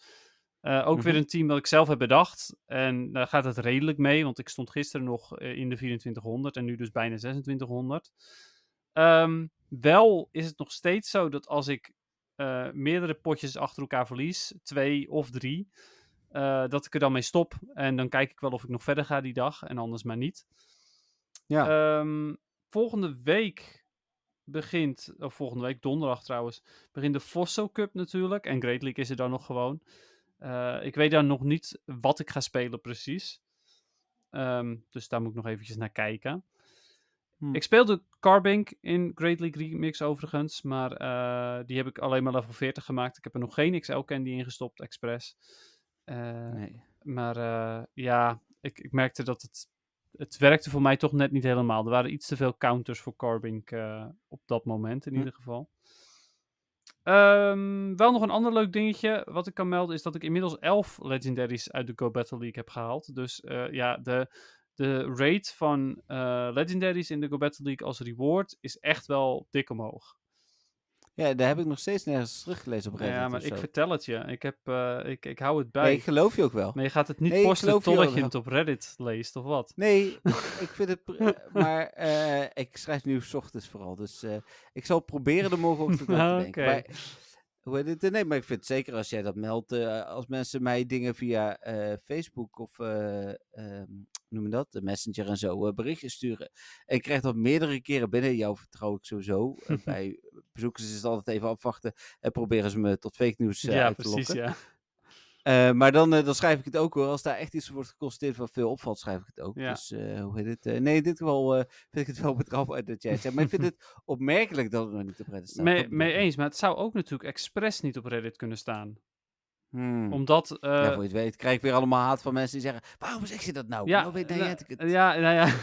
Eh, ook weer Mhm. een team dat ik zelf heb bedacht. En daar gaat het redelijk mee, want ik stond gisteren nog eh, in de 2400 en nu dus bijna 2600. Ehm, wel is het nog steeds zo dat als ik eh, meerdere potjes achter elkaar verlies, twee of drie, dat ik er dan mee stop. En dan kijk ik wel of ik nog verder ga die dag en anders maar niet. Ja. Ehm, volgende week begint, of volgende week donderdag trouwens, begint de Fosso Cup natuurlijk. En Great League is er dan nog gewoon. Eh, ik weet dan nog niet wat ik ga spelen precies. Ehm, dus daar moet ik nog eventjes naar kijken. Hm. Ik speelde Carbink in Great League Remix overigens, maar eh, die heb ik alleen maar level 40 gemaakt. Ik heb er nog geen XL candy in gestopt, expres. Eh, nee. maar eh, ja, ik, ik merkte dat het, het werkte voor mij toch net niet helemaal. Er waren iets te veel counters voor Carbink eh, op dat moment in Hm. ieder geval. Ehm, wel nog een ander leuk dingetje wat ik kan melden is dat ik inmiddels 11 legendaries uit de Go Battle League heb gehaald. Dus eh, ja, de, de rate van eh, legendaries in de Go Battle League als reward is echt wel dik omhoog. Ja, daar heb ik nog steeds nergens teruggelezen op Reddit Ja, maar ik vertel het je. Ik, heb, eh, ik, ik hou het bij. Nee, ik geloof je ook wel. Maar je gaat het niet Nee, posten je totdat je het op Reddit leest, of wat? Nee, ik vind het. pr- maar eh, ik schrijf nu 's ochtends vooral. Dus eh, ik zal proberen er morgenochtend aan te denken. Oké. Maar, hoe heet het? Nee, maar ik vind het zeker als jij dat meldt. eh, als mensen mij dingen via eh, Facebook of. eh, ehm, noem je dat? De Messenger en zo. eh, berichtjes sturen. En ik krijg dat meerdere keren binnen. Jou vertrouw ik sowieso. Eh, bij bezoekers is het altijd even afwachten. En proberen ze me tot fake nieuws eh, ja, uit te precies, lokken. ja. Eh, maar dan, eh, dan schrijf ik het ook hoor. Als daar echt iets wordt geconstateerd wat veel opvalt, schrijf ik het ook. Ja. Dus hoe heet het? Nee, in dit geval vind ik het wel betrouwbaar dat jij het zegt. Maar ik vind het opmerkelijk dat het nog niet op Reddit staat. Mee, mee eens, maar het zou ook natuurlijk expres niet op Reddit kunnen staan. Hmm. Omdat... eh, ja, voor je het weet krijg ik weer allemaal haat van mensen die zeggen... Waarom zeg je dat nou? Ja, nou weet nou, het- ja, nou ja.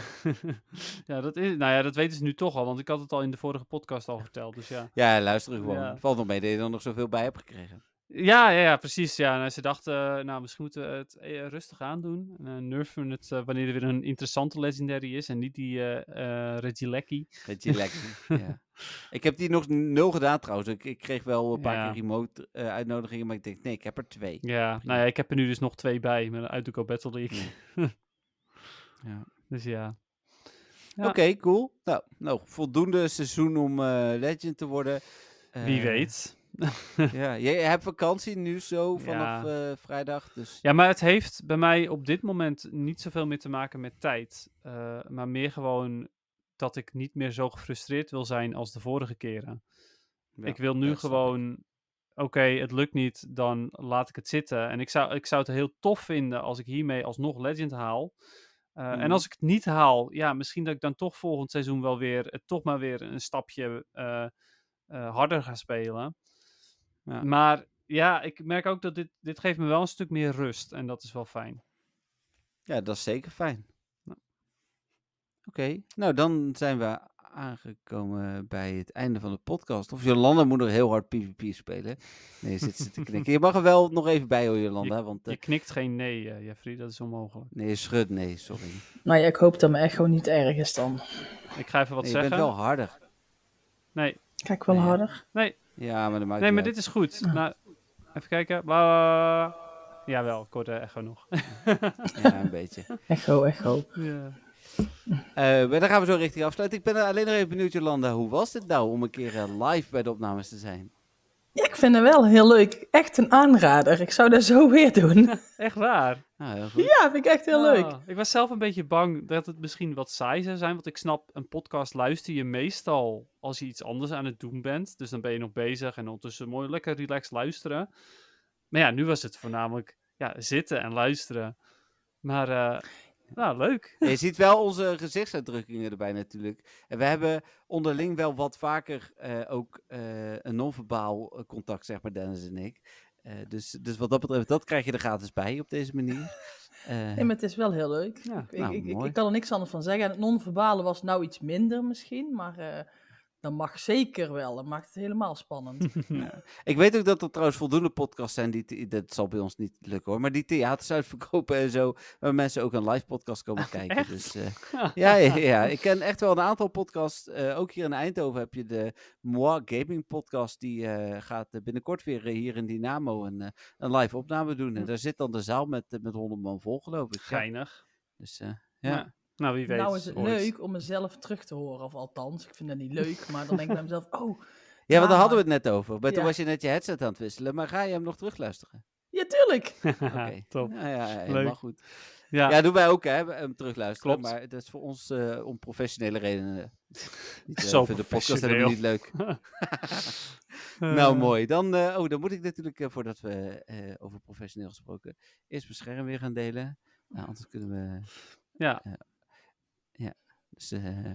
ja, dat is, nou ja, dat weten ze nu toch al, want ik had het al in de vorige podcast al verteld, dus ja. Ja, luister gewoon. Ja. Valt nog mee dat je er nog zoveel bij hebt gekregen. Ja, ja, ja precies. Ja. Nou, ze dachten, eh, nou, misschien moeten we het eh, rustig aandoen. En, eh, nerven we het eh, wanneer er weer een interessante legendary is en niet die eh eh ja. Ik heb die nog nul gedaan trouwens. Ik, ik kreeg wel een paar Ja. keer remote eh, uitnodigingen, maar ik denk, nee, ik heb er twee. Ja, nou ja, ik heb er nu dus nog twee bij met een Uitduco Battle League. Ja. Dus ja. Ja. Oké, cool. Nou, nou, voldoende seizoen om eh, legend te worden. Wie Eh, weet. Ja, jij hebt vakantie nu zo vanaf Ja. eh, vrijdag. Dus Ja, maar het heeft bij mij op dit moment niet zoveel meer te maken met tijd. eh, maar meer gewoon dat ik niet meer zo gefrustreerd wil zijn als de vorige keren. ja, ik wil nu gewoon, oké, het lukt niet, dan laat ik het zitten. En ik zou, ik zou het heel tof vinden als ik hiermee alsnog Legend haal. Eh, En Mhm. als ik het niet haal, ja, misschien dat ik dan toch volgend seizoen wel weer, het toch maar weer een stapje harder ga spelen. Ja. Maar ja, ik merk ook dat dit, dit geeft me wel een stuk meer rust. En dat is wel fijn. Ja, dat is zeker fijn. Nou. Oké, nou dan zijn we aangekomen bij het einde van de podcast. Of Jolanda moet nog heel hard PvP spelen. Nee, zit ze te knikken. Je mag er wel nog even bij hoor, Jolanda. Want, eh, Je knikt geen nee, eh, Jeffrey. Dat is onmogelijk. nee, schud, nee, sorry. Nou ja, ik hoop dat mijn echo niet erg is dan. Ik ga even wat Nee, je zeggen. bent wel harder. Nee, Kijk wel Nee, harder. Ja, maar dat maakt nee, maar dit is goed. Nou, even kijken. Bla, bla, bla. Jawel, de echo nog. Ja, een beetje. Echo, echo. ja. Eh, maar dan gaan we zo richting afsluiten. Ik ben alleen nog even benieuwd, Jolanda. Hoe was het nou om een keer eh, live bij de opnames te zijn? Ik vind het wel heel leuk. Echt een aanrader. Ik zou dat zo weer doen. Echt waar. Nou, heel goed. Ja, vind ik echt heel leuk. Ah, ik was zelf een beetje bang dat het misschien wat saai zou zijn. Want ik snap, een podcast luister je meestal als je iets anders aan het doen bent. Dus dan ben je nog bezig en ondertussen mooi lekker relaxed luisteren. Maar ja, nu was het voornamelijk ja, zitten en luisteren. Maar, eh, nou, leuk. Je ziet wel onze gezichtsuitdrukkingen erbij natuurlijk. En we hebben onderling wel wat vaker eh, ook eh, een non-verbaal eh, contact, zeg maar, Dennis en ik. Eh, dus, dus wat dat betreft, dat krijg je er gratis bij op deze manier. Eh, Nee, maar het is wel heel leuk. Ja, ik, nou, ik, ik, kan er niks anders van zeggen. En het non-verbale was nou iets minder misschien, maar eh, dat mag zeker wel. Dat maakt het helemaal spannend. Ik weet ook dat er trouwens voldoende podcasts zijn, die, dat zal bij ons niet lukken hoor, maar die theaters uitverkopen en zo, waar mensen ook een live podcast komen kijken. echt? Dus, eh, ja, ja, ja, ik ken echt wel een aantal podcasts. eh, ook hier in Eindhoven heb je de Moi Gaming podcast, die eh, gaat binnenkort weer hier in Dynamo een, een live opname doen. En daar zit dan de zaal met, met 100 man vol, geloof ik. Ja. Geinig. Dus eh, Ja. ja. Nou, wie weet. nou is het ooit. leuk om mezelf terug te horen. Of althans, ik vind dat niet leuk. Maar dan denk ik bij mezelf, oh, ja, want daar hadden we het net over. Maar toen was je net je headset aan het wisselen, maar ga je hem nog terugluisteren? ja tuurlijk. Oké. Top. Ja, ja, ja, Leuk. helemaal goed. Ja, Ja, doen wij ook, hè, hem terugluisteren. Klopt. Maar dat is voor ons eh, om professionele redenen. Niet, eh, Zo voor de podcast helemaal niet leuk. nou, mooi. Dan, eh, oh, dan moet ik natuurlijk, voordat we eh, over professioneel gesproken, eerst mijn scherm weer gaan delen. Nou, anders kunnen we... Ja, Dus, eh,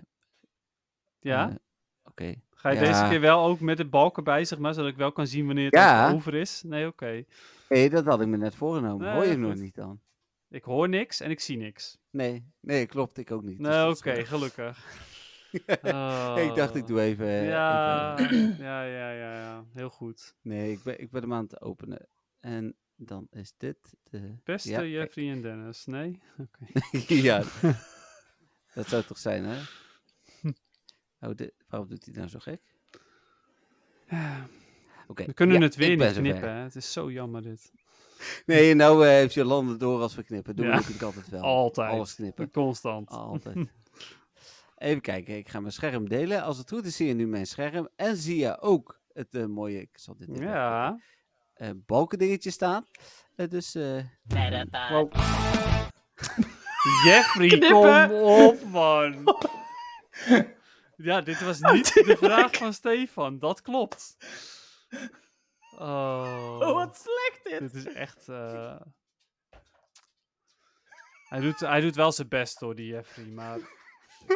ja. eh, Oké. Ga je ja. deze keer wel ook met de balken bij, zeg maar, zodat ik wel kan zien wanneer het Ja. over is? Nee, oké. Nee, dat had ik me net voorgenomen. Nee, Hoor je nog niet dan? Ik hoor niks en ik zie niks. Nee, nee, klopt. Ik ook niet. Dus Nee, oké, is, gelukkig. eh, ik dacht, ik doe even... eh, Ja, even- ja, ja, ja, ja. Heel goed. nee, ik ben, ik ben hem aan het openen. En dan is dit de... Beste Ja. Jeffrey en Dennis. Nee? Oké. ja, dat zou toch zijn, hè? Oh, dit, waarom doet hij nou zo gek? Oké, We kunnen ja, het weer niet knippen. hè. Het is zo jammer dit. Nee, nou eh, heeft Jolande door als we knippen. Doen we Ja. natuurlijk altijd wel. Altijd. Alles knippen. Constant. Altijd. Even kijken, ik ga mijn scherm delen. Als het goed is, zie je nu mijn scherm. En zie je ook het eh, mooie, ik zal dit even Ja. eh balkendingetje staan. Dus eh, Wow. Jeffrey, Knippen. kom op, man. Ja, dit was niet de vraag van Stefan. Dat klopt. Oh, Oh, wat slecht dit. dit is echt... eh, Hij, doet, hij doet wel zijn best hoor, die Jeffrey. Maar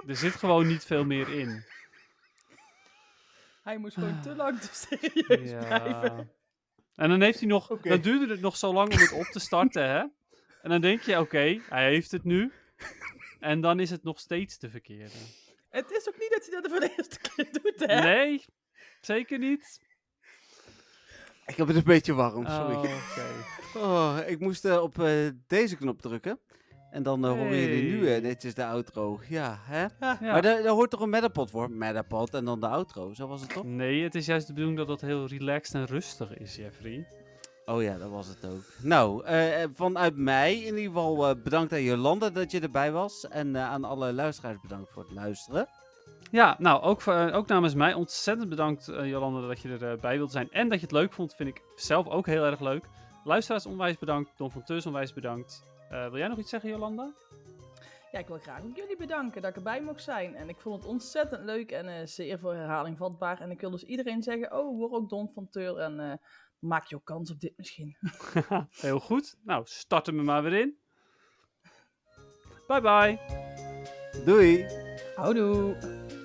er zit gewoon niet veel meer in. Hij moest gewoon te lang te serieus blijven. Ja. En dan heeft hij nog... Dan duurde het nog zo lang om het op te starten, hè? En dan denk je, oké, hij heeft het nu. En dan is het nog steeds de verkeerde. Het is ook niet dat hij dat voor de eerste keer doet, hè? Nee, zeker niet. ik heb het een beetje warm, sorry. Oh, oké. Oh, ik moest eh, op eh, deze knop drukken. En dan eh, horen jullie nu Hey. netjes de outro. Ja, hè? Ja. Maar daar hoort toch een Metapod voor? Metapod en dan de outro, zo was het toch? Nee, het is juist de bedoeling dat het heel relaxed en rustig is, Jeffrey. Oh ja, dat was het ook. Nou, eh, eh, vanuit mij in ieder geval eh, bedankt aan Jolanda dat je erbij was. En eh, aan alle luisteraars bedankt voor het luisteren. Ja, nou, ook, voor- ook namens mij ontzettend bedankt, Jolanda, dat je erbij wilt zijn. En dat je het leuk vond, vind ik zelf ook heel erg leuk. Luisteraars onwijs bedankt, Don van Teus onwijs bedankt. Eh, wil jij nog iets zeggen, Jolanda? Ja, ik wil graag ook jullie bedanken dat ik erbij mocht zijn. En ik vond het ontzettend leuk en eh, zeer voor herhaling vatbaar. En ik wil dus iedereen zeggen, oh, word ook Don van Teur en eh, maak je ook kans op dit misschien. Heel goed. Nou, starten we maar weer in. Bye bye. Doei! Houdoe!